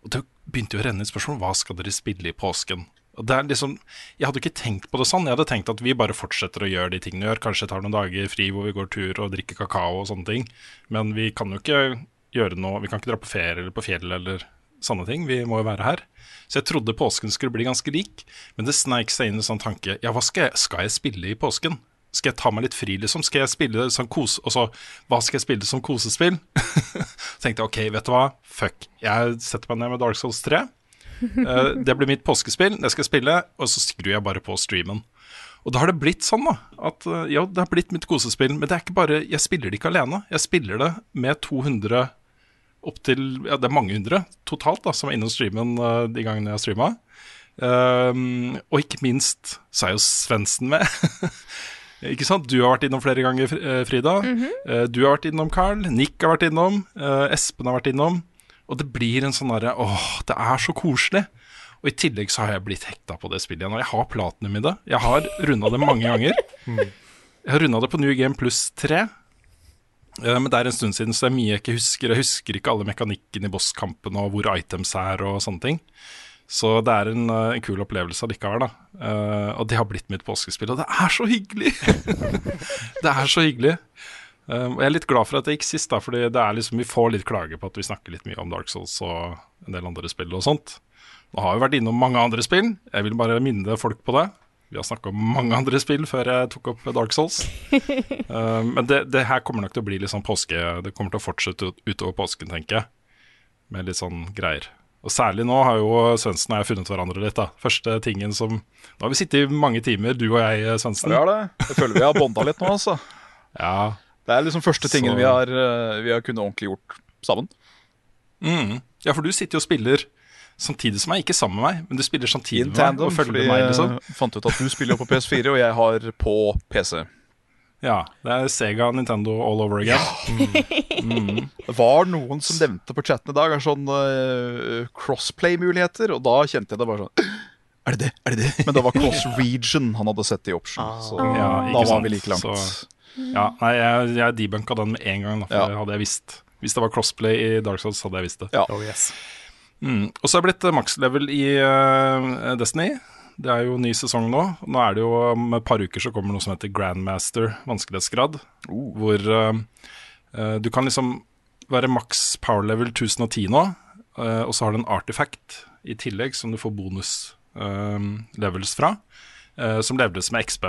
Og det begynte jo å renne inn spørsmål hva skal dere spille i påsken. Liksom, Jeg hadde ikke tenkt på det sånn. Jeg hadde tenkt at vi bare fortsetter å gjøre de tingene vi gjør. Kanskje tar noen dager fri hvor vi går tur og drikker kakao og sånne ting. Men vi kan jo ikke gjøre noe Vi kan ikke dra på ferie eller på fjellet eller sånne ting. Vi må jo være her. Så jeg trodde påsken skulle bli ganske lik. Men det sneik seg inn en sånn tanke. Ja, hva skal jeg, skal jeg spille i påsken? Skal jeg ta meg litt fri, liksom? Skal jeg spille sånn kose... Og så, hva skal jeg spille som kosespill? så tenkte jeg ok, vet du hva, fuck. Jeg setter meg ned med Dark Souls 3. Eh, det blir mitt påskespill, det skal jeg spille, og så skrur jeg bare på streamen. Og da har det blitt sånn, da. At eh, ja, det har blitt mitt kosespill. Men det er ikke bare Jeg spiller det ikke alene. Jeg spiller det med 200 opp til Ja, det er mange hundre totalt da som er innom streamen eh, de gangene jeg har streama. Um, og ikke minst så er jo Svendsen med. ikke sant? Du har vært innom flere ganger, Frida. Mm. Eh, du har vært innom, Carl. Nick har vært innom. Espen har vært innom. Og det blir en sånn derre Åh, det er så koselig. Og i tillegg så har jeg blitt hekta på det spillet igjen. Og jeg har platinum i det. Jeg har runda det mange ganger. Jeg har runda det på New Game Plus 3. Eh, Men det er en stund siden, så det er mye jeg ikke husker. Jeg husker ikke alle mekanikkene i bosskampene og hvor items er og sånne ting. Så det er en, eh, en kul opplevelse allikevel, da. Eh, og det har blitt mitt påskespill, og det er så hyggelig! det er så hyggelig. Eh, og jeg er litt glad for at det gikk sist, da, fordi det er liksom, vi får litt klage på at vi snakker litt mye om Dark Souls og en del andre spill og sånt. Nå har vi vært innom mange andre spill. Jeg vil bare minne folk på det. Vi har snakka om mange andre spill før jeg tok opp Dark Souls. um, men det, det her kommer nok til å bli litt sånn påske Det kommer til å fortsette ut, utover påsken, tenker jeg. Med litt sånn greier. Og særlig nå har jo Svendsen og jeg funnet hverandre litt. da Første tingen som Nå har vi sittet i mange timer, du og jeg, Svendsen. Ja, det. Jeg føler vi har bonda litt nå, altså. Ja. Det er liksom første tingen Så- vi har, eh, vi har kunnet ordentlig gjort sammen. Mm. ja, for du sitter jo og spiller samtidig som meg. Ikke sammen med meg, men du spiller samtidig In med meg tandem, og følger fordi meg. jeg liksom fant ut at du spiller på PS4, og jeg har på PC. Ja, Det er Sega Nintendo all over again. Mm. Det var noen som nevnte på chatten i dag er sånn uh, crossplay-muligheter, og da kjente jeg det bare sånn Er det det? Er det det? Men det var cross region han hadde sett i option. Så Ja, da var sant? vi like langt. Så- Ja, nei, jeg, jeg debunka den med en gang. Da, for Ja. hadde jeg visst. Hvis det var crossplay i Dark Souls, hadde jeg visst det. Ja. Oh yes. Mm. Og så er det blitt eh, max level i uh, Destiny. Det er jo ny sesong nå. Nå er det jo om et par uker så kommer noe som heter Grandmaster vanskelighetsgrad. Hvor eh, eh, du kan liksom være maks power level 1010 nå, uh, og så har du en artifact i tillegg som du får bonus uh, levels fra, eh, som leveles med XP.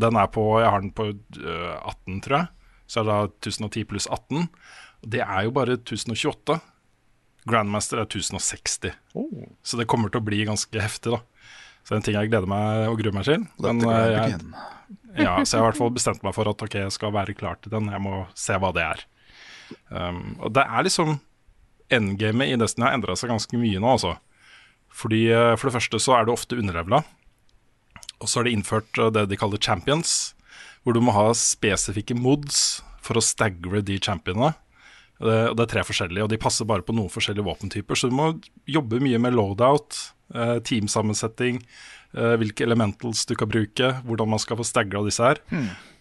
Den er på, Jeg har den på eh, 18, tror jeg. Så er det da 1010 pluss 18. Og det er jo bare 1028. Grandmaster er 1060. Så det kommer til å bli ganske heftig, da. Så det er en ting jeg gleder meg og gruer meg til. Men, eh, jeg, ja, så jeg har i hvert fall bestemt meg for at ok, jeg skal være klar til den. Jeg må se hva det er. Um, og det er liksom Endgamet i Destiny har endra seg ganske mye nå, altså. Fordi eh, For det første så er det ofte underlevela. Og så har de innført eh, det de kaller champions, hvor du må ha spesifikke mods for å stagre de championene. Det, er tre forskjellige, og de passer bare på noen forskjellige våpentyper. Så du må jobbe mye med loadout, eh, teamsammensetting, eh, hvilke elementals du kan bruke, hvordan man skal få stagla disse her.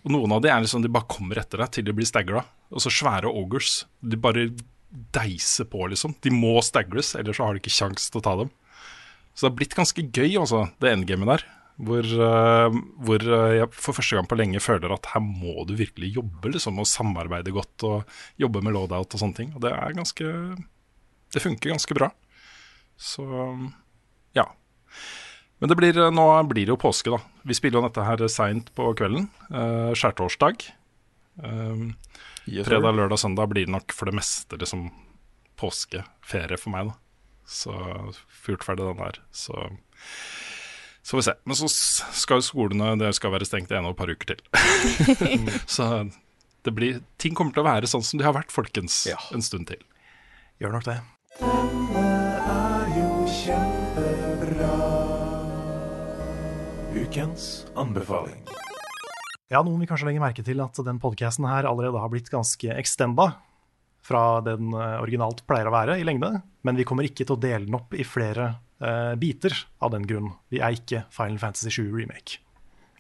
Og noen av de er liksom, de bare kommer etter deg til de blir stagla. Og så svære ogers. De bare deiser på, liksom. De må stagles, ellers så har de ikke kjangs til å ta dem. Så det har blitt ganske gøy, altså, det endgamet der. Hvor, eh, hvor eh, jeg for første gang på lenge føler at her må du virkelig jobbe, liksom, og samarbeide godt og jobbe med loadout og sånne ting. Og det er ganske Det funker ganske bra. Så ja. Men det blir, nå blir det jo påske, da. Vi spiller jo dette her seint på kvelden. Skjærtorsdag. Fredag, lørdag, søndag blir det nok for det meste liksom påskeferie for meg, da. Så få ferdig den der. Så Så får vi se. Men så skal skolene det skal være stengt ennå et par uker til. så det blir, ting kommer til å være sånn som de har vært, folkens, en stund til. Gjør nok det. Denne er jo kjempebra. Ukens anbefaling. Ja, noen vil kanskje legge merke til at den podcasten her allerede har blitt ganske extenda fra det den eh, originalt pleier å være i lengde, men vi kommer ikke til å dele den opp i flere eh, biter av den grunn. Vi er ikke Final Fantasy 7 Remake.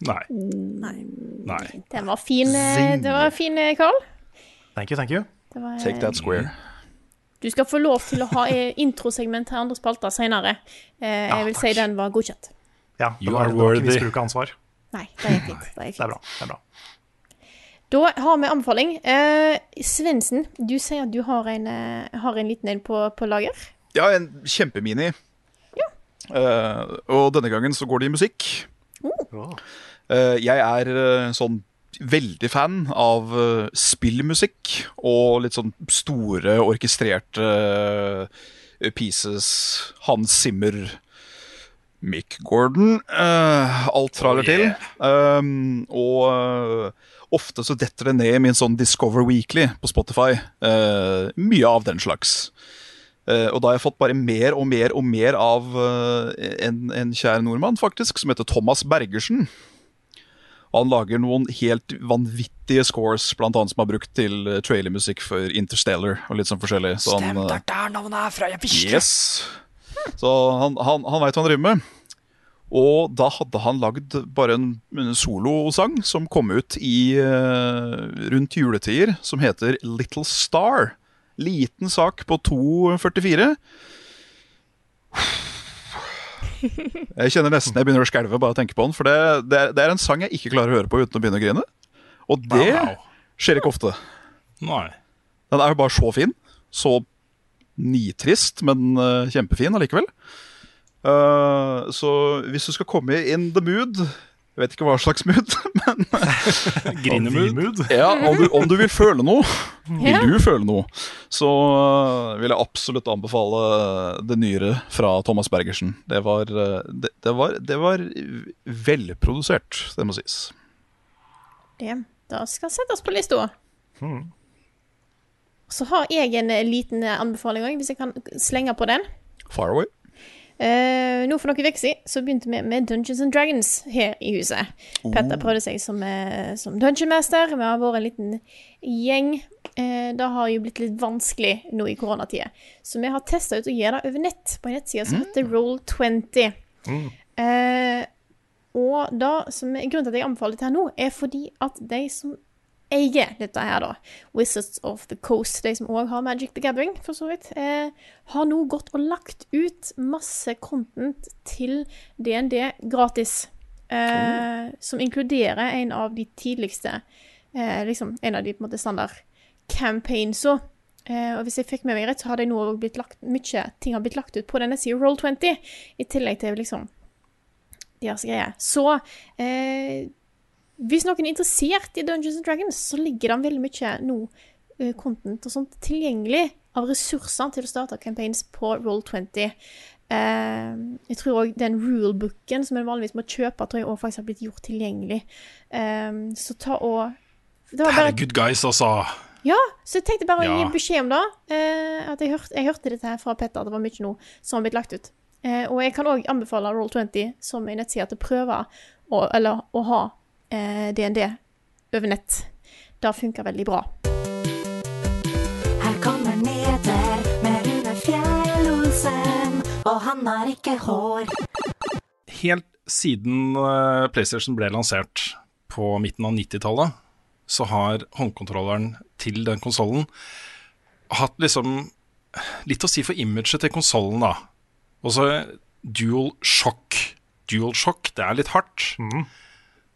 Nei. Nei. Nei. Den var fin, eh, det var fin, eh, Carl. Thank you, thank you. Var, Take that square. Du skal få lov til å ha eh, introsegment til andre spalter senere. ja, jeg vil si den var godkjent. Ja, det var, are det var ikke misbruk av ansvar. Nei, det er fint. Det er Det er bra. det er bra. Da har vi anbefaling. Eh, Svendsen, du sier at du har en, eh, har en liten en på, på lager. Ja, en kjempemini. Eh, og denne gangen så går det i musikk. Uh, jeg er eh, sånn veldig fan av spillmusikk og litt sånn store, orkestrerte pieces. Hans Zimmer, Mick Gordon. alt fra eller til. Um, og ofte så detter det ned i min sånn Discover Weekly på Spotify. Mye av den slags. Eh, og da har jeg fått bare mer og mer og mer av eh, en, en kjær nordmann, faktisk, som heter Thomas Bergersen. Og han lager noen helt vanvittige scores, blant annet som er brukt til eh, trailermusikk for Interstellar og litt sånn forskjellig. Så han, er der navnet er fra. Jeg visste Yes. Så han, han, han veit hva han driver med. Og da hadde han lagd bare en, en solosang som kom ut i uh, rundt juletider, som heter Little Star. Liten sak på 2,44. Jeg kjenner nesten jeg begynner å skjelve bare av å tenke på den. For det, det, er, det er en sang jeg ikke klarer å høre på uten å begynne å grine. Og det skjer ikke ofte. Nei. Den er jo bare så fin. Så nitrist, men eh, kjempefin allikevel. Uh, så hvis du skal komme in the mood Jeg vet ikke hva slags mood, men Grinemood. ja, om, du, om du vil føle noe, vil du føle noe, så eh, vil jeg absolutt anbefale det nyere fra Thomas Bergersen. Det var, eh, det, det var, det var velprodusert, det må sies. Det, da skal settes på lista. Så har jeg en eh, liten eh, anbefaling òg, hvis jeg kan slenge på den. Far away. Eh, nå For noen uker siden så begynte vi med Dungeons and Dragons her i huset. Petter prøvde seg som, eh, som dungeonmester. Vi har vært en liten gjeng. Uh, det har jo blitt litt vanskelig nå i koronatida. Så vi har testa ut å gjøre det over nett på en nettside som heter Roll20. Eh, og da, som, grunnen til at jeg anbefaler dette her nå, er fordi at de som eier dette her, da, Wizards of the Coast, de som òg har Magic the Gathering, for så vidt, eh, har nå gått og lagt ut masse content til DND gratis. Eh, Som inkluderer en av de tidligste eh, liksom En av de på en måte standard campaignsa. Eh, og hvis jeg fikk med meg rett, så har det nå blitt lagt mye ting har blitt lagt ut på denne sida Roll20, i tillegg til liksom deres greier. Så eh, hvis noen er interessert i Dungeons and Dragons, så ligger det veldig mye nå eh, content og sånt tilgjengelig av ressurser til å starte campaigns på Roll20. Eh, jeg tror òg den rulebooken som en vanligvis må kjøpe, tror jeg også faktisk har blitt gjort tilgjengelig. Eh, så ta og det var er good guys, altså. ja, så jeg tenkte bare å Ja. gi beskjed om det. At jeg hørte, jeg hørte dette her fra Petter, at det var mye nå som har blitt lagt ut. Og jeg kan òg anbefale Roll20 som en nettside til å prøve å, eller, å ha eh, DND over nett. Det funker veldig bra. Her kommer nyheter med Rune Fjell-Olsen, og han har ikke hår. Helt siden eh, PlayStation ble lansert på midten av 90-tallet, så har håndkontrolleren til den konsollen hatt liksom litt å si for imaget til konsollen, da. Og så dual shock. Dual shock, det er litt hardt.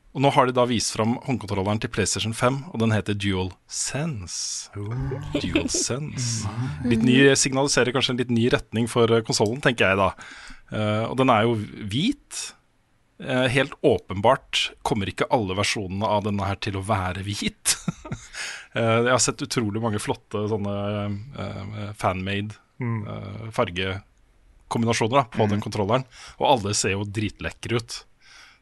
Og nå har de da vist fram håndkontrolleren til PlayStation 5, og den heter Dual Sense. Dual Sense. Litt ny, signaliserer kanskje en litt ny retning for konsollen, tenker jeg da. Eh, og den er jo hvit. Eh, helt åpenbart kommer ikke alle versjonene av denne her til å være hvit. Eh, jeg har sett utrolig mange flotte sånne eh, fanmade Mm. eh, farge kombinasjoner da, på den kontrolleren. Og alle ser jo dritlekre ut.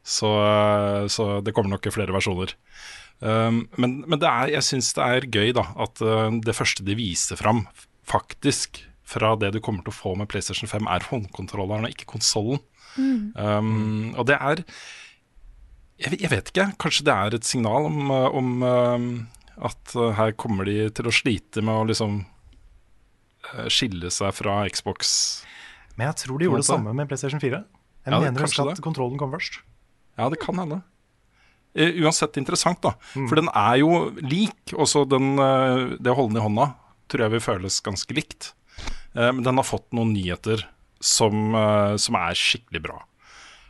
Så, eh, så det kommer nok flere versjoner. Um, men men det er, jeg syns det er gøy da at eh, det første de viser fram, faktisk fra det du kommer til å få med PlayStation 5, er håndkontrolleren og ikke konsollen. Mm. Um, og det er jeg, vet- jeg vet ikke, kanskje det er et signal om, uh, om at uh, her kommer de til å slite med å liksom uh, skille seg fra Xbox. Men jeg tror de gjorde det samme med PlayStation 4. Jeg Ja, mener at det. kontrollen kom først. Ja, det kan hende. Eh, Uansett interessant, da. Mm. For den er jo lik. Også den, eh, det å holde den i hånda tror jeg vil føles ganske likt. Eh, Men den har fått noen nyheter som, som er skikkelig bra.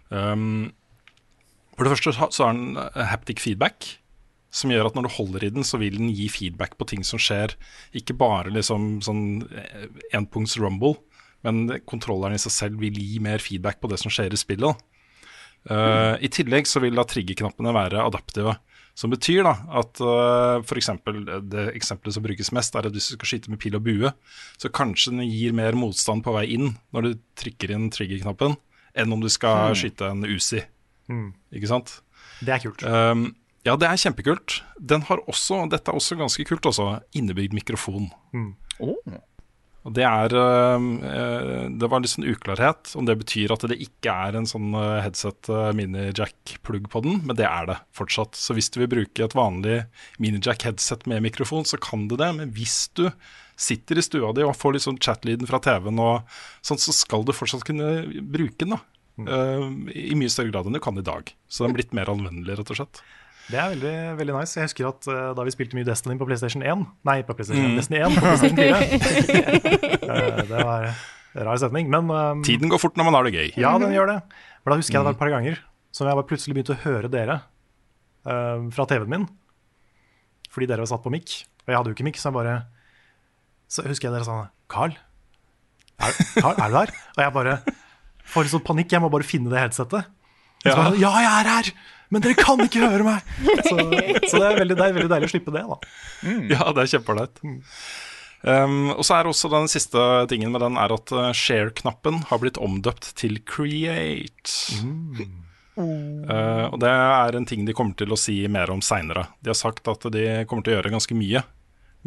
Um, for det første så- er den haptic feedback, som gjør at når du holder i den, så vil den gi feedback på ting som skjer. Ikke bare liksom sånn enpunkts rumble, men kontrolleren i seg selv vil gi mer feedback på det som skjer i spillet. da. Eh, I tillegg så vil da triggerknappene være adaptive. Som betyr da at uh, f.eks. det eksempelet som brukes mest, er at hvis du skal skyte med pil og bue, så kanskje den gir mer motstand på vei inn når du trykker inn triggerknappen, enn om du skal mm. skyte en Uzi. Mm. Ikke sant? Det er kult. Um, ja, det er kjempekult. Den har også, dette er også ganske kult, også, innebygd mikrofon. Mm. Og det er um, eh, Det var litt sånn uklarhet om det betyr at det ikke er en sånn eh, headset eh, mini-jack-plugg på den, men det er det fortsatt. Så hvis du vil bruke et vanlig mini-jack-headset med mikrofon, så kan du det. Men hvis du sitter i stua di og får litt sånn chat-lyden fra TV-en, og sånn, så skal du fortsatt kunne bruke den. da Eh, I mye større grad enn du kan i dag. Så den er blitt mer anvendelig, rett og slett. Det er veldig, veldig nice. Jeg husker at uh, da vi spilte mye Destiny på PlayStation 1 Nei, på PlayStation 1, Mm. Destiny 1 på PlayStation 4. uh, det var en rar setning, men um, Tiden går fort når man har det gøy. Ja, den gjør det. Men da husker jeg det var Mm. et par ganger som jeg bare plutselig begynte å høre dere uh, fra TV-en min. Fordi dere var satt på mic, og jeg hadde jo ikke mic, så jeg bare Så husker jeg dere sa Carl, er, Carl, er du der? Og jeg bare får litt sånn panikk, jeg må bare finne det headsetet. Og så Ja. jeg er her! Men dere kan ikke høre meg! Så, så det, er veldig, det er veldig deilig å slippe det, da. Ja, det er kjempeålreit. Um, og så er også den siste tingen med den er at uh, share-knappen har blitt omdøpt til create. Uh, og det er en ting de kommer til å si mer om seinere. De har sagt at de kommer til å gjøre ganske mye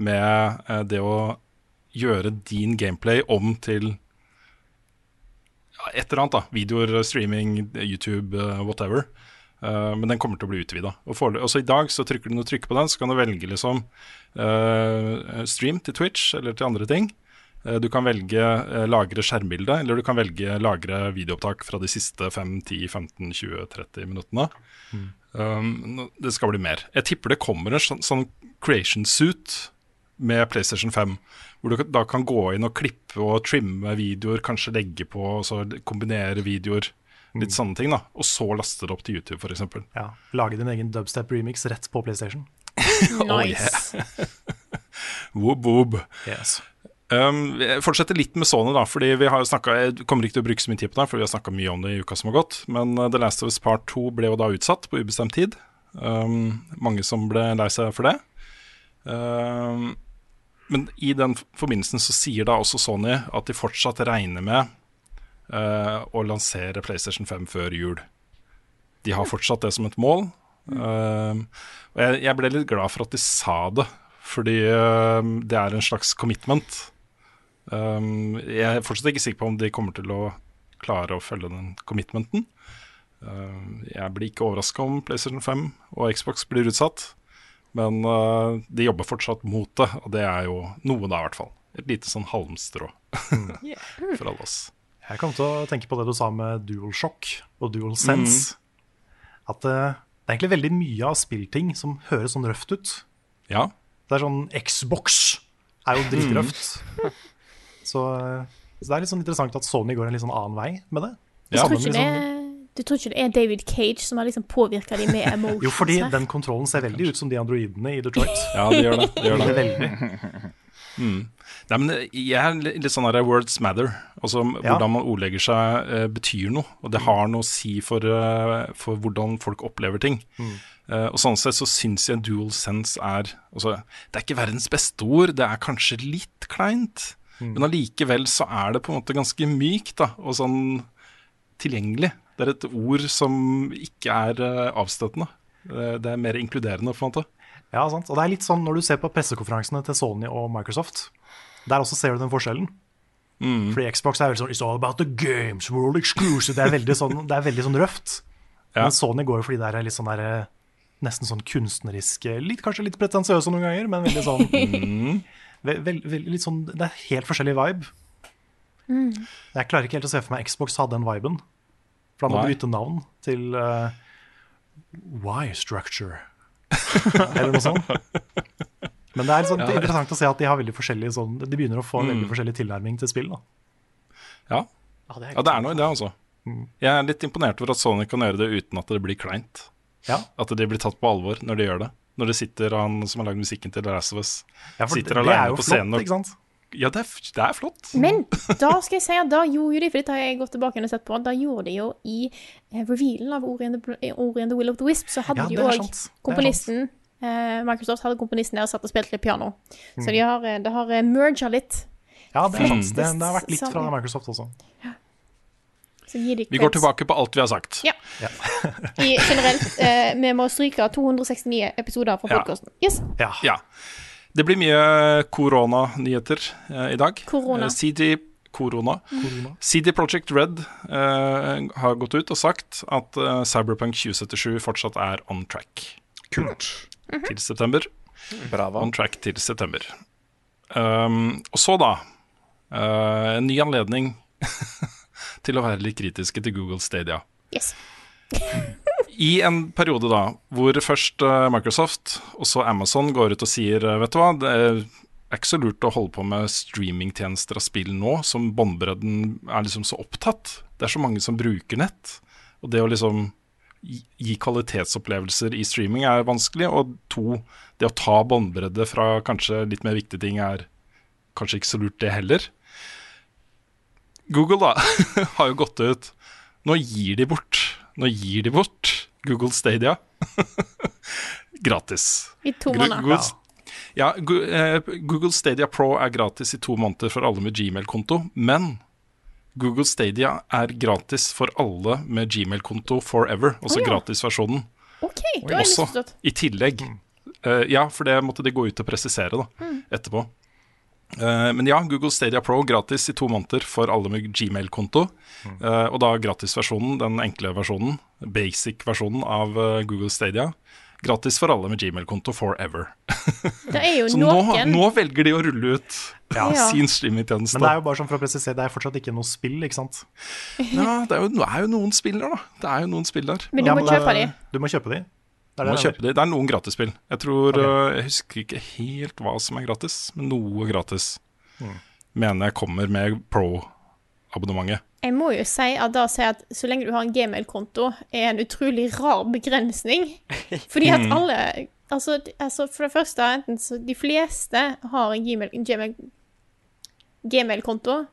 med uh, det å gjøre din gameplay om til ja, et eller annet. da Videoer, streaming, YouTube, uh, whatever. Uh, men den kommer til å bli utvida. Og forelø- også i dag så trykker du når du trykker på den, så kan du velge liksom uh, stream til Twitch eller til andre ting. Uh, du kan velge lagre skjermbilde, eller du kan velge lagre videoopptak fra de siste 5, 10, 15, 20, 30 minuttene. Um, det skal bli mer. Jeg tipper det kommer en sånn, sånn creation suit med PlayStation 5, hvor du da kan gå inn og klippe og trimme videoer, kanskje legge på og så kombinere videoer. Litt sånne ting, da. Og så laste det opp til YouTube, f.eks. Ja, Lage din egen dubstep-remix rett på PlayStation. Oh, yeah. Woop, woop. Yes. Um, jeg fortsetter litt med Sony, da. Fordi vi har snakket, Jeg kommer ikke til å bruke så mye tid på det, for vi har snakka mye om det i uka som har gått. Men uh, The Last of Us Part 2 ble jo da utsatt på ubestemt tid. Um, mange som ble lei seg for det. Um, men i den forbindelsen så sier da også Sony at de fortsatt regner med uh, å lansere PlayStation 5 før jul. De har fortsatt det som et mål. Uh, og jeg, jeg ble litt glad for at de sa det, fordi uh, det er en slags commitment. Um, jeg er fortsatt ikke sikker på om de kommer til å klare å følge den commitmenten. Jeg blir ikke overraska om PlayStation 5 og Xbox blir utsatt. Men uh, de jobber fortsatt mot det, og det er jo noe da, i hvert fall. Et lite sånn halmstrå for alle oss. Jeg kom til å tenke på det du sa med DualShock og DualSense. At uh, det er egentlig veldig mye av spillting som høres sånn røft ut. Ja. Det er sånn Xbox er jo dritrøft. Så, eh, så det er litt sånn interessant at Sony går en litt sånn annen vei med det. Det tror, samme ikke det, liksom- du tror ikke det er David Cage som har liksom påvirka dem med emotions? Jo, fordi her? den kontrollen ser veldig ut som de androidene i Detroit. Ja, det gjør det. det, gjør det. veldig. Mm. Nei, men jeg er litt sånn der words matter. Altså Ja. Hvordan man ordlegger seg uh, betyr noe. Og det har noe å si for, uh, for hvordan folk opplever ting. Mm. Uh, og sånn sett så syns jeg dual sense er altså, Det er ikke verdens beste ord, det er kanskje litt kleint. Men allikevel så er det på en måte ganske mykt da, og sånn tilgjengelig. Det er et ord som ikke er eh, avstøtende. Eh, Det er mer inkluderende, på en måte. Ja, sant. Og det er litt sånn når du ser på pressekonferansene til Sony og Microsoft. Der også ser du den forskjellen. Fordi Xbox er veldig sånn It's all about the games, world exclusive. Det er veldig sånn, det er veldig sånn røft. Ja. Men Sony går jo fordi det er litt sånn der, eh, nesten sånn kunstneriske Litt, Kanskje litt pretensiøse noen ganger, men veldig sånn, ve, vel- vel- litt sånn Det er helt forskjellig vibe. Jeg klarer ikke helt å se for meg Xbox hadde den viben. For han måtte du bytte navn til uh, Y-structure. Eller noe sånt. Men det er sånn, det er interessant å se at de har veldig forskjellige sånn, De begynner å få en veldig forskjellig tilnærming til spill. da Ja, Ja, det er ja det er noe i det, altså. Jeg er litt imponert over at Sony kan gjøre det uten at det blir kleint. Ja. At de blir tatt på alvor når de gjør det. Når det sitter han som har lagd musikken til The Last of Us, sitter det, det er alene på flott, scenen. og- ikke sant? Ja, det er, det er flott. Men da skal jeg si at da gjorde de, for dette har jeg gått tilbake og sett på, da gjorde de jo i eh, revealen av Ori and the, Ori and the Will of the Wisp, så hadde Ja, de òg komponisten eh, Microsoft hadde komponisten der og satt og spilte litt piano. Mm. Så de har, eh, det har merga litt. Ja, det er sant. Det, det har vært litt fra Microsoft også. Ja. Vi går tilbake på alt vi har sagt. Ja. I generelt, eh, vi må stryke 269 episoder fra Ja. podkasten. Yes. Ja. Ja. Det blir mye koronanyheter eh, i dag. Korona. Eh, CD Korona. CD Project Red eh, har gått ut og sagt at eh, Cyberpunk 2077 fortsatt er on track. Kult. Til september. Brava. On track til september. Um, og så, da. eh, en ny anledning til å være litt kritiske til Google Stadia. yes. I en periode da, hvor først eh, Microsoft og så Amazon går ut og sier eh, Vet du hva, det er ikke så lurt å holde på med streamingtjenester av spill nå, som båndbredden er liksom så opptatt. Det er så mange som bruker nett. Og det å liksom gi kvalitetsopplevelser i streaming er vanskelig. Og to, det å ta båndbredde fra kanskje litt mer viktige ting er kanskje ikke så lurt, det heller. Google da har jo gått ut Nå gir de bort Nå gir de bort Google Stadia gratis. I to måneder. Google, ja, eh, Google Stadia Pro er gratis i to måneder for alle med Gmail-konto, men Google Stadia er gratis for alle med Gmail-konto forever, altså oh, ja. gratisversjonen. Okay, da Også i tillegg. Uh, ja, for det måtte de gå ut og presisere da, etterpå. Uh, men ja, Google Stadia Pro gratis i to måneder for alle med Gmail-konto. Eh, og da gratisversjonen, den enkle versjonen, basic-versjonen av eh, Google Stadia. Gratis for alle med Gmail-konto forever. Det er jo Så nå, noen nå velger de å rulle ut Ja. sin streamingtjeneste. Men det er jo bare sånn for å presisere, det er fortsatt ikke noe spill, ikke sant? Ja, det er jo, det er jo noen spill der, da. Det er jo noen spill der. Men du må kjøpe de. Du må kjøpe de. Det er Du må det kjøpe de. Det er noen gratisspill. Jeg tror okay. Jeg husker ikke helt hva som er gratis, men noe gratis mener jeg kommer med pro-abonnementet. Jeg må jo si at da sier at så lenge du har en gmail-konto, er en utrolig rar begrensning. Fordi at Mm. alle Altså, altså for det første, enten så De fleste har en gmail- en gmail- gmail-konto.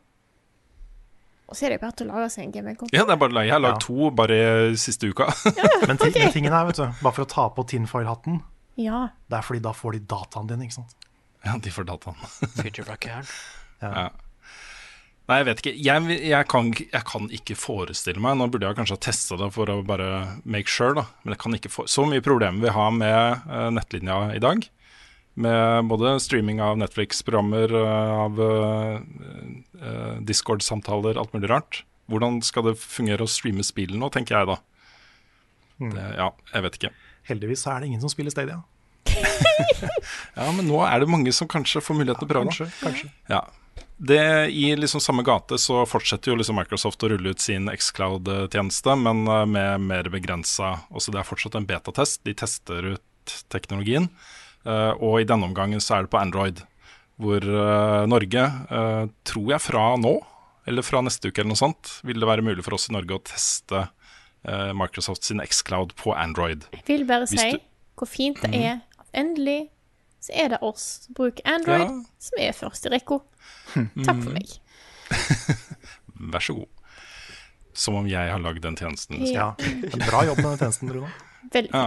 og så er det bare til å lage seg en gmail-konto. Ja, det er bare Jeg har lagd Ja. to bare siste uka. Men, okay. tingen er, vet du, bare for å ta på tinfoil-hatten, Ja. det er fordi da får de dataen din, ikke sant? ja, de får dataen. Feature-rackeren. Ja. Nei, jeg vet ikke. Jeg, jeg, kan, jeg kan ikke forestille meg Nå burde jeg kanskje ha testa det for å bare make sure, da. Men jeg kan ikke for... Så mye problemer vi har med uh, nettlinja i dag. Med både streaming av Netflix-programmer, uh, av eh, Discord-samtaler, alt mulig rart. Hvordan skal det fungere å streame spillet nå, tenker jeg da. Det, ja, jeg vet ikke. Heldigvis er det ingen som spiller Stadia. Ja, men nå er det mange som kanskje får muligheten til å prøve. Kanskje, kanskje. Ja. Det, I liksom samme gate så fortsetter jo liksom Microsoft å rulle ut sin Xcloud-tjeneste, men eh, med mer begrensa også Det er fortsatt en betatest. De tester ut teknologien. eh, og i denne omgangen så er det på Android, hvor eh, Norge, tror jeg fra nå, eller fra neste uke eller noe sånt, vil det være mulig for oss i Norge å teste Microsoft sin Xcloud på Android. Jeg vil bare si du- hvor fint det er at endelig så er det oss som bruker Android, Ja. som er først i rekka. Takk for meg. Vær så god. Som om jeg har lagd den tjenesten. liksom. Ja. Ja. Bra jobb med den tjenesten, Rune. Veldig Ja.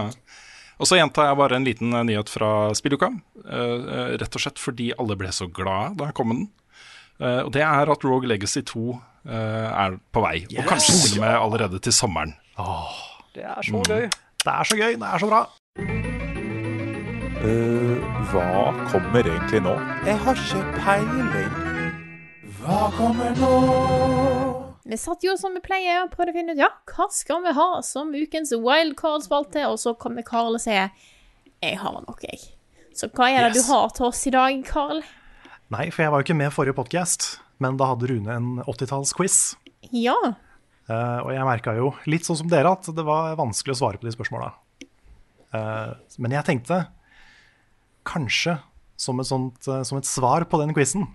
Og så gjentar jeg bare en liten eh, nyhet fra spilluka. Uh, eh, rett og slett fordi alle ble så glade da jeg kom med den. Uh, og det er at Rogue Legacy 2 uh, er på vei. Og kanskje til og med allerede til sommeren. Det er så gøy. Det er så gøy, det er så bra. Hva kommer egentlig nå? Jeg har ikke peiling. Hva kommer nå? Vi satt jo som vi pleier og prøvde å finne ut ja, hva skal vi ha som ukens wildcard-spalte, og så kommer Karl og sier jeg har nok, jeg. Så hva er det Yes. du har til oss i dag, Karl? Nei, for jeg var jo ikke med forrige podkast, men da hadde Rune en 80-tallsquiz. Ja. Uh, og jeg merka jo, litt sånn som dere, at det var vanskelig å svare på de spørsmåla. Uh, men jeg tenkte kanskje som et, sånt, eh, som et svar på den quizen,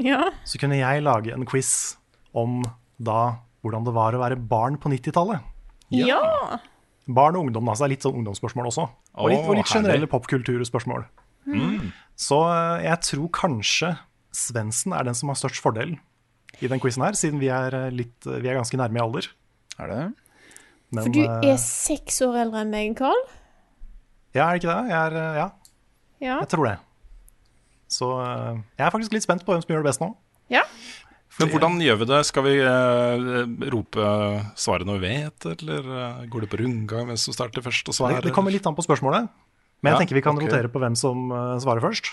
Ja. så kunne jeg lage en quiz om da hvordan det var å være barn på 90-tallet. Ja. Barn og ungdom, altså. Er litt sånn ungdomsspørsmål også. Og litt, og litt generelle popkulturspørsmål. Mm. Så eh, jeg tror kanskje Svendsen er den som har størst fordel i den quizen her, siden vi er, eh, litt, vi er ganske nærme i alder. Er det? Men, For du er seks år eldre enn meg, Karl. Ja, er det ikke det? Jeg er, ja, Ja. jeg tror det. Så eh, jeg er faktisk litt spent på hvem som gjør det best nå. ja. Men hvordan gjør vi det? Skal vi uh, rope svaret når vi vet, eller uh, går det på rundgang hvem som starter først og Det, svarer? det kommer litt an på spørsmålet, men jeg tenker vi kan okay. rotere på hvem som uh, svarer først.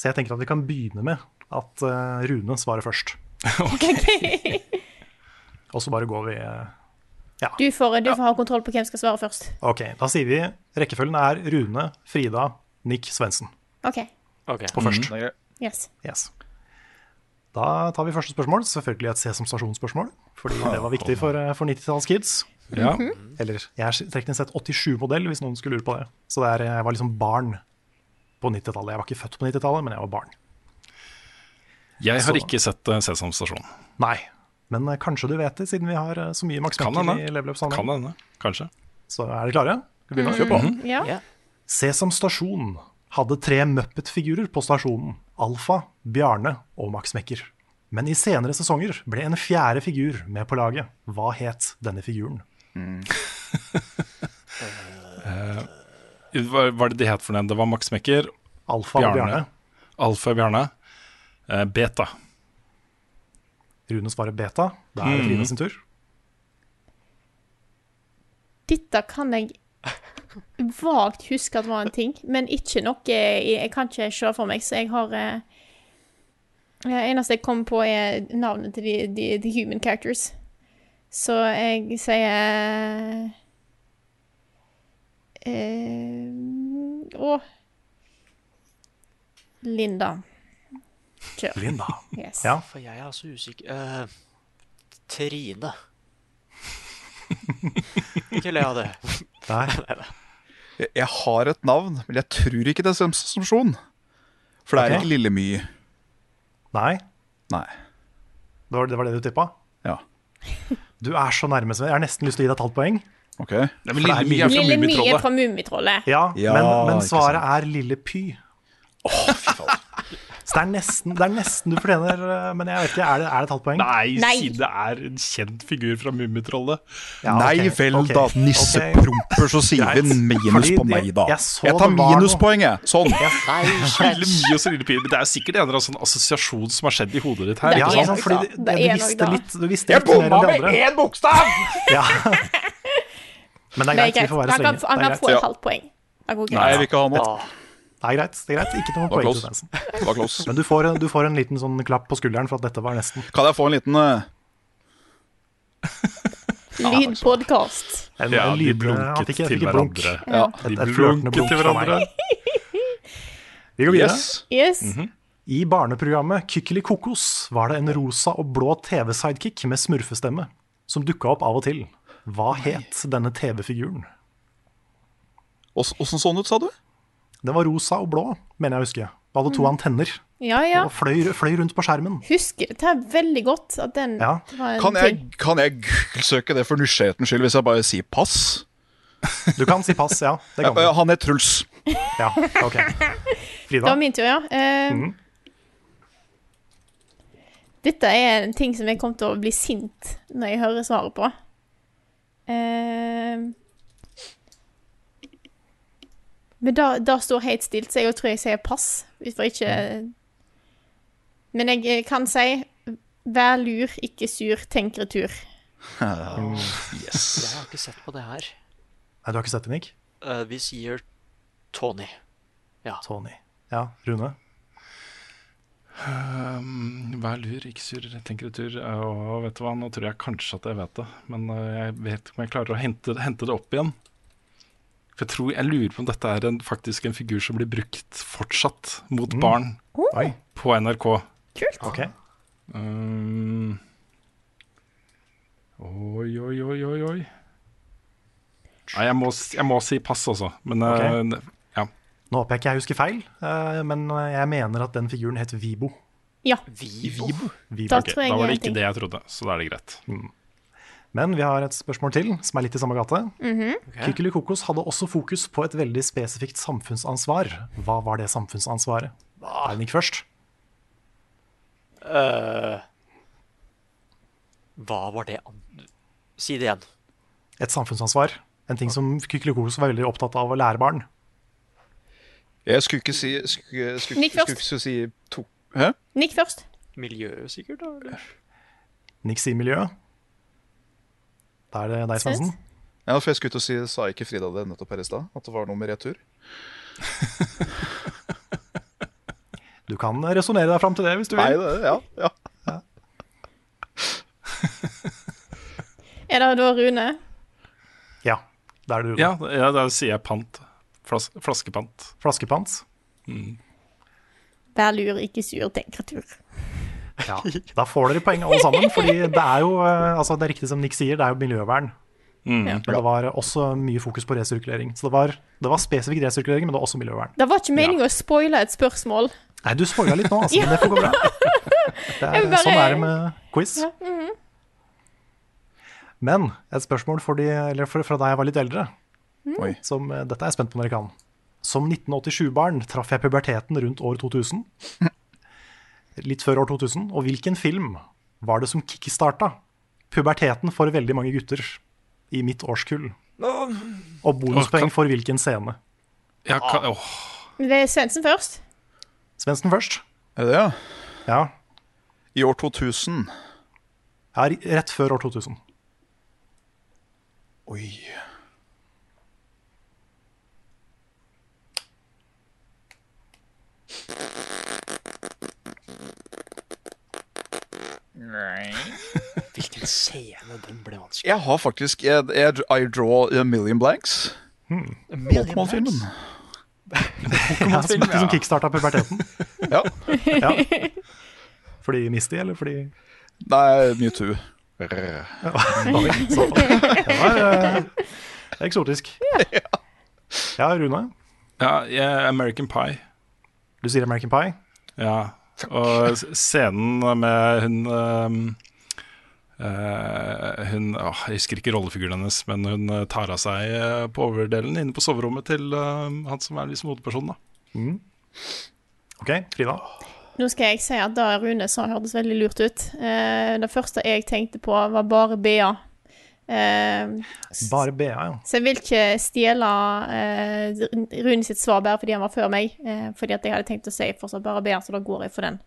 Så jeg tenker at vi kan begynne med at Rune svarer først. Og så bare går vi ja. Du, får, du får ha kontroll på hvem som skal svare først. Ok, da sier vi rekkefølgen er Rune, Frida, Nick, Svendsen OK. på først. Mm. Yes. Yes. Da tar vi første spørsmål. Selvfølgelig et Sesam Stasjon-spørsmål. Fordi det var viktig for, eh, for 90-tallskids. Ja. Eller jeg er teknisk sett 87-modell, hvis noen skulle lure på det. Så det er, jeg var liksom barn på 90-tallet. Jeg var ikke født på 90-tallet, men jeg var barn. Jeg har Så- ikke sett eh, Sesam Stasjon. Nei, men eh, kanskje du vet det, siden vi har eh, så mye Max Kan Mekker hende. i level Kan hende. Kanskje. Så er dere klare? Skal vi begynne? Kjør på. Mm, Ja. Ja. Sesam Stasjon hadde tre Muppet-figurer på stasjonen. Alfa, Bjarne og Max Mekker. Men i senere sesonger ble en fjerde figur med på laget. Hva het denne figuren? Hva hva er det de het for den? Det var Max Mekker, Alfa og Bjarne. Alfa og Bjarne. Eh, beta. Rune svarer beta. Da er det Trine sin tur. Dette kan jeg vagt huske at det var en ting, men ikke noe jeg, jeg kan ikke se for meg, så jeg har eh, Det eneste jeg kom på, er navnet til de, de, de human characters. Så jeg sier eh, Å Linda. Kjør. Linda. Yes. Ja. For jeg er så usikker Eh, Trine. Ikke le av det. Nei. Jeg, jeg har et navn, men jeg tror ikke det er Sensasjon. For det er okay. ikke Lille My. Nei. Nei. Det var det, var det du tippa? Ja. Du er så nærme, Sven. Jeg har nesten lyst til å gi deg et halvt poeng. OK. Nei, men For det er Lille My er fra Mummitrollet. Ja, Ja, men, men svaret er Lille Py. Så det er, nesten, det er nesten du fortjener, eh, men jeg vet ikke, er det, er det et halvt poeng? Nei, Nei. siden det er en kjent figur fra Mummitrollet. Ja, Nei ok, vel okay, da, nissepromper, så sier vi minus Fordi på meg, da. jeg- jeg så Jeg tar det var minuspoenget. Sånn. Nei, Lille så Lille det er sikkert en eller annen sånn assosiasjon som har skjedd i hodet ditt her. Det Ja, er ikke sant, fordi du, Det du visste litt, du visste litt mer bomma andre. én bokstav! Ja. Men det er greit, vi får være Han kan, strenge. han kan få et halvt poeng. Nei, jeg vil ikke ha noe. Det er greit. Det er greit. Ikke noe poeng til. Svendsen. Det var close. Men du får, du får en liten sånn klapp på skulderen for at dette var nesten. Kan jeg få en liten uh... Lydpodkast. En, Ja, en de blunket fikk, til blunk. hverandre. Ja. Et, De et blunket til hverandre. Vi går videre. Yes. Yes. Mhm. I barneprogrammet Kykkeli kokos var det en rosa og blå TV-sidekick med smurfestemme som dukka opp av og til. Hva het denne TV-figuren? Åssen den ut, sa du? Den var rosa og blå, mener jeg å huske. Det hadde to antenner Ja, ja. og fløy, fløy rundt på skjermen. Husker det er veldig godt. At den Ja. var en Kan ting. jeg, kan jeg google-søke det for nysgjerrighetens skyld hvis jeg bare sier pass? Du kan si pass, ja. Det kan. Han er Truls. Ja, ok. Det var min tur, ja. Uh, mm. Dette er en ting som jeg kommer til å bli sint når jeg hører svaret på. Eh, men da står helt stilt, så jeg tror jeg sier pass. Hvis ikke Men jeg eh, kan si vær lur, ikke sur, tenk retur. yes. Jeg har ikke sett på det her. Nei, du har ikke sett det, Nick? Uh, vi sier Tony. Ja. Tony. Ja, Rune? Um, Vær lur, ikke sur, tenk retur. Og vet du hva, nå tror jeg kanskje at jeg vet det, men uh, jeg vet ikke om jeg klarer å hente, hente det opp igjen. For jeg tror, jeg lurer på om dette er en, faktisk en figur som blir brukt fortsatt mot Mm. barn Oi. på NRK. Kult. Okay. Um, oi, oi, oi, oi, oi. Nei, jeg må, jeg må si pass, altså. Men uh, ja. Nå håper jeg ikke jeg husker feil, eh, men jeg mener at den figuren het Vibo. Ja. Vibo? Vibo. Da Okay. da var det ikke det jeg trodde, så da er det greit. Men vi har et spørsmål til, som er litt i samme gate. Mhm. Kykkeli Kokos hadde også fokus på et veldig spesifikt samfunnsansvar. Hva var det samfunnsansvaret? Einik først. Uh, hva var det an... Si det igjen. Et samfunnsansvar. En ting som Kykkeli Kokos var veldig opptatt av å lære barn. Jeg skulle ikke si Skulle, skulle, Nick skulle først. ikke si to Hæ? Nick først. Miljøet, sikkert? Eller? Nick sier miljøet. Er det deg, Svansen? Ja, for jeg skulle til å si, Sa ikke Frida det nettopp her i stad? At det var noe med retur? Du kan resonnere deg fram til det hvis du Nei, det, ja, ja. Er det da Rune? Ja, Det er det Rune. Ja, ja da sier jeg pant. Flas flaskepant. Flaskepant. Vær lur, ikke sur, tenk retur. Ja, da får dere poeng alle sammen, fordi det er jo eh, altså det er riktig som Nick sier, det er jo miljøvern. Mm. Men det var også mye fokus på resirkulering. Så det var, det var spesifikk resirkulering, men det var også miljøvern. Det var ikke meningen å spoile et spørsmål. Nei, du spoila litt nå, altså, men det får gå bra. Det er, bare- Sånn er det med quiz. Ja, mhm. Men et spørsmål for de, eller for, fra da jeg var litt eldre. mm. Som, eh, dette er jeg spent på når jeg kan. Som 1987-barn traff jeg puberteten rundt år 2000. Litt før år 2000. Og hvilken film var det som kickstarta puberteten for veldig mange gutter i mitt årskull? Og bonuspoeng for hvilken scene? Ja, kan, åh. Det er Svendsen først. Svendsen først. Er det det, ja? Ja. I år 2000 ja, rett før år 2000. Oi. Hvilken scene? Den ble vanskelig. Jeg har faktisk jeg, jeg, I draw a million blanks. Pokémon-filmen. Ja, som, som kickstarta puberteten. Ja. ja. Fordi Misty, eller fordi Nei, Mewtwo. Det var eh, eksotisk. Ja, Rune? Ja, er American Pie. Du sier American Pie? Ja. Og scenen med hun eh, Hun åh, Jeg husker ikke rollefiguren hennes, men hun eh, tar av seg eh, på overdelen inne på soverommet til eh, han som er liksom hovedpersonen. da Mm. OK, Frida. Nå skal jeg si at det Rune sa, hørtes veldig lurt ut. Eh, det første jeg tenkte på, var bare BA. Eh, s- Bare BA, ja. så jeg vil ikke stjele eh, Rune sitt svar bare fordi han var før meg. Eh, fordi at jeg hadde tenkt å si fortsatt bare BA, så da går jeg for den.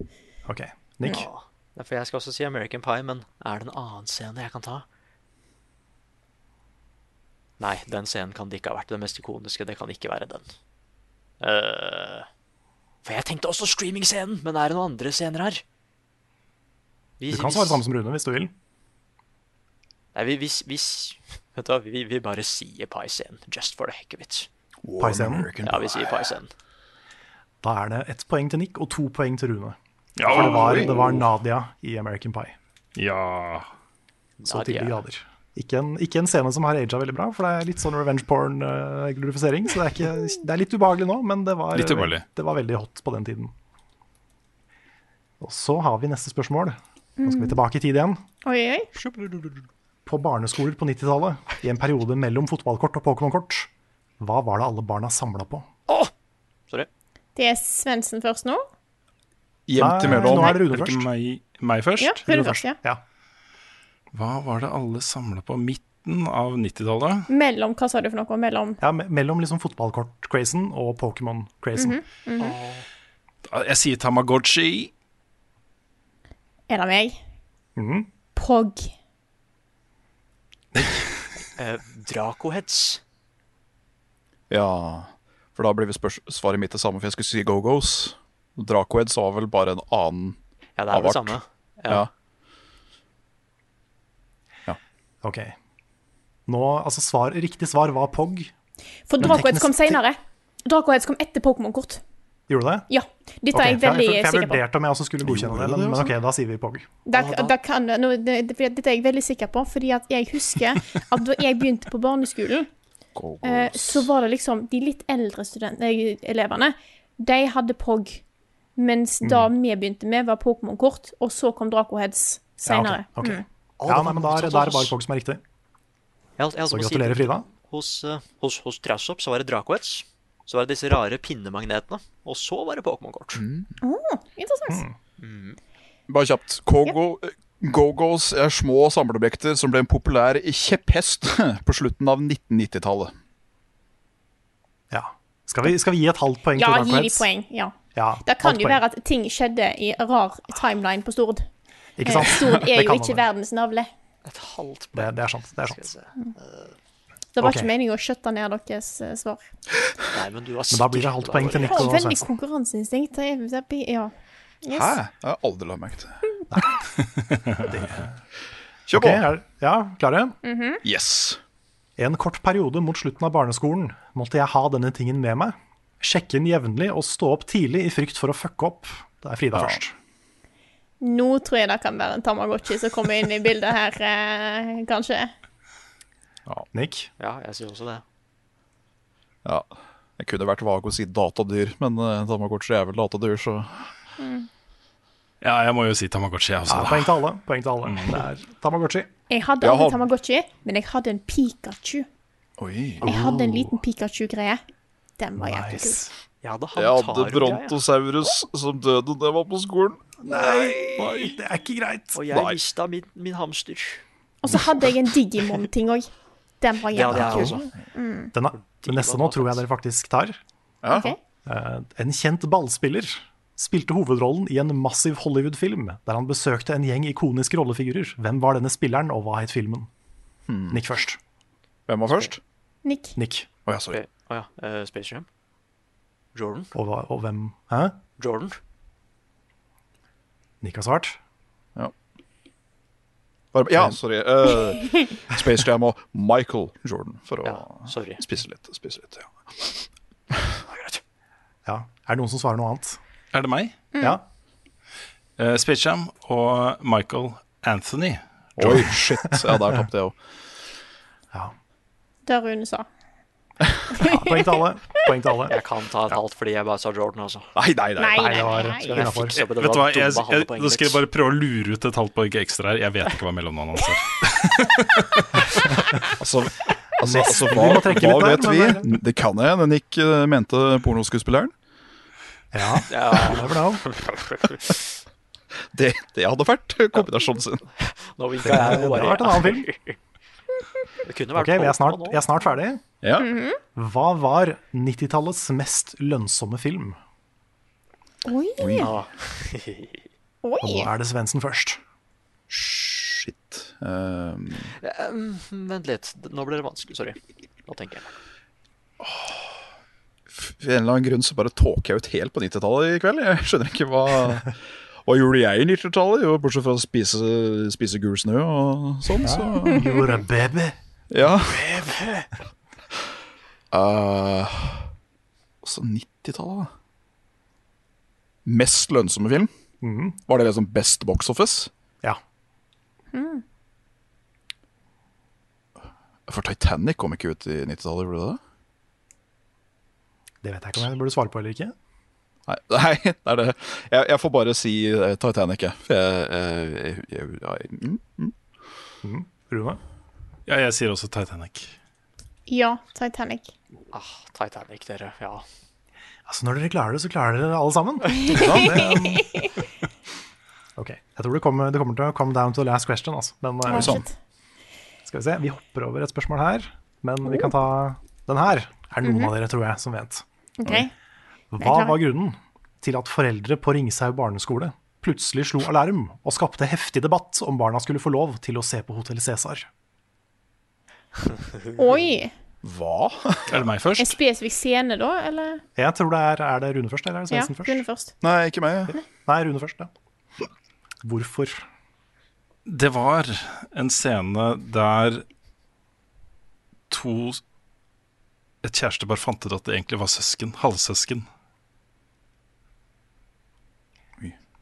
OK. Nick? Ja. Ja, For jeg skal også si American Pie, men er det en annen scene jeg kan ta? Nei, den scenen kan det ikke ha vært. Den mest ikoniske, det kan ikke være den. Uh, for jeg tenkte også streaming-scenen, men er det noen andre scener her? Vi, Du kan svare samme som Rune hvis du vil. Nei, vi, vi, vi, vet du vi, vi bare sier Pie-scenen, just for the heck of it. Pie-scenen? Ja, vi sier Pie-scenen. Da er det ett poeng til Nick og to poeng til Rune. Ja, For det var, det var Nadia i American Pie. Ja. Så til de grader. Ikke en, ikke en scene som har aga veldig bra, for det er litt sånn revenge porn-glorifisering. så det er, ikke, det er litt ubehagelig nå, men det var, Litt det var veldig hot på den tiden. Og så har vi neste spørsmål. Nå skal vi tilbake i tid igjen. Oi, oi. På barneskoler på 90-tallet, i en periode mellom fotballkort og Pokémon-kort, hva var det alle barna samla på? Sorry. Det er Svendsen først nå. Jevnt Nei, imellom. Nå er det Rune Er først. meg, meg først? Ja, Rune først, ja. Ja. Hva var det alle samla på midten av 90-tallet? Mellom, hva sa du for noe? Mellom Ja, me mellom liksom fotballkort-crazen og Pokémon-crazen. Mhm, mhm. Jeg sier Tamagotchi. Er det meg? Mhm. Pog. Eh, Dracoheads. Ja, for da blir svaret mitt det samme, for jeg skulle si Go-Go's. Dracoheads var vel bare en annen Ja, det er det avart. samme. Ja. Ja. Ok. Nå, altså svar, Riktig svar var POG. For Dracoheads kom seinere. Dracoheads kom etter Pokémon-kort. Gjorde du det? Ja. Dette okay, er jeg veldig sikker på. Jeg vurderte om jeg også skulle godkjenne det, men, men ok, da sier vi POG. Da, da kan, no, det, dette er jeg veldig sikker på, fordi at jeg husker at da jeg begynte på barneskolen, eh, så var det liksom de litt eldre student, eh, elevene, de hadde POG, mens da vi begynte med, var Pokémon-kort, og så kom Dracoheads senere. Ja, okay, okay. Mm. Ja, nei, men da er, da er det bare POG som er riktig. Så gratulerer, Frida. Hos, uh, hos, hos Trassop så var det Dracoheads. Så var det disse rare pinnemagnetene. Og så var det Pokémon-kort. Åh, interessant. Bare kjapt. Kogo, Go-Go's er små samleobjekter som ble en populær kjepphest på slutten av 1990-tallet. Ja. Skal vi, skal vi gi et halvt poeng Ja, gi de poeng. Ja. Ja, Da kan det jo poeng. være at ting skjedde i rar timeline på Stord. Ikke sant? Eh, Stord er jo ikke verdens navle. Et halvt poeng. Det, det er sant. Det er sant. Det var okay. ikke meningen å skjøtte ned deres eh, svar. Nei, men du har Men da blir det halvt poeng til Jeg har veldig konkurranseinstinkt. Det det Ja. Yes. Hæ? Det har jeg aldri lagt merke til. Kjør Ok, på! ja, klare? Yes. En kort periode mot slutten av barneskolen måtte jeg ha denne tingen med meg. Sjekke inn jevnlig og stå opp tidlig i frykt for å fucke opp. Det er Frida Ja. først. Nå tror jeg det kan være en Tamagotchi som kommer inn i bildet her, eh, kanskje. Nick? Ja, jeg sier også det. Ja. Jeg kunne vært vag og si datadyr, men uh, Tamagotchi er vel datadyr, så Ja, jeg må jo si Tamagotchi, jeg Ja, poeng til alle. Poeng til alle. Det er Tamagotchi. Jeg hadde aldri Tamagotchi, men jeg hadde en Pikachu. Oi. Jeg hadde en liten Pikachu-greie. Den var jævlig kul. Jeg hadde Jeg hadde. Brontosaurus som døde da jeg var på skolen. Nei, det er ikke greit. Og jeg Nei. mista min, min hamster. Og så hadde jeg en Digimon-ting òg. Den var kul. også. Den, er- neste nå tror jeg dere faktisk tar. Ja. Okay. Eh, En kjent ballspiller spilte hovedrollen i en massiv Hollywood-film der han besøkte en gjeng ikoniske rollefigurer. Hvem var denne spilleren, og hva het filmen? Nick først. Hvem var først? Nick. Nick. Å ja, sorry. Oh, ja. Uh, Space Jam. Jordan. Og, hva- og hvem Hæ? Jordan. Nick har svart. Bare, ja, sorry. Uh, Space Jam og Michael Jordan, for å Ja, sorry. spisse litt. Spise litt ja. Ja. Er det noen som svarer noe annet? Er det meg? Ja. Uh, Space Jam og Michael Anthony. Oi, shit. Ja, der tapte jeg òg. ja. Det Rune sa. Ja. Poeng til alle. Poeng til alle. Jeg kan ta et halvt fordi jeg bare sa Jordan, altså. Nei, nei, nei. Nei, Nei, nei, det nei. Jeg fikse det Vet du hva, jeg, jeg, Da skal jeg bare prøve å lure ut et halvt poeng ekstra her. Jeg vet ikke hva mellomnavnet hans er. Altså, altså, altså Vi hva, hva vet vi? Det kan jeg. Den gikk, mente pornoskuespilleren. Ja, Ja, never know. Det, det hadde vært kombinasjonen sin. nå vinka jeg. Det hadde vært en annen film. Det kunne vært Ok, vi er snart, nå. jeg er snart ferdig. Ja. Hva var 90-tallets mest lønnsomme film? Oi. Ja. Og nå er det Svendsen først. Shit. Um, Um, Vent litt. Nå ble det vanskelig. Sorry. Nå tenker jeg. for en eller annen grunn så bare tåker jeg ut helt på 90-tallet i kveld. Jeg skjønner ikke hva Hva gjorde jeg i 90-tallet? Jo, Bortsett fra å spise, spise gul snø og sånn. Så. Gjorde en baby. Ja. Uh, også 90-tallet, da. Mest lønnsomme film? Mhm. Var det liksom Best Box Office? Ja. For Titanic kom ikke ut i 90-tallet, gjorde det det? Det vet jeg ikke om jeg burde svare på eller ikke. Nei, nei det er det. Jeg, jeg får bare si eh, Titanic, jeg. Jeg, jeg, jeg, jeg, jeg mm, mm. Rune? Ja, jeg sier også Titanic. Ja, Titanic. Ah, Titanic, dere. Ja. Altså, når dere klarer det, så klarer dere det alle sammen. Ja, det, um... ok, jeg tror det kommer, det kommer til å come down to the last question, altså. Men uh, sånn. skal vi se, vi hopper over et spørsmål her. Men vi kan ta den her. Er det noen av dere, tror jeg, som vet. OK. Hva var grunnen til at foreldre på Ringshaug barneskole plutselig slo alarm og skapte heftig debatt om barna skulle få lov til å se på Hotell Cæsar. Oi. Hva? Er det meg først? En spesifikk scene, da? Eller? Jeg tror det er, er det Rune først, eller er det Ja, Svendsen først? Rune først. Nei, ikke meg. Nei, Rune først, ja. Hvorfor? Det var en scene der to Et kjærestepar fant ut at det egentlig var søsken. Halvsøsken.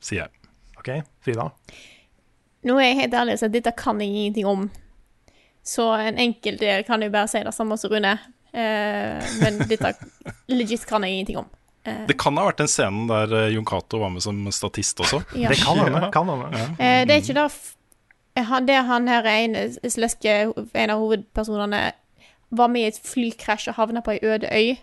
Sier jeg. Ok, Frida? Nå er jeg helt ærlig så dette kan jeg ingenting om. Så en enkelt del kan jeg bare si det samme som Rune. Eh, men dette legit kan jeg ingenting om. Eh, Det kan ha vært den scenen der uh, Jon Cato var med som statist også. Ja. Det kan hende. Kan hende. eh, det er ikke det f- han, Det han her ene sløske, en av hovedpersonene, var med i et flykrasj og havna på ei øde øy.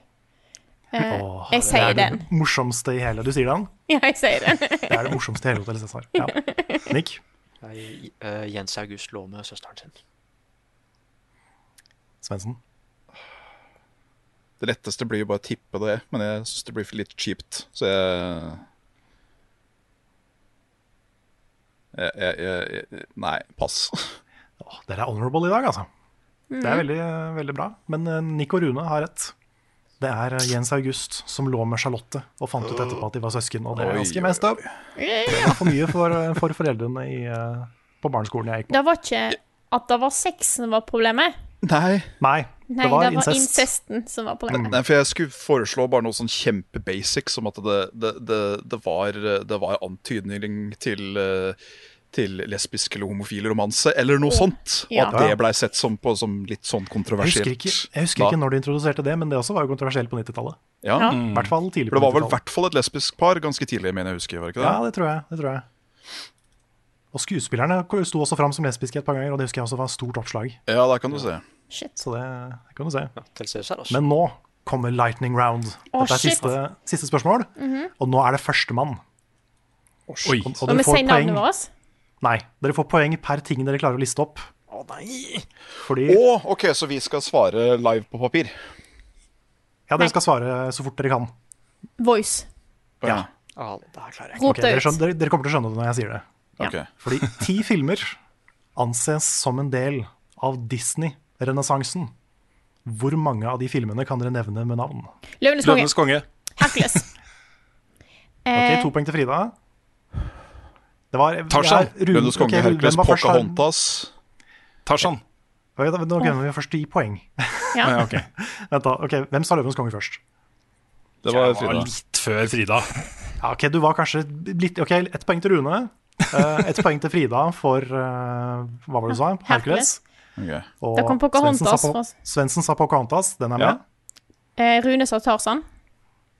Eh, Åh, jeg sier det er den. det morsomste i hele Du sier den? Ja, jeg sier den. Det er det morsomste i hele Hotell Cæsar. Ja. Nick? Eh, Jens August lå med søsteren sin. Svendsen? Det letteste blir jo bare å tippe det, men jeg syns det blir litt kjipt. Så jeg jeg, jeg, jeg, Nei, pass. Dere er honorable i dag, altså. Det Mm. er veldig, veldig bra. Men Nico Nick og Rune har rett. Det er eh, Jens August som lå med Charlotte og fant ut etterpå at de var søsken, og det er ganske messed mest up. Det var for mye for, for foreldrene i, eh, på barneskolen jeg gikk på. Det var ikke at det var sex som var problemet. Nei. Nei, Nei, det var det var incest. incesten som var problemet. Nei, for jeg skulle foreslå bare noe sånn kjempebasic, som at det, det, det, det, var, det var antydning til eh, til lesbisk eller homofil romanse, eller noe sånt. Og at det blei sett som, på, som litt sånn Jeg kontroversielt. husker, ikke, jeg husker ikke når de introduserte det, men det også var jo kontroversielt på 90-tallet. Ja. Ja. Hvert fall tidlig For det var vel i hvert fall et lesbisk par ganske tidlig, mener jeg husker. var det ikke det? Ja, det tror jeg. det tror jeg. Og skuespillerne sto også fram som lesbiske et par ganger, og det husker jeg også var et stort oppslag. Ja, der kan du se. Så det, det kan du se. Ja, altså. Men nå kommer lightning round. Å, Dette er shit. siste, siste spørsmål, Mhm. og nå er det førstemann. Oh, Og, og Og vi får sier navnet vårt. Nei, dere får poeng per ting dere klarer å liste opp. Å nei! Fordi Å, ok, så vi skal svare live på papir? Ja, dere skal svare så fort dere kan. Voice. Ja. Oh, det her klarer jeg Rop Ok, dere, skjønner, dere, dere kommer til å skjønne det når jeg sier det. Ok. Fordi ti filmer anses som en del av Disney-renessansen. Hvor mange av de filmene kan dere nevne med navn? Løvenes konge. Løvenes konge. Hercules. Ok, Eh, To poeng til Frida. Det var Tarzan. ja, konge, okay, Hercules? Pocahontas. Tarzan. Nå glemmer vi først ti poeng. Ja. Ja, ok. Vent da, ok, Hvem sa Løvenes konge først? Det var Jeg var Frida. litt før Frida. Ja, ok, Du var kanskje litt Ok, ett poeng til Rune. Uh, ett poeng til Frida for uh, Hva var det du sa? Hercules. Ok. Og Da kom Pocahontas Svendsen sa, Po- sa Pocahontas. Den er Ja. med. eh, Rune sa Tarzan.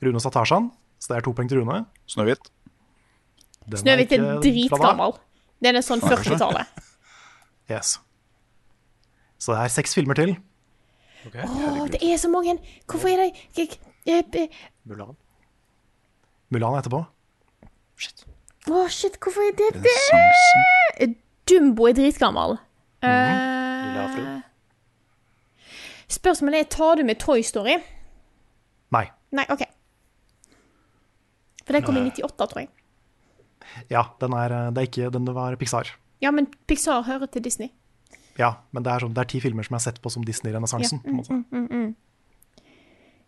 Rune sa Tarzan, så det er to poeng til Rune. Snøhvit. Snøhvit er ikke dritgammel. Den er sånn 40-tallet. Yes. Så det er seks filmer til. Å, det er så mange! Hvorfor er det jeg- jeg- Mulan. Mulan etterpå. Shit. Å, shit, hvorfor er det det? Dumbo er dritgammel. Mm. Eh, spørsmålet er tar du med Toy Story. Nei. Nei, OK. For den kom i 98, tror jeg. Ja, den er, eh, det er ikke, den var Pixar. Ja, men Pixar hører til Disney. Ja, men det er, sånn, det er ti filmer som jeg har sett på som Disney-renessansen. på en måte. Mm, mm, mm.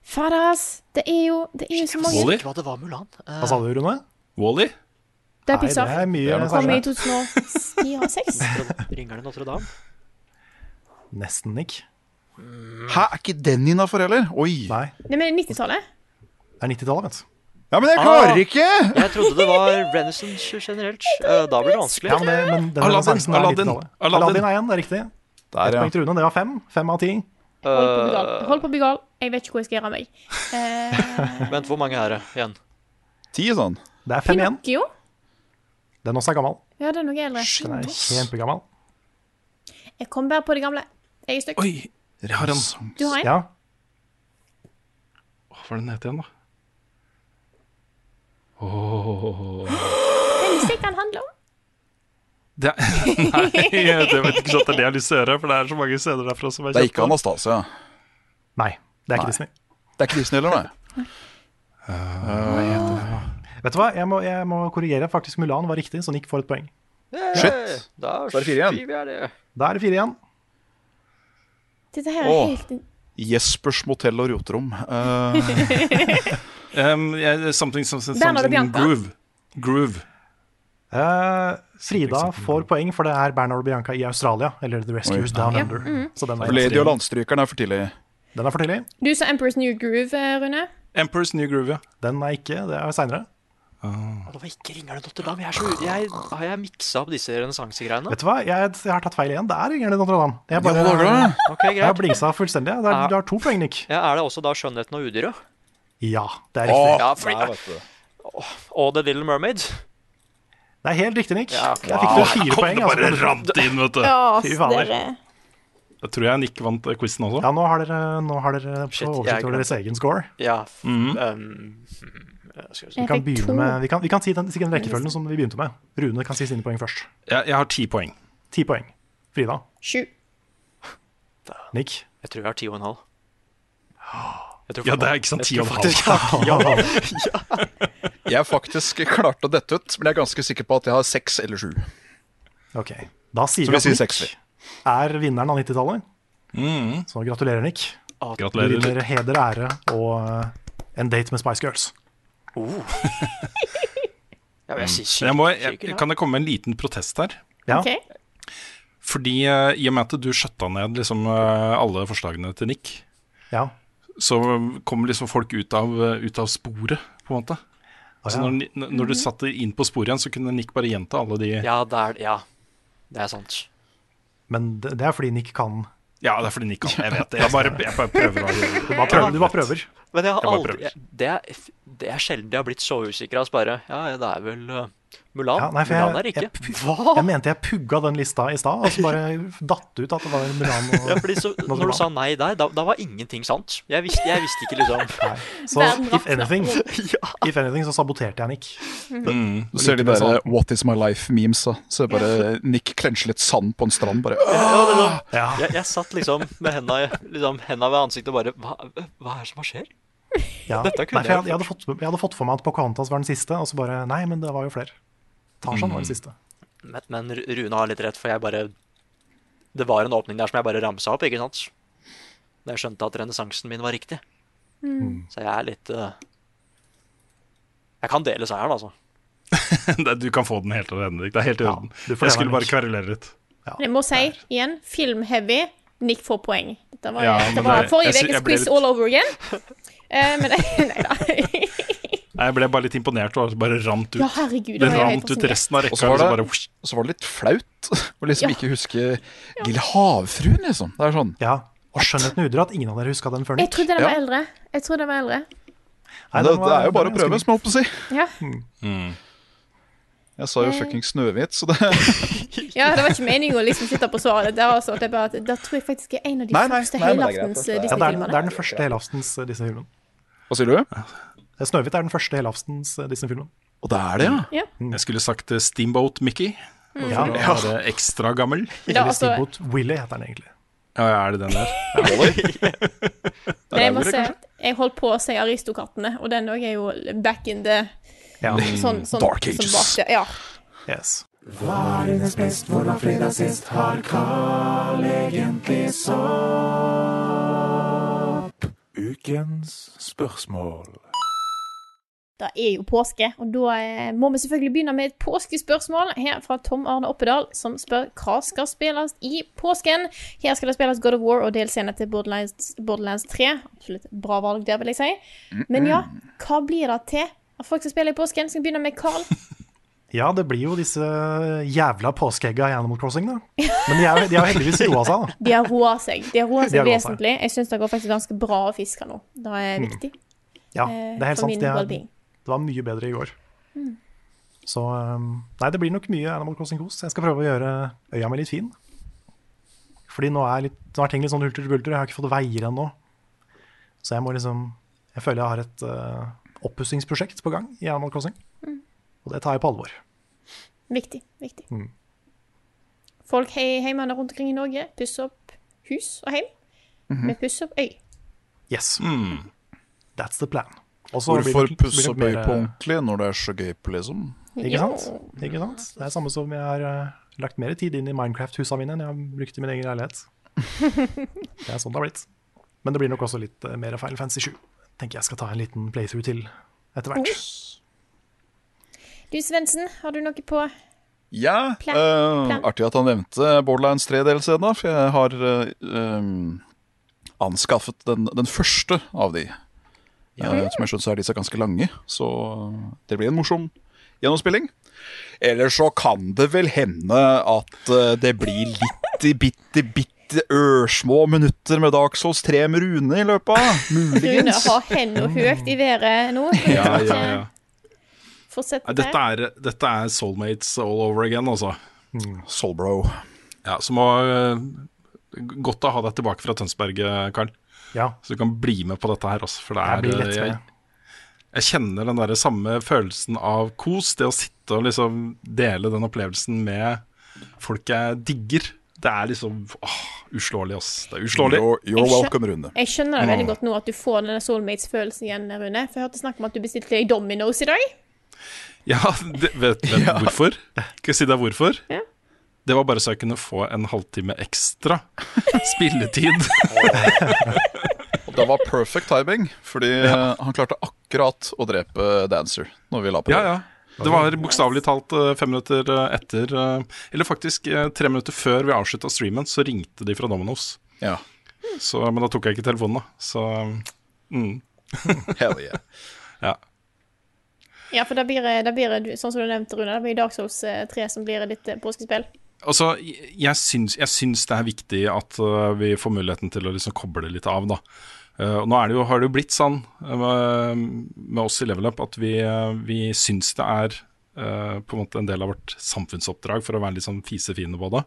Fader. Det er jo, det er jo så mange. Wall-E? Hva det var Mulan. Uh, Hva sa du, Rune? Wally? Det er Nei, det er mye Det er Kom i 2004-2006. Ringerne Ringer det Notre-Dame? Nesten, ikke. Hæ, er ikke den innafor heller? Oi. Nei, Nei, men 90-tallet. det er 90-tallet, vet du. Ja, men jeg klarer Ah. ikke! Jeg trodde det var Renaissance generelt. Eh, da blir det vanskelig. Ja, men, det, men den Aladdin, er Aladdin, Aladdin. Aladdin er igjen, det er riktig. Der, ja. poeng Rune, det var fem. Fem av ti. Hold på å bli gal. Eh, Hold på å bli gal. Jeg vet ikke hvor jeg skal gjøre av meg. Uh... Vent, hvor mange er det igjen? Ti sånn. Det er fem igjen. Pinocchio? Den også er gammel. Ja, den er eldre. Den er kjempegammel. Jeg kom bare på det gamle. Jeg er stygg. Oi, en Du har en? Ja, Hva var den het igjen, da? Åh Den er musikk den handler om. det er, Nei, det vet ikke sånn at det er det jeg har lyst til å gjøre, for det er så mange scener derfra som er Det er ikke. Anastasia. Nei, det er ikke Nei. Disney. Det er ikke Disney heller, nei. Vet Vet du hva, jeg må, jeg må korrigere. Faktisk Mulan var riktig, så Nick får et poeng. Shit. Da er det fire igjen. det. Da er det fire igjen. Dette her er helt Jespers motell og roterom. Eh, Um, yeah, something, something, something groove. Groove. Uh, Frida får poeng, for det er Bernard og Bianca i Australia. Eller The Rescuers Oi. Down Ja, Under. Så den er, Lady og landstrykeren er for tidlig. den er for tidlig. Du sa Emperor's New Groove, eh, Rune. Emperor's New Groove, ja. Den er ikke, det er seinere. Oh. Det var ikke Ringerne Notre Dame. Jeg er så, jeg, har jeg miksa opp disse renessansegreiene? Vet du hva, jeg, jeg har tatt feil igjen. Det er Ringerne Notre Dame. Jeg, Ja, bare, ja, okay, jeg har blingsa fullstendig. Det er, du har to poeng, Nick. Ja, er det også da Skjønnheten og udyret? Ja, det er riktig. Ja, fordi, nei, og The Little Mermaid? Det er helt riktig, Nick. Ja. Der fikk du fire Kom poeng. det bare Altså. rant inn, vet du. Ja, dere Da tror jeg Nick vant eh, quizen også. Ja, nå har dere, nå har dere Shit, oversikt over deres egen score. Ja. mm -hmm. um, vi Jeg kan, med, vi kan, vi kan si den, den rekkefølgen som vi begynte med. Rune kan si sine poeng først. Jeg, jeg har ti poeng. Ti poeng. Frida. Sju. Nick. Jeg tror jeg har ti og en halv. Ja, det er ikke sant, ti og en halv. jeg har ti og en. Jeg faktisk klarte å dette ut, men jeg er ganske sikker på at jeg har seks eller sju. Ok. Da sier vi vi at Nick er vinneren av 90-tallet. Mm. Så gratulerer, Nick. Gratulerer. Du vinner heder, ære og eh, en date med Spice Girls. Ja, jeg syk- Jeg må, jeg, kan jeg komme med en liten protest her? Ja. Okay. Fordi eh, i og med at du skjøtta ned liksom, eh, alle forslagene til Nick, Ja. Så kom liksom folk ut av, ut av sporet, på en måte. Å, Så ja. når, når du satte inn på sporet igjen, så kunne Nick bare gjenta alle de Ja, det er, ja, det er sant. Men det, det er fordi Nick kan Ja, det er fordi Nick kan. Jeg vet det. Jeg bare, jeg bare prøver Du bare prøver. Du bare prøver. Men jeg har aldri jeg, det er, det er sjelden jeg har blitt så usikker at bare Ja, det er vel uh, Mulan. Ja, nei, for Mulan er jeg, ikke. jeg, Hva? jeg mente jeg pugga den lista i stad, og så bare datt ut at det var Mulan. Og, Ja, fordi så, når du sa nei der, da, da var ingenting sant. Jeg visste, jeg visste ikke liksom Så if anything, if anything så saboterte jeg Nick. mm. Du ser de det der sånn. 'What is my life'-memes. da Så bare Nick klensjer litt sand på en strand. Bare ja, liksom, Ja. jeg, jeg satt liksom med henda, liksom, henda ved ansiktet og bare hva, hva er det som skjer? Ja. Dette Nei, jeg jeg, hadde fått, jeg hadde fått for meg at Pocahontas var den siste, og så bare Nei, men det var jo flere. Tarzan var det siste. Men, men Rune har litt rett, for jeg bare Det var en åpning der som jeg bare ramsa opp, ikke sant? Da jeg skjønte at renessansen min var riktig. Så jeg er litt uh, Jeg kan dele seieren, altså. Du kan få den helt alene. Nick. Det er helt i orden. Ja, Jeg det, skulle bare kverulere litt. Ja. jeg må si igjen, filmheavy. Nick får poeng. Dette var, Ja, det var det- forrige ukes quiz litt- all over again. Uh, men nei da. Nei, Jeg ble bare litt imponert og bare rant ut. Ja, herregud. det rant ut resten av Og så var og så det, bare, så var det litt flaut å liksom Ja. ikke huske Lille havfruen, liksom. Det er sånn Ja. Og skjønnheten udrer at ingen av dere huska den før Jeg trodde den var Ja. eldre. Jeg trodde den var eldre. Nei, det, var- det er jo bare å prøve, som jeg holdt på å si. Ja. mm. Jeg sa jo Eh. fucking Snøhvit, så det ja, det var ikke meningen å liksom sitte på svaret. Det var altså, det er bare at, da tror jeg faktisk er en av de Nei, nei, første det er helaftens det er- eh, Ja, det er, den- det er den første helaftens eh, Disney-filmen. Hva sier du? Snøhvit er den første helaftens eh, Disney-filmen. Og det er det, ja. Jeg skulle sagt eh, Steamboat Mickey. Mm. Ja. ja. Er ekstra gammel. Ja, altså, Steamboat Willy heter den egentlig. Ja, er det den der? der jeg må se. si at jeg holdt på å si Aristokattene, og den òg er jo back in the Ja. sånn, sånn, Dark sånn Ages. bak. Ja. Yes. Hva er dines best? Hvordan fredag sist har Carl egentlig sopp? Ukens spørsmål. Det er jo påske, og da eh, må vi selvfølgelig begynne med et påskespørsmål her fra Tom Arne Oppedal, som spør hva skal spilles i påsken. Her skal det spilles God of War og delscene til Borderlands, Borderlands 3. Absolutt bra valg der, vil jeg si. Men ja, hva blir det til at folk skal spille i påsken? Skal vi begynne med Carl? Ja, det blir jo disse jævla påskeegga i Animal Crossing, da. Men de er, de har heldigvis roa seg, da. De har roa seg. De har roa De seg vesentlig. Jeg syns det går faktisk ganske bra å fiske nå. Det er viktig Ja, eh, det er helt sant. min er. Det var mye bedre i går. Så um, Nei, det blir nok mye Animal Crossing-kos. Jeg skal prøve å gjøre øya mi litt fin. Fordi nå er, litt, nå er ting litt sånn hulter til bulter. Jeg har ikke fått veier ennå. Så jeg må liksom Jeg føler jeg har et uh, oppussingsprosjekt på gang i Animal Crossing. Og det tar jeg på alvor. Viktig. viktig. Mm. Folk hjemme rundt omkring i Norge pusser opp hus og hjem. Vi pusser opp øy. Yes. Mm. That's the plan. Og så det Hvorfor nok- pusse opp øyet på ordentlig når det er så gøy på, liksom? Ikke sant? Ikke sant? Det er samme som jeg har uh, lagt mer tid inn i Minecraft-husa mine enn jeg har brukt i min egen leilighet. Det er sånn det har blitt. Men det blir nok også litt uh, mer Final Fantasy 7. Tenker jeg skal ta en liten playthrough til etter hvert. Du Svendsen, har du noe på Ja, Plan- eh, plan. artig at han nevnte Borderlands 3-DLC, da, for jeg har uh, um, anskaffet den, den første av de. Ja. Eh, som jeg skjønner så er disse ganske lange, så det blir en morsom gjennomspilling. Eller så kan det vel hende at eh, det blir litt bitte, bitte ørsmå minutter med Dark Souls 3 med Rune i løpet av. Muligens. Rune har henda høyt i været nå. Ja, ja, ja. Dette, er, dette er soulmates all over again, altså. Soulbro. Ja, så må eh, Godt å ha deg tilbake fra Tønsberg, Karl. Ja. Så du kan bli med på dette her, også, For det er jeg, jeg, jeg kjenner den der samme følelsen av kos, det å sitte og liksom dele den opplevelsen med folk jeg digger. Det er liksom åh, uslåelig, ass. Det er uslåelig. You're, Jeg you're welcome, Rune. Jeg skjønner det veldig Mm. godt nå at du får denne soulmates-følelsen igjen, Rune. For jeg hørte snakk om at du bestilte deg Dominoes i dag. Ja, det, vet vet du hvorfor? Skal jeg si deg hvorfor? Ja. Det var bare så jeg kunne få en halvtime ekstra spilletid. Og det var perfect timing, fordi ja. han klarte akkurat å drepe Dancer når vi la på det. ja. Det var bokstavelig talt eh, fem minutter eh, etter eh, Eller faktisk tre minutter før vi avslutta streamen, så ringte de fra Domino's. Ja. Så, men da tok jeg ikke telefonen, da. Så mm. Hell yeah. Ja. Ja, for da blir det, da blir sånn som du nevnte, Rune, det blir Dark Souls eh, 3 som blir ditt påskespill. Altså, jeg syns, jeg syns det er viktig at uh, vi får muligheten til å liksom koble litt av, da. Uh, og nå det jo, har det jo blitt sånn uh, med oss i Level Up at vi, vi syns det er på en måte en del av vårt samfunnsoppdrag for å være litt sånn fisefine på det.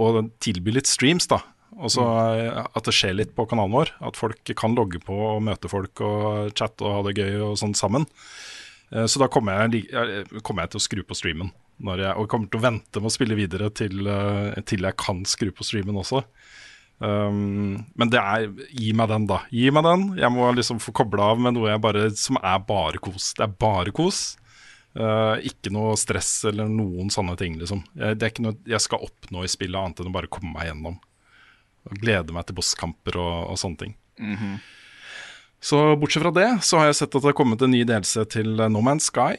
Og tilby litt streams, da. Også, uh, at det skjer litt på kanalen vår. At folk kan logge på og møte folk og chatte og ha det gøy og sånn sammen. Eh, Så da kommer jeg- kommer jeg til å skru på streamen. Når jeg, og kommer til å vente med å spille videre til, eh, til jeg kan skru på streamen også. Um, men det er Gi meg den, da. Gi meg den. Jeg må liksom få kobla av med noe jeg bare, som er bare kos. Det er bare kos. Uh, ikke noe stress eller noen sånne ting, liksom. Jeg, det er ikke noe jeg skal oppnå i spillet, annet enn å bare komme meg gjennom. Og glede meg til bosskamper og, og sånne ting. Så bortsett fra det, så har jeg sett at det har kommet en ny delelse til eh, No Man's Sky.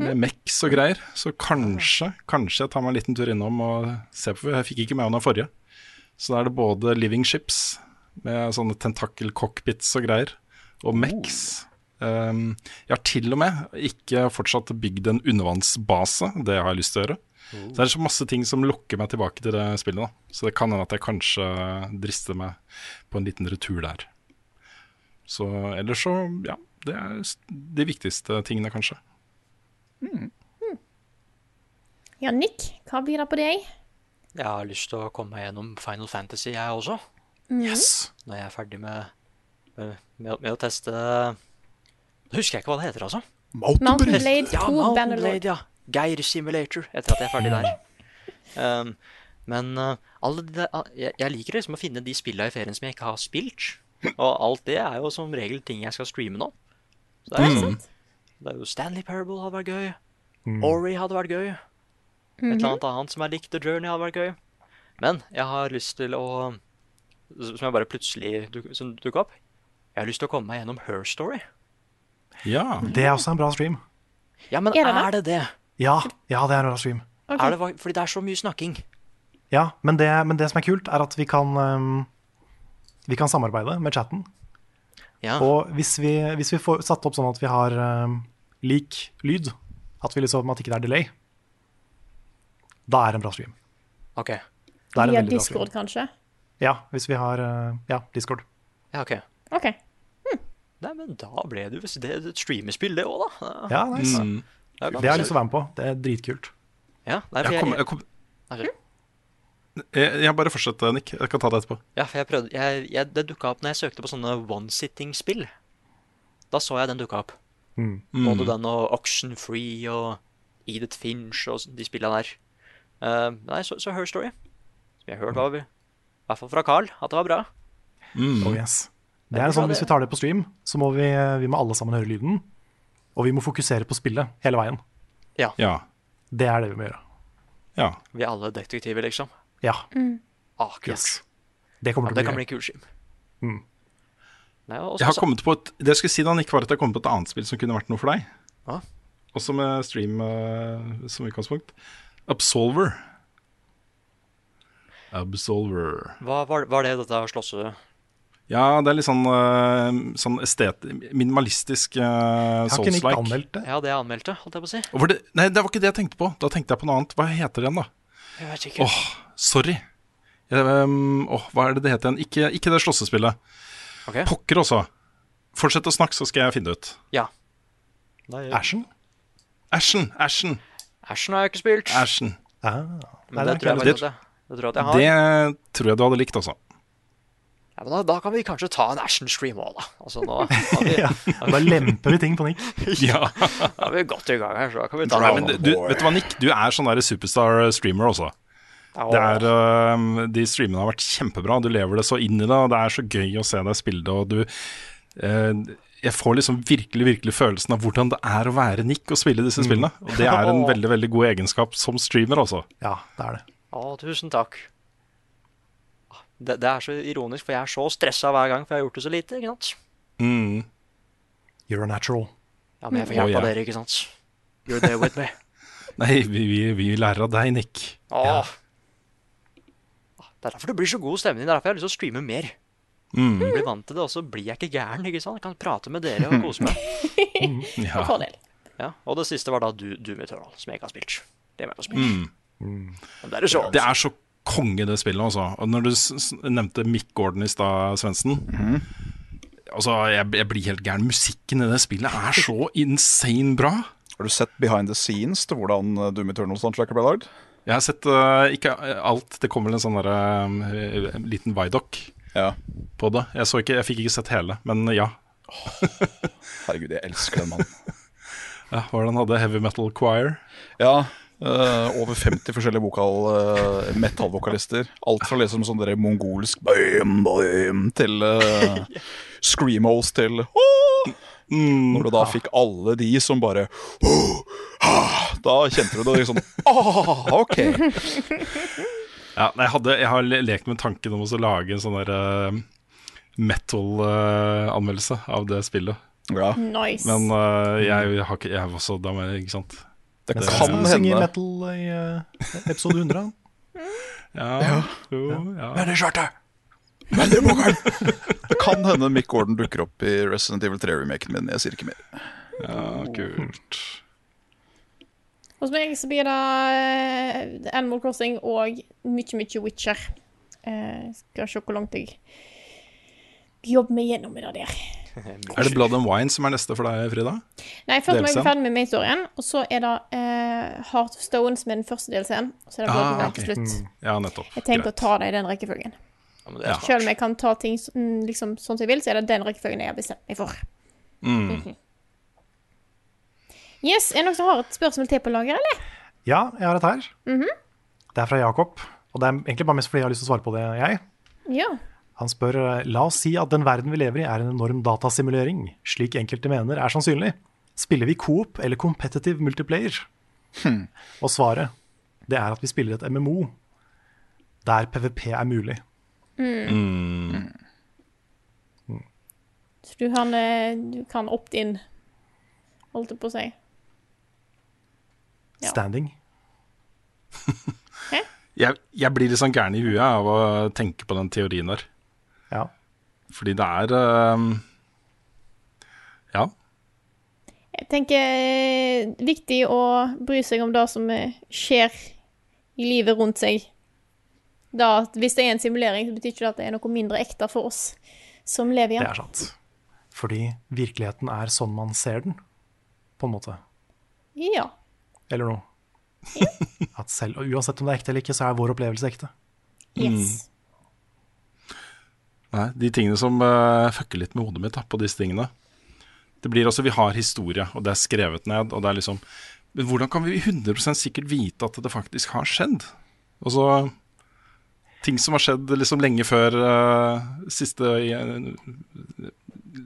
Med Mex og greier. Så kanskje, kanskje jeg tar meg en liten tur innom og ser på. Jeg fikk ikke med meg den forrige. Så da er det både Living Ships med sånne tentakelcockpits og greier, og Mex. Um, jeg har til og med ikke fortsatt bygd en undervannsbase. Det har jeg lyst til å gjøre. Så det er så masse ting som lokker meg tilbake til det spillet. Da. Så det kan hende at jeg kanskje drister meg på en liten retur der. Så ellers så, ja. Det er de viktigste tingene, kanskje. Ja, Nick, hva blir det på deg? Jeg har lyst til å komme meg gjennom Final Fantasy, jeg også. Yes. Når jeg er ferdig med, med, med, med å teste Nå husker jeg ikke hva det heter, altså. Mountain Blade 2 ja, Mountain. Blade, ja. Geir Simulator, etter at jeg er ferdig der. Um, men uh, alle de uh, jeg, jeg liker liksom å finne de spillene i ferien som jeg ikke har spilt. Og alt det er jo som regel ting jeg skal streame nå. Så det, er, Mm. Det er jo Stanley Parable hadde vært gøy. Mm. Ori hadde vært gøy. Et Mhm. eller annet annet som jeg likte. Journey hadde vært gøy. Men jeg har lyst til å Som jeg bare plutselig duk, som dukket opp. Jeg har lyst til å komme meg gjennom Her Story. Ja. Det er også en bra stream. Ja, men Er er det det det? Ja, ja det er en bra stream. Er det fordi det er så mye snakking. Ja, men det, men det som er kult, er at vi kan, um, vi kan samarbeide med chatten. Ja. Og hvis vi, hvis vi får satt opp sånn at vi har um, lik lyd, at, vi liksom, at ikke det er delay, da er det en bra stream. Ok. Da er det en Via bra Discord, kanskje? Ja, hvis vi har uh, ja, Discord. Ja, ok. OK. Nei, men da ble det jo det er et streamerspill, det òg, da. Ja, nice. Mm. Det har jeg lyst til å være med på. Det er dritkult. Ja, nei, Jeg Nei, sorry. Jeg, jeg bare fortsett, Nick. Jeg kan ta det etterpå. ja, for jeg prøvde jeg, jeg, Det dukka opp når jeg søkte på sånne one-sitting-spill. Da så jeg den dukka opp. Mm. Både den og Auction Free og Edith Finch og de spillene der. Uh, nei, så, så Her Story. Som jeg hørte var, i hvert fall fra Carl, at det var bra. Mm. Oh yes. Det er sånn Hvis vi tar det på stream, så må vi, vi må alle sammen høre lyden. Og vi må fokusere på spillet hele veien. Ja. Ja. Det er det vi må gjøre. ja. Vi er alle detektiver, liksom. Ja, Ah, kult. yes. Det kommer Ja, det kan bli kul stream. Mm. Nei, også, Jeg har kommet på et Det jeg skulle si da, Nick, var at jeg har kommet på et annet spill som kunne vært noe for deg. Ja. Også med stream uh, som utgangspunkt. Absolver. Absolver. Hva var, var det dette slåsset? Ja, det er litt sånn, uh, sånn estet, minimalistisk uh, Har ikke Nick anmeldt det? Ja, det jeg anmeldte, holdt jeg på å si. Det, nei, det var ikke det jeg tenkte på. Da tenkte jeg på noe annet. Hva heter det igjen, da? Jeg vet ikke. Åh, sorry. Åh, um, oh, hva er det det heter igjen? Ikke, ikke det slåssespillet. Ok. Pokker også. Fortsett å snakke, så skal jeg finne det ut. Ja. Ashen? Ashen. Ashen. Ashen har jeg ikke spilt. Ashen. Ah. Men det, det, tror jeg det- det tror jeg at jeg har. Det tror jeg du hadde likt, altså. Ja, men da, da kan vi kanskje ta en Ashen-stream òg, da. Altså, nå har vi, ja. Da lemper vi ting på Nick. Ja. da er vi godt i gang her, så da kan vi ta du, vet du hva, Nick? Du er sånn der superstar-streamer også. Ja, Det er, øh, de streamene har vært kjempebra. Du lever det så inn i det, og det er så gøy å se deg spille det. Og du øh, Jeg får liksom virkelig virkelig følelsen av hvordan det er å være Nick og spille disse spillene. Og det er en veldig veldig god egenskap som streamer, altså. Ja, det er det. Å, tusen takk. Det, det er så ironisk, for jeg er så stressa hver gang, for jeg har gjort det så lite. ikke sant? Mm. You're a natural. Ja, men jeg får Å, hjelp av ja. dere, ikke sant? You're there with me. Nei, vi, vi, vi lærer av deg, Nick. Åh. Det er derfor det blir så god stemning. Det er derfor jeg har lyst til å streame mer. Mm. Jeg blir vant til det, og så blir jeg ikke gæren. ikke sant? Jeg kan prate med dere og kose meg. Ja. Ja, Og det siste var da du, Doom Eternal, som jeg ikke har spilt. Det må jeg få spilt. Mm. Det er så. Det er så konge, det spillet, altså. Og når du s s nevnte Mick Gordon i stad, Svendsen Altså, jeg, jeg blir helt gæren. Musikken i det spillet er så insane bra. Har du sett behind the scenes til hvordan Doom Eternal-soundtracket ble lagd? Jeg har sett uh, ikke alt. Det kommer en sånn der, øh, liten Vidoc Ja. på det. Jeg, så ikke, jeg fikk ikke sett hele, men ja. Herregud, jeg elsker den mannen. ja hva han hadde? Heavy Metal Choir? Ja, Uh, over 50 forskjellige vokal, uh, metal-vokalister. Alt fra liksom sånn der mongolsk bøym, bøym, til uh, screamos til åh! Når du da fikk alle de som bare oh, ah, Da kjente du det liksom ah, OK. Ja, jeg, hadde, jeg har lekt med tanken om å lage en sånn der øh, metal-anmeldelse av det spillet. Ja. Nice. Men uh, jeg, har ikke Jeg også da med, Ikke sant? Det Men kan hende. synge metal i eh, episode 100? Ja, jo, ja. Det kan hende Mick Gordon dukker opp i Resident Evil 3-remaken min. Jeg sier ikke mer. ja kult. Hos meg så blir det eh, Animal Crossing og mye, mye Witcher. Jeg skal se hvor langt jeg jobber meg gjennom med det der. Er det Blood and Wine som er neste for deg, Frida? Nei, først må jeg bli ferdig med main-storyen, og så er det uh, Heart of Stone som er den første DLC-en. Og så er det Blood and Wine til slutt. Ja, nettopp. Jeg tenker Greit. å ta det i den rekkefølgen. Ja, men det er Selv om jeg kan ta ting mm, liksom, sånn som jeg vil, så er det den rekkefølgen jeg har bestemt meg for. Mm. Yes, Er det noen som har et spørsmål til på lager, eller? Ja, jeg har et her. Mhm. Det er fra Jakob. Og det er egentlig bare mest fordi jeg har lyst til å svare på det, jeg. Ja. Han spør eh, la oss si at den verden vi lever i er en enorm datasimulering, slik enkelte mener er sannsynlig. Spiller vi coop eller competitive multiplayer? Og svaret det er at vi spiller et MMO der PVP er mulig. Mm. Så du kan, eh, du kan opt-in, holdt jeg på å si. Ja. Standing. Jeg, jeg blir litt sånn gæren i huet av å tenke på den teorien der. Ja. Fordi det er øhm, Ja. Jeg tenker eh, viktig å bry seg om det som eh, skjer i livet rundt seg. Da, hvis det er en simulering, så betyr ikke det at det er noe mindre ekte for oss som lever Det er sant. Fordi virkeligheten er sånn man ser den, på en måte. Ja. Eller noe. Ja. At selv, og uansett om det er ekte eller ikke, så er vår opplevelse ekte. Yes. Nei, de tingene som uh, fucker litt med hodet mitt da, på disse tingene. Det blir også, Vi har historie, og det er skrevet ned. og det er liksom, Men hvordan kan vi 100% sikkert vite at det faktisk har skjedd? Og så Ting som har skjedd liksom lenge før uh, siste uh,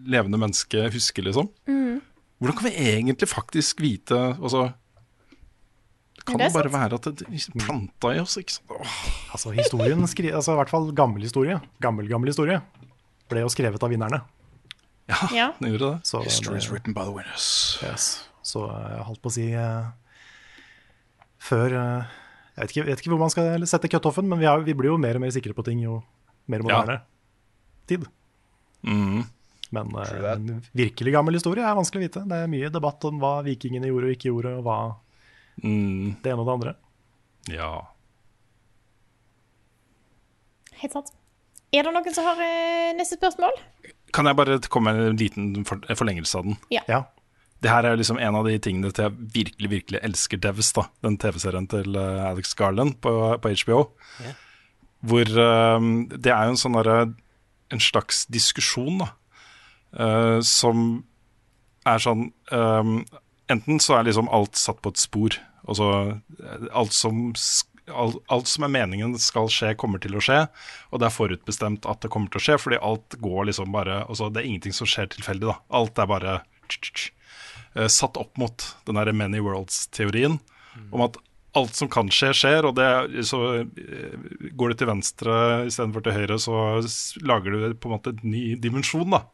levende menneske husker, liksom. Mm. Hvordan kan vi egentlig faktisk vite altså, Det kan Det jo bare være at det planta i oss. ikke sant? Åh, Altså, historien, skri altså, I hvert fall gammel historie, gammel, gammel historie, ble jo skrevet av vinnerne. Ja. den gjorde det. Så History is written by the winners. Yes. Så jeg holdt på å si uh, Før eh, jeg, vet ikke, jeg vet ikke hvor man skal sette cutoffen, men vi, er, vi blir jo mer og mer sikre på ting jo mer moderne tid. Mm. Men eh, en virkelig gammel historie er vanskelig å vite. Det er mye debatt om hva vikingene gjorde og ikke gjorde, og hva Mm. det ene og det andre. Ja. Helt sant. Er det noen som har eh, neste spørsmål? Kan jeg bare komme med en liten for forlengelse av den? Ja. Ja. Det her er jo liksom en av de tingene til jeg virkelig virkelig elsker Devs, da. Den TV-serien til eh, Alex Garland på, på HBO. Yeah. Hvor eh, det er jo en sånn derre En slags diskusjon, da. Uh, som er sånn um, Enten så er liksom alt satt på et spor. Altså alt som Alt, alt som er meningen skal skje, kommer til å skje. Og det er forutbestemt at det kommer til å skje, fordi alt går liksom bare altså Det er ingenting som skjer tilfeldig, da. Alt er bare eh, satt opp mot den der many worlds-teorien om at alt som kan skje, skjer, og det, så eh, går du til venstre istedenfor til høyre, så lager du på en måte en ny dimensjon, da.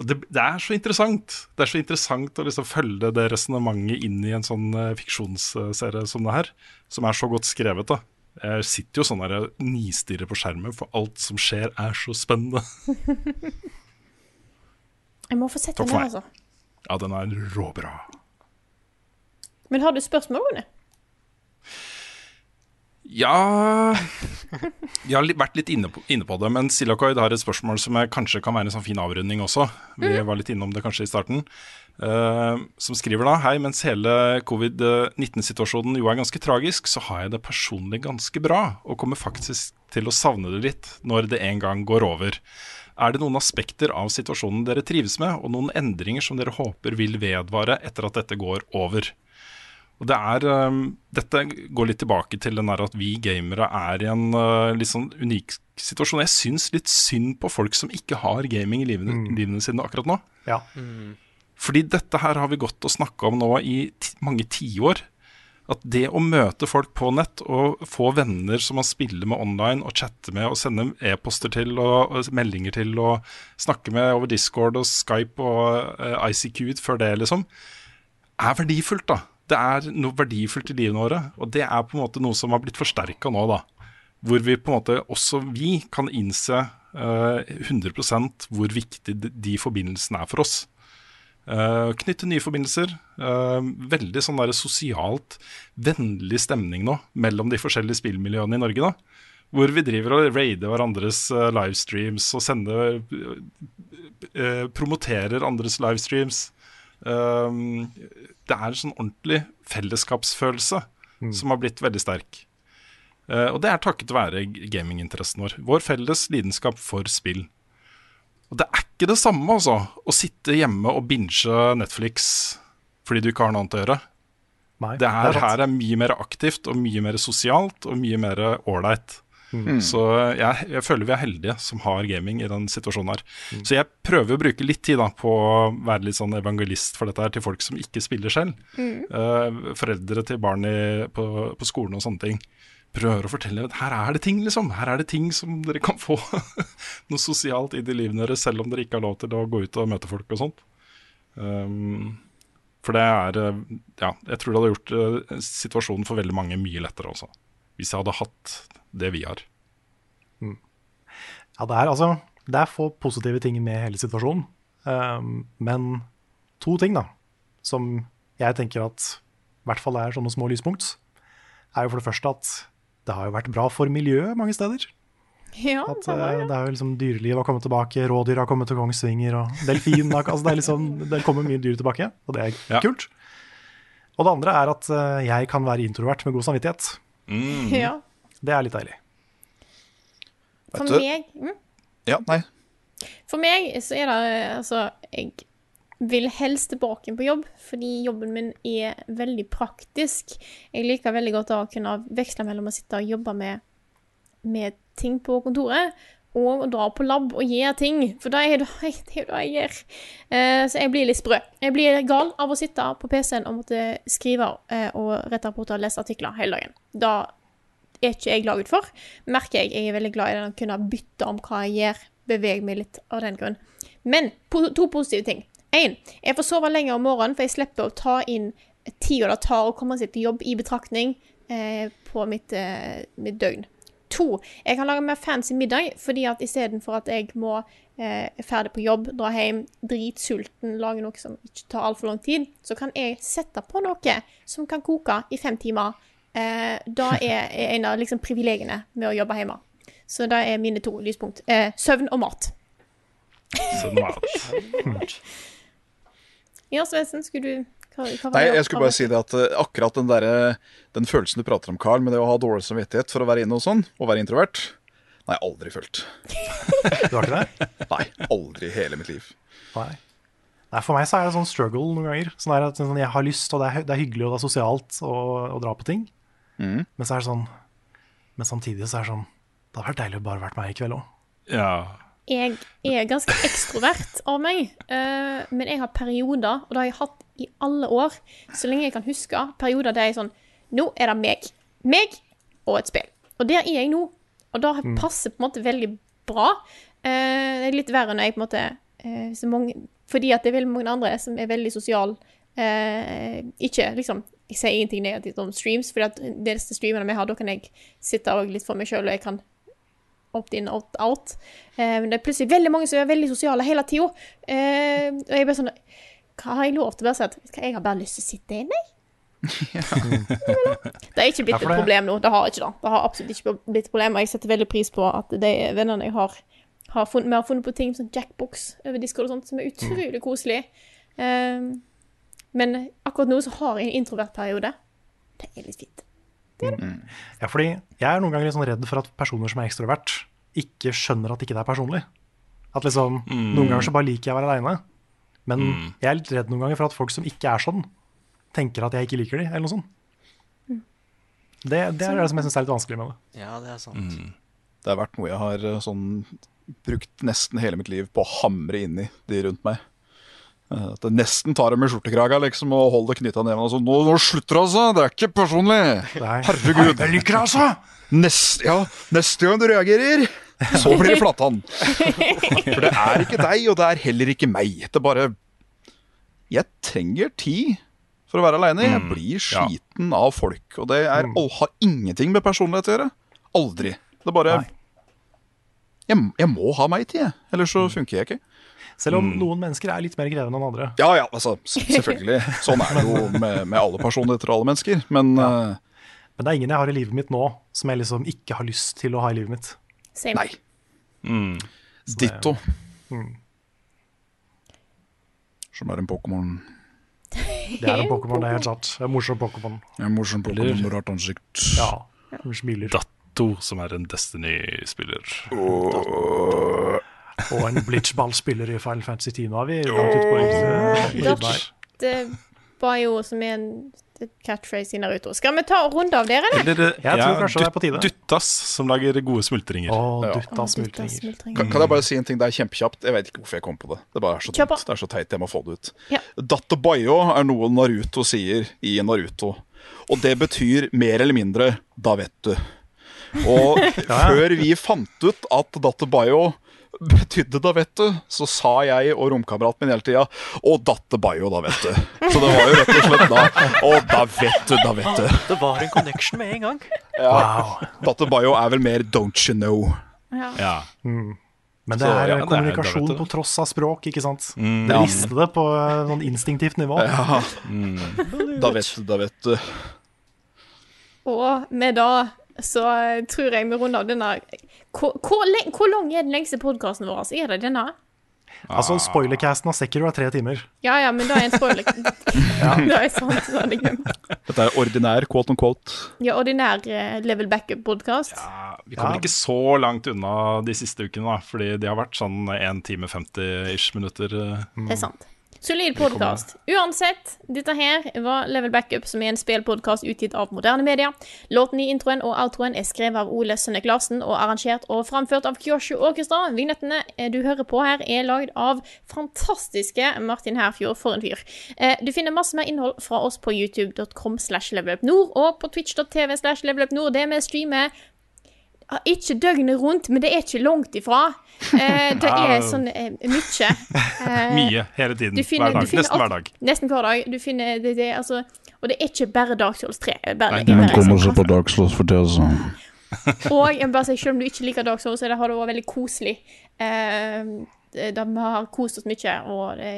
Og det, det er så interessant. Det er så interessant å liksom følge det resonnementet inn i en sånn eh, fiksjonsserie som det her, som er så godt skrevet. da. Jeg sitter jo sånn her og nistirrer på skjermen, for alt som skjer, er så spennende. Jeg må få sett den altså. Ja, den er råbra. Men har du spørsmål, Rune? Ja Jeg har vært litt inne på, inne på det, men Silakoid har et spørsmål som kanskje kan være en sånn fin avrunding også. Vi var litt innom det kanskje i starten. Uh, som skriver da Hei, mens hele covid-19-situasjonen jo er ganske tragisk, så har jeg det personlig ganske bra, og kommer faktisk til å savne det litt når det en gang går over. Er det noen aspekter av situasjonen dere trives med, og noen endringer som dere håper vil vedvare etter at dette går over? Og det er, um, Dette går litt tilbake til den der at vi gamere er i en uh, litt sånn unik situasjon. Jeg syns litt synd på folk som ikke har gaming i livene, livene sine akkurat nå. Ja. Fordi dette her har vi gått og snakka om nå i ti mange tiår. At det å møte folk på nett og få venner som man spiller med online og chatter med og sender e-poster til og, meldinger til og snakke med over Discord og Skype og eh, ICQ før det, liksom, er verdifullt, da. Det er noe verdifullt i livene våre. Og det er på en måte noe som har blitt forsterka nå, da. Hvor vi på en måte, også vi, kan innse uh, 100% hvor viktig de forbindelsene er for oss. Eh, knytte nye forbindelser. Uh, veldig sånn der sosialt vennlig stemning nå mellom de forskjellige spillmiljøene i Norge. da Hvor vi driver og raider hverandres uh, livestreams og sender eh, Promoterer andres livestreams. Det er en sånn ordentlig fellesskapsfølelse som har blitt veldig sterk. Eh, og det er takket være gaminginteressen vår. Vår felles lidenskap for spill. Og det er ikke det samme, altså, å sitte hjemme og binge Netflix fordi du ikke har noe annet å gjøre. Nei, det her, det er her er mye mer aktivt og mye mer sosialt og mye mer ålreit. Mm. Så jeg, jeg føler vi er heldige som har gaming i den situasjonen her. Mm. Så jeg prøver å bruke litt tid da på å være litt sånn evangelist for dette her til folk som ikke spiller selv. Mm. Uh, foreldre til barn i, på, på skolen og sånne ting. Prøver å fortelle at her er det ting, liksom. Her er det ting som dere kan få noe sosialt inn i livene deres, selv om dere ikke har lov til å gå ut og møte folk og sånt. Um, for det er eh, Ja, jeg tror det hadde gjort eh, situasjonen for veldig mange mye lettere også. Hvis jeg hadde hatt det vi har. Ja, det er altså Det er få positive ting med hele situasjonen. Um, men to ting, da, som jeg tenker at i hvert fall er sånne små lyspunkt, er jo for det første at det har jo vært bra for miljøet mange steder. Ja, At det var ja. det. det er jo liksom Dyreliv har kommet tilbake, rådyr har kommet til Kongsvinger, og delfin altså det, er liksom, det kommer mye dyr tilbake, og det er Ja. kult. Og det andre er at eh, jeg kan være introvert med god samvittighet. Mm. Ja. Det er litt deilig. For meg mm, Ja, nei. For meg så er det altså Jeg vil helst tilbake på jobb, fordi jobben min er veldig praktisk. Jeg liker veldig godt å kunne veksle mellom å sitte og jobbe med med ting på kontoret. Og dra på lab og gjøre ting, for da er det det er det jeg gjør. Eh, så jeg blir litt sprø. Jeg blir gal av å sitte på PC-en og måtte skrive eh, og rette rapporter og lese artikler hele dagen. Da er ikke jeg laget for. Merker jeg jeg er veldig glad i den å kunne bytte om hva jeg gjør. Bevege meg litt av den grunn. Men to positive ting. Én, jeg får sove lenger om morgenen, for jeg slipper å ta inn tida det tar å komme seg til jobb i betraktning eh, på mitt, eh, mitt døgn. 2. jeg kan lage mer fancy middag, fordi at istedenfor at jeg må eh, er ferdig på jobb, dra hjem, dritsulten, lage noe som ikke tar altfor lang tid, så kan jeg sette på noe som kan koke i fem timer. Eh, da er, er en av liksom, privilegiene med å jobbe hjemme. Så det er mine to lyspunkt. Eh, søvn og mat. Søvn og mat. Ja, Svendsen, skulle du hva, hva Nei, jeg skulle bare si det at eh, akkurat den, der, den følelsen du prater om, Carl, med det å ha dårlig samvittighet for å være inne og sånn, og være introvert, Nei, aldri følt. Du har ikke det? Nei, aldri i hele mitt liv. Nei. Nei, For meg så er det sånn struggle noen ganger. Sånn er at sånn, Jeg har lyst, og det er, det er hyggelig og det er sosialt å, å dra på ting. Mm. Men så er det sånn Men samtidig så er det sånn Det hadde vært deilig å bare vært meg i kveld òg. Ja. Jeg er ganske ekstrovert av meg, uh, men jeg har perioder, og det har jeg hatt i alle år, så lenge jeg kan huske, perioder der jeg er sånn Nå er det meg. Meg og et spill. Og der er jeg nå. Og det Mm. passer på en måte veldig bra. Uh, det er litt verre når jeg på en måte uh, så mange, Fordi at det er veldig mange andre som er veldig sosiale. Ikke liksom Jeg sier ingenting negativt om streams, for de neste streamene vi har, da kan jeg sitte litt for meg sjøl, og jeg kan opt-in, opt-out. Eh, men det er plutselig veldig mange som er veldig sosiale hele tida. Eh, og jeg bare sånn Hva har jeg lov til å være si? At, Jeg har bare lyst til å sitte inne, jeg. Det er ikke blitt et problem nå. Det har ikke det. Det har absolutt ikke blitt et problem. Og jeg setter veldig pris på at de vennene jeg har, har funnet, vi har funnet på ting som Jackbox over Discord og sånt, som er utrolig koselig. Eh, men akkurat nå så har jeg en introvertperiode. Det er litt fint. Ja, fordi jeg er noen ganger litt sånn redd for at personer som er ekstrovert, ikke skjønner at ikke det er personlig. At liksom, Mm. Noen ganger så bare liker jeg å være aleine. Men Mm. jeg er litt redd noen ganger for at folk som ikke er sånn, tenker at jeg ikke liker dem, eller noe sånt. Det, det er det som jeg syns er litt vanskelig med det. Ja, det er sant. Mm. Det har vært noe jeg har eh, sånn brukt nesten hele mitt liv på å hamre inn i de rundt meg. At det nesten tar dem i skjortekraga liksom, og holder knytta ned. Sånn, nå, nå slutter det, altså! Det er ikke personlig! Herregud! Jeg liker det, altså! Nest, ja, neste gang du reagerer, så blir det Flatan. For det er ikke deg, og det er heller ikke meg. Det er bare Jeg trenger tid for å være aleine. Jeg blir sliten av folk. Og det er, all- har ingenting med personlighet å gjøre. Aldri. Det er bare jeg, jeg må ha meg tid, ellers så funker jeg ikke. Selv om noen mennesker er litt mer krevende enn andre. Ja, ja, altså, selvfølgelig. Sånn er det jo med, med alle personligheter og alle mennesker. Men eh, Men det er ingen jeg har i livet mitt nå som jeg liksom ikke har lyst til å ha i livet mitt. Same. Nei. ditto. Mm. Som er en Pokémon. Det er en Pokémon, det er helt sant. En morsom Pokémon. En morsom Pokémon med rart ansikt. Ja. Hun smiler. Datto, som er en Destiny-spiller. Og en Blitzball-spiller i Final Fantasy 10. Nå er vi langt ute på. Det var jo som er en catchphrase i Naruto. Skal vi ta en runde av dere, eller? Jeg tror kanskje det er på tide. Duttas, som lager gode smultringer. Å, Ja. dutta smultringer. Kan, kan jeg bare si en ting? Det er kjempekjapt. Jeg vet ikke hvorfor jeg kom på det. Det bare er så dumt. Det er så teit. Jeg må få det ut. Ja. Er noe Naruto sier i Naruto. Og det betyr mer eller mindre 'da vet du'. Og før vi fant ut at Dattabayo betydde 'da vet du', så sa jeg og romkameraten min hele tida 'Å, Dattabayo, da vet du'. Så det var jo rett og slett da 'Å, da vet du, da vet du'. Det var en connection med en gang. Ja. Dattabayo er vel mer 'don't you know'. Ja. Mm. Men det Så, er ja, kommunikasjon det er- det på tross av språk, ikke sant? Mm. Dere Ja. det på eh, sånn instinktivt nivå. Ja. Mm. Da vet du, da vet du. Og med det så tror jeg vi runder av denne Hvor, hvor, hvor lang er den lengste podkasten vår? Er det denne? Altså, spoilercasten av Sekiro er tre timer. Ja ja, men da er en spoiler. Det er sant. så hadde jeg. Dette er ordinær quote on quote. Ja, ordinær eh, level backup-podkast. Vi kommer ikke så langt unna de siste ukene, da, fordi de har vært sånn 1 time 50 ish minutter. Mm. Det er sant. Solid podkast. Uansett, dette her var Level Backup, som er en spillpodkast utgitt av moderne media. Låten i introen og outroen er skrevet av Ole Sønnek Larsen og arrangert og framført av Kyoshu Orkestra. Vignettene eh, du hører på her, er lagd av fantastiske Martin Herfjord. For en fyr. Eh, Du finner masse mer innhold fra oss på youtube.com slash levelupnord og på twitch.tv slash levelupnord. Det vi streamer ikke døgnet rundt, men det er ikke langt ifra. Eh, det er sånn eh, mye. Eh, Mye hele tiden. finner- hver dag. finner Nesten hver dag. Nesten hver dag. Du finner det, det, altså, og det er ikke bare dagsholds Souls 3. Bare, Nei, den kommer sånn. på Dark for tida, så. Og jeg må bare si, selv om du ikke liker Dark Souls, så det har det vært veldig koselig. Eh, de har kost oss mye, og det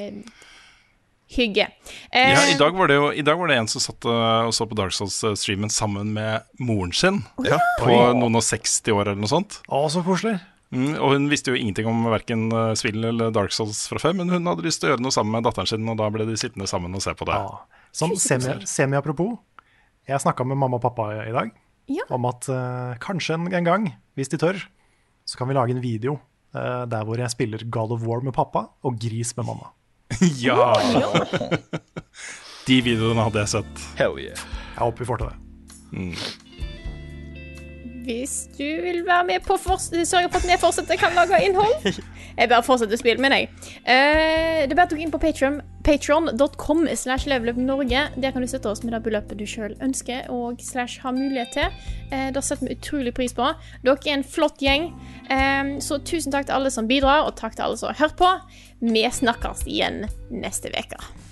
hygge. Eh, Ja, i dag var det jo I dag var det en som satt uh, og så på Dark Souls-streamen sammen med moren sin. På Oi. noen og 60 år eller noe sånt. Å, så koselig. Mm, og hun visste jo ingenting om verken Svill eller Dark Souls fra før, men hun hadde lyst til å gjøre noe sammen med datteren sin, og da ble de sittende sammen og se på det. Sånn semi- semi-apropos. Jeg snakka med mamma og pappa i i dag Ja. om at uh, kanskje en, en gang, hvis de tør, så kan vi lage en video uh, der hvor jeg spiller God of War med pappa og Gris med mamma. ja! De videoene hadde jeg sett. Hell yeah. Jeg håper vi får til det. Hvis du vil være med på sørge for at vi fortsetter kan lage innhold Jeg bare fortsetter å spille, mener jeg. Uh, det er bare gå inn på patron.com slash levelupnorge. Der kan du støtte oss med det beløpet du sjøl ønsker og slash har mulighet til. Uh, det setter vi utrolig pris på. Dere er en flott gjeng. Eh, så tusen takk til alle som bidrar, og takk til alle som har hørt på. Vi snakkes igjen neste uke.